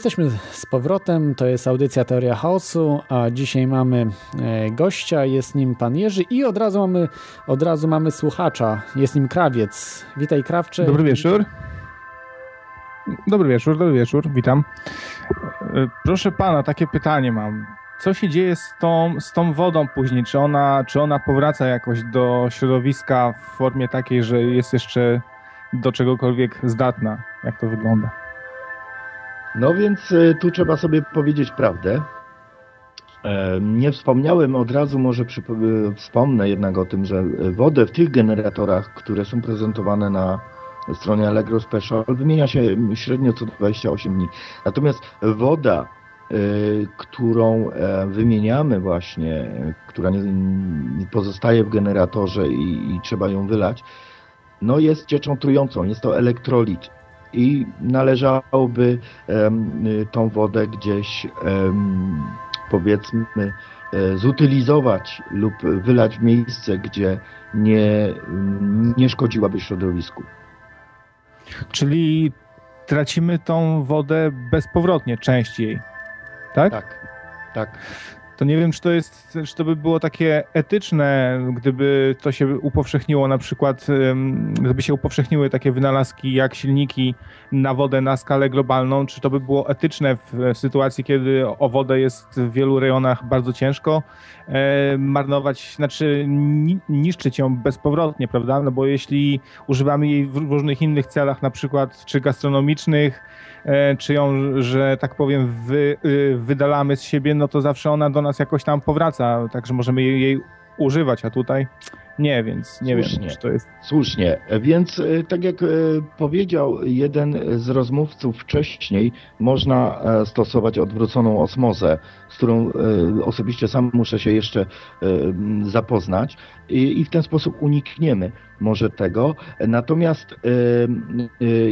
Jesteśmy z powrotem, to jest audycja Teoria Chaosu, a dzisiaj mamy e, gościa, jest nim pan Jerzy i od razu mamy, od razu mamy słuchacza, jest nim Krawiec. Witaj Krawcze. Dobry wieczór. Dobry wieczór, dobry wieczór, witam. E, Proszę pana, takie pytanie mam. Co się dzieje z tą, z tą wodą później? Czy ona, czy ona powraca jakoś do środowiska w formie takiej, że jest jeszcze do czegokolwiek zdatna? Jak to wygląda? No więc y, tu trzeba sobie powiedzieć prawdę. E, Nie wspomniałem od razu, może y, wspomnę jednak o tym, że wodę w tych generatorach, które są prezentowane na stronie Allegro Special, wymienia się średnio co 28 dni. Natomiast woda, y, którą e, wymieniamy właśnie, która pozostaje w generatorze i, i trzeba ją wylać, no jest cieczą trującą, jest to elektrolit i należałoby tą wodę gdzieś powiedzmy e, zutylizować lub wylać w miejsce, gdzie nie, nie szkodziłaby środowisku. Czyli tracimy tą wodę bezpowrotnie, część jej. Tak? Tak, tak. To nie wiem, czy to jest, czy to by było takie etyczne, gdyby to się upowszechniło, na przykład, gdyby się upowszechniły takie wynalazki jak silniki na wodę na skalę globalną, czy to by było etyczne w sytuacji, kiedy o wodę jest w wielu rejonach bardzo ciężko e, marnować, znaczy ni- niszczyć ją bezpowrotnie, prawda? No bo jeśli używamy jej w różnych innych celach, na przykład czy gastronomicznych, e, czy ją, że tak powiem, wy, y, wydalamy z siebie, no to zawsze ona do nas jakoś tam powraca, także możemy jej używać, a tutaj nie, więc nie Słusznie. wiem, czy to jest... Słusznie, więc e, tak jak e, powiedział jeden z rozmówców wcześniej, można e, stosować odwróconą osmozę, z którą osobiście sam muszę się jeszcze zapoznać i, w ten sposób unikniemy może tego. Natomiast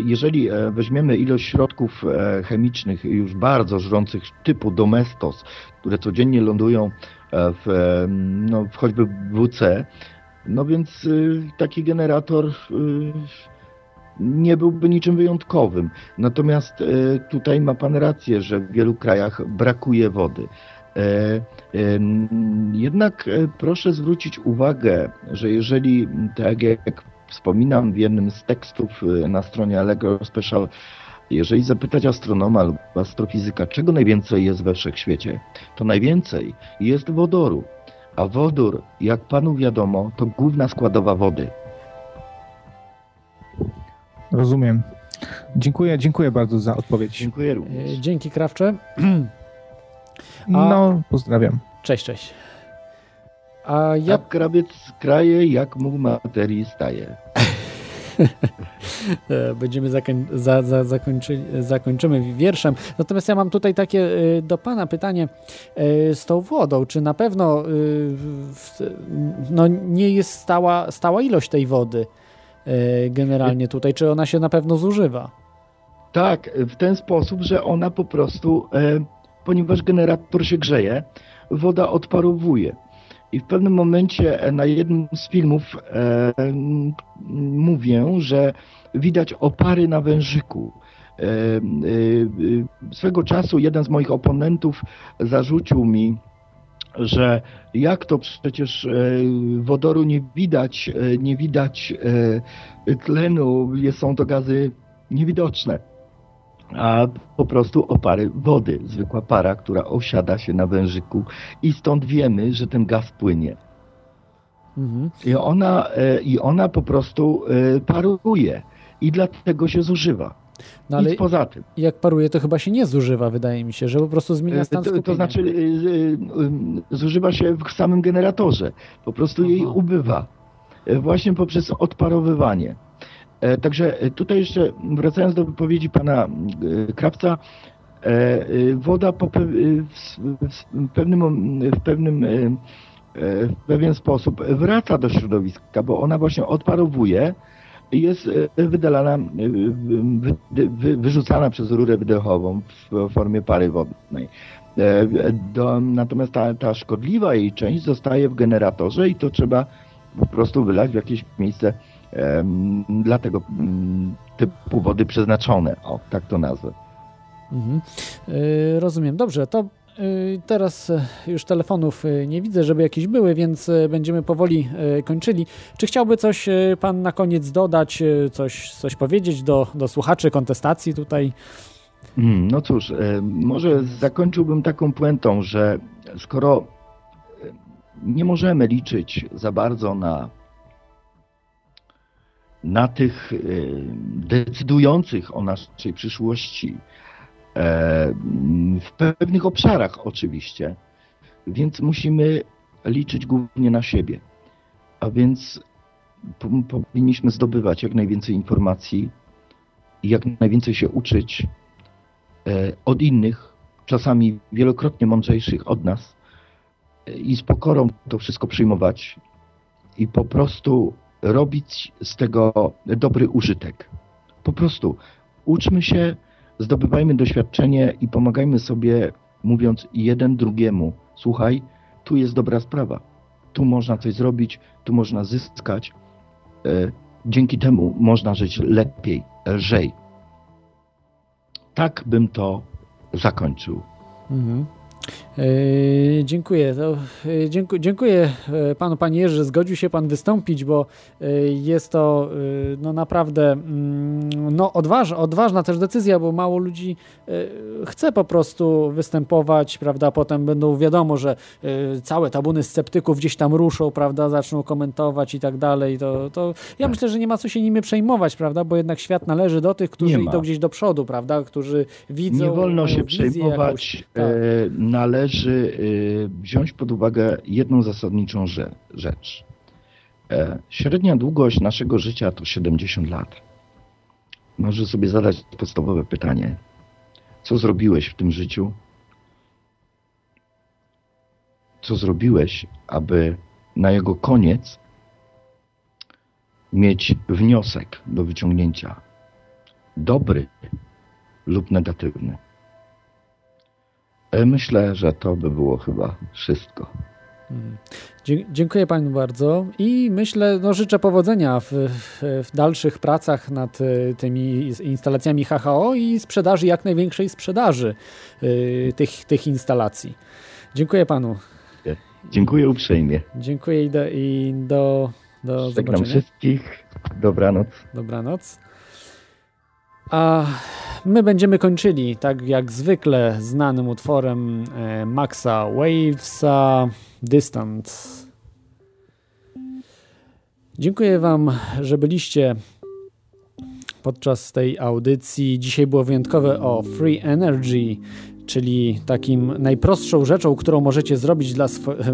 jeżeli weźmiemy ilość środków chemicznych już bardzo żrących typu Domestos, które codziennie lądują w, e, no, choćby WC, no więc y, taki generator y, nie byłby niczym wyjątkowym. Natomiast y, tutaj ma Pan rację, że w wielu krajach brakuje wody. E, Jednak e, proszę zwrócić uwagę, że jeżeli, tak jak wspominam w jednym z tekstów na stronie Allegro Special, jeżeli zapytać astronoma lub astrofizyka, czego najwięcej jest we wszechświecie, to najwięcej jest wodoru. A wodór, jak panu wiadomo, to główna składowa wody. Rozumiem. Dziękuję, dziękuję bardzo za odpowiedź. Dziękuję również. E, Dzięki Krawcze. A- No, pozdrawiam. Cześć, cześć. A ja Jak krabiec kraje, jak mu materii staje. E, Będziemy zakoń, za, za, zakończyli, zakończymy wierszem. Natomiast ja mam tutaj takie e, do Pana pytanie e, z tą wodą. Czy na pewno no, nie jest stała, stała ilość tej wody generalnie tutaj? Czy ona się na pewno zużywa? Tak, w ten sposób, że ona po prostu, ponieważ generator się grzeje, woda odparowuje. I w pewnym momencie e, na jednym z filmów e, mówię, że widać opary na wężyku. E, e, swego czasu jeden z moich oponentów zarzucił mi, że jak to przecież e, wodoru nie widać, e, nie widać tlenu, są to gazy niewidoczne a po prostu opary wody, zwykła para, która osiada się na wężyku i stąd wiemy, że ten gaz płynie. Mhm. I ona, e, i ona po prostu e, paruje i dlatego się zużywa. No ale Nic poza tym. jak paruje, to chyba się nie zużywa, wydaje mi się, że po prostu zmienia E, stan To, skupienia. to znaczy e, e, e, zużywa się w samym generatorze. Po prostu jej ubywa. Właśnie poprzez odparowywanie. E, Także e, tutaj jeszcze wracając do wypowiedzi pana e, Krawca, woda w, pewnym, w pewnym w pewien sposób wraca do środowiska, bo ona właśnie odparowuje i jest wydalana, wy, wy, wyrzucana przez rurę wydechową w formie pary wodnej. Do, natomiast ta, ta szkodliwa jej część zostaje w generatorze i to trzeba po prostu wylać w jakieś miejsce dla tego mm, typu wody przeznaczone. O, tak to nazwę. Mhm. Y, Rozumiem. Dobrze, to y, teraz y, już telefonów y, nie widzę, żeby jakieś były, więc y, będziemy powoli y, kończyli. Czy chciałby coś pan na koniec dodać, coś, coś powiedzieć do, do słuchaczy, kontestacji tutaj? Mm, No cóż, e, może zakończyłbym taką puentą, że skoro e, nie możemy liczyć za bardzo na, na tych e, decydujących o naszej przyszłości, e, w pewnych obszarach oczywiście, więc musimy liczyć głównie na siebie. A więc po- powinniśmy zdobywać jak najwięcej informacji i jak najwięcej się uczyć e, od innych, czasami wielokrotnie mądrzejszych od nas i z pokorą to wszystko przyjmować i po prostu robić z tego dobry użytek. Po prostu uczmy się, zdobywajmy doświadczenie i pomagajmy sobie, mówiąc jeden drugiemu: Słuchaj, tu jest dobra sprawa, tu można coś zrobić, tu można zyskać. E, Dzięki temu można żyć lepiej, lżej. Tak bym to zakończył. Mhm. E, dziękuję. To, e, dziękuję. Dziękuję e, panu, panie Jerzy, że zgodził się pan wystąpić, bo jest to no naprawdę mm, no, odważ, odważna też decyzja, bo mało ludzi chce po prostu występować, prawda? Potem będą wiadomo, że całe tabuny sceptyków gdzieś tam ruszą, prawda? Zaczną komentować i tak dalej. To, to ja myślę, że nie ma co się nimi przejmować, prawda? Bo jednak świat należy do tych, którzy idą gdzieś do przodu, prawda? Którzy widzą. Nie wolno się wizję przejmować. jakąś. Tak. Należy e, wziąć pod uwagę jedną zasadniczą rze- rzecz. E, średnia długość naszego życia to 70 lat. Może sobie zadać podstawowe pytanie. Co zrobiłeś w tym życiu? Co zrobiłeś, aby na jego koniec mieć wniosek do wyciągnięcia? Dobry lub negatywny? E, Myślę, że to by było chyba wszystko. Dzie- Dziękuję Panu bardzo i myślę, no życzę powodzenia w, w, w dalszych pracach nad e, tymi instalacjami HHO i sprzedaży, jak największej sprzedaży e, tych, tych instalacji. Dziękuję Panu. Dziękuję uprzejmie. Dziękuję i do, i do, do Żegnam zobaczenia. wszystkich. Dobranoc. Dobranoc. A my będziemy kończyli, tak jak zwykle, znanym utworem e, Maxa Wavesa Distant. Dziękuję Wam, że byliście podczas tej audycji. Dzisiaj było wyjątkowe o Free Energy, czyli takim najprostszą rzeczą, którą możecie zrobić, dla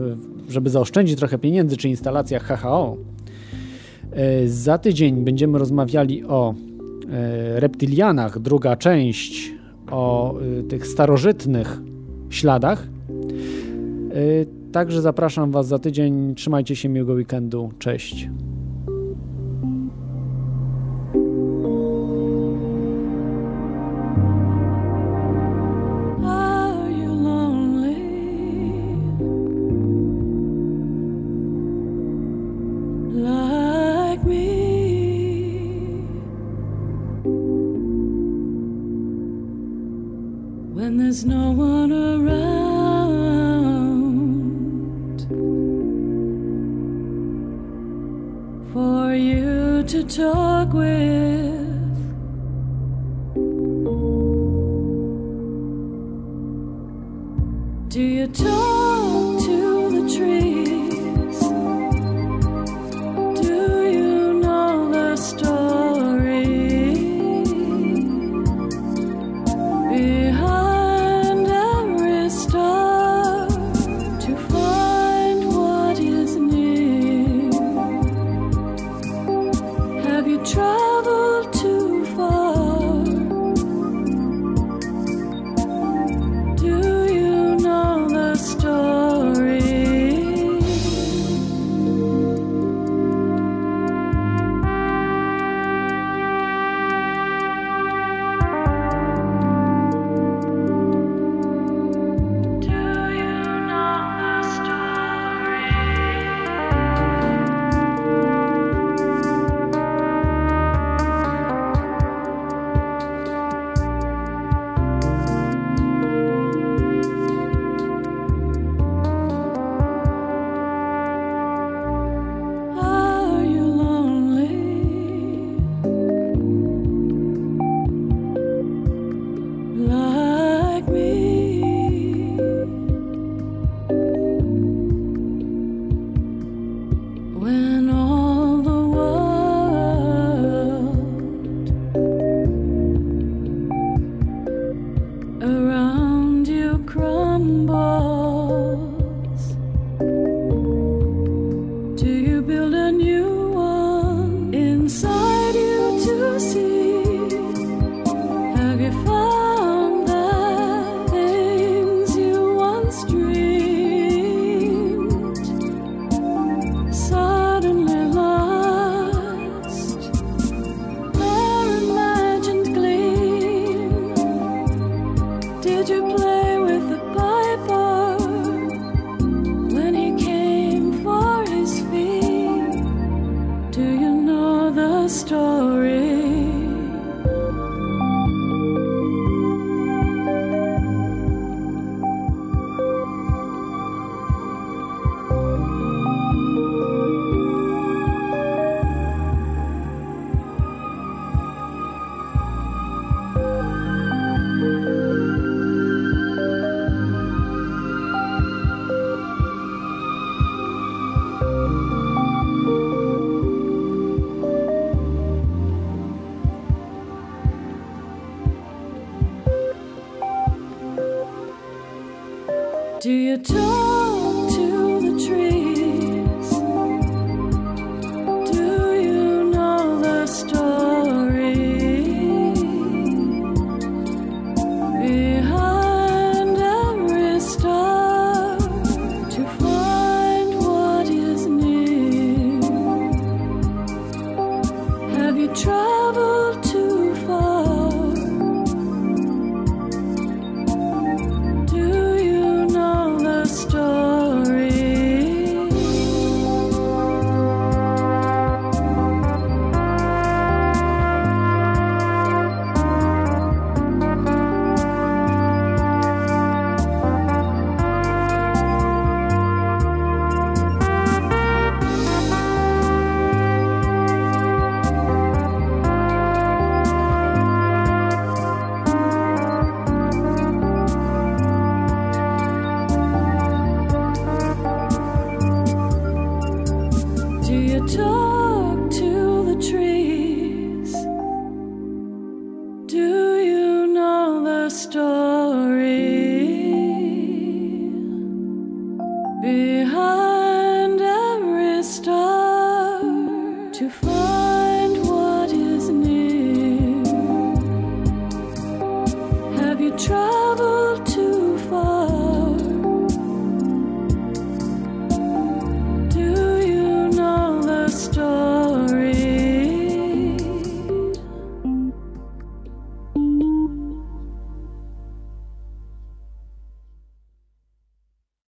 żeby zaoszczędzić trochę pieniędzy, czy instalacjach HHO. E, Za tydzień będziemy rozmawiali o e, reptylianach, druga część, o e, tych starożytnych śladach. E, Także zapraszam Was za tydzień. Trzymajcie się miłego weekendu. Cześć.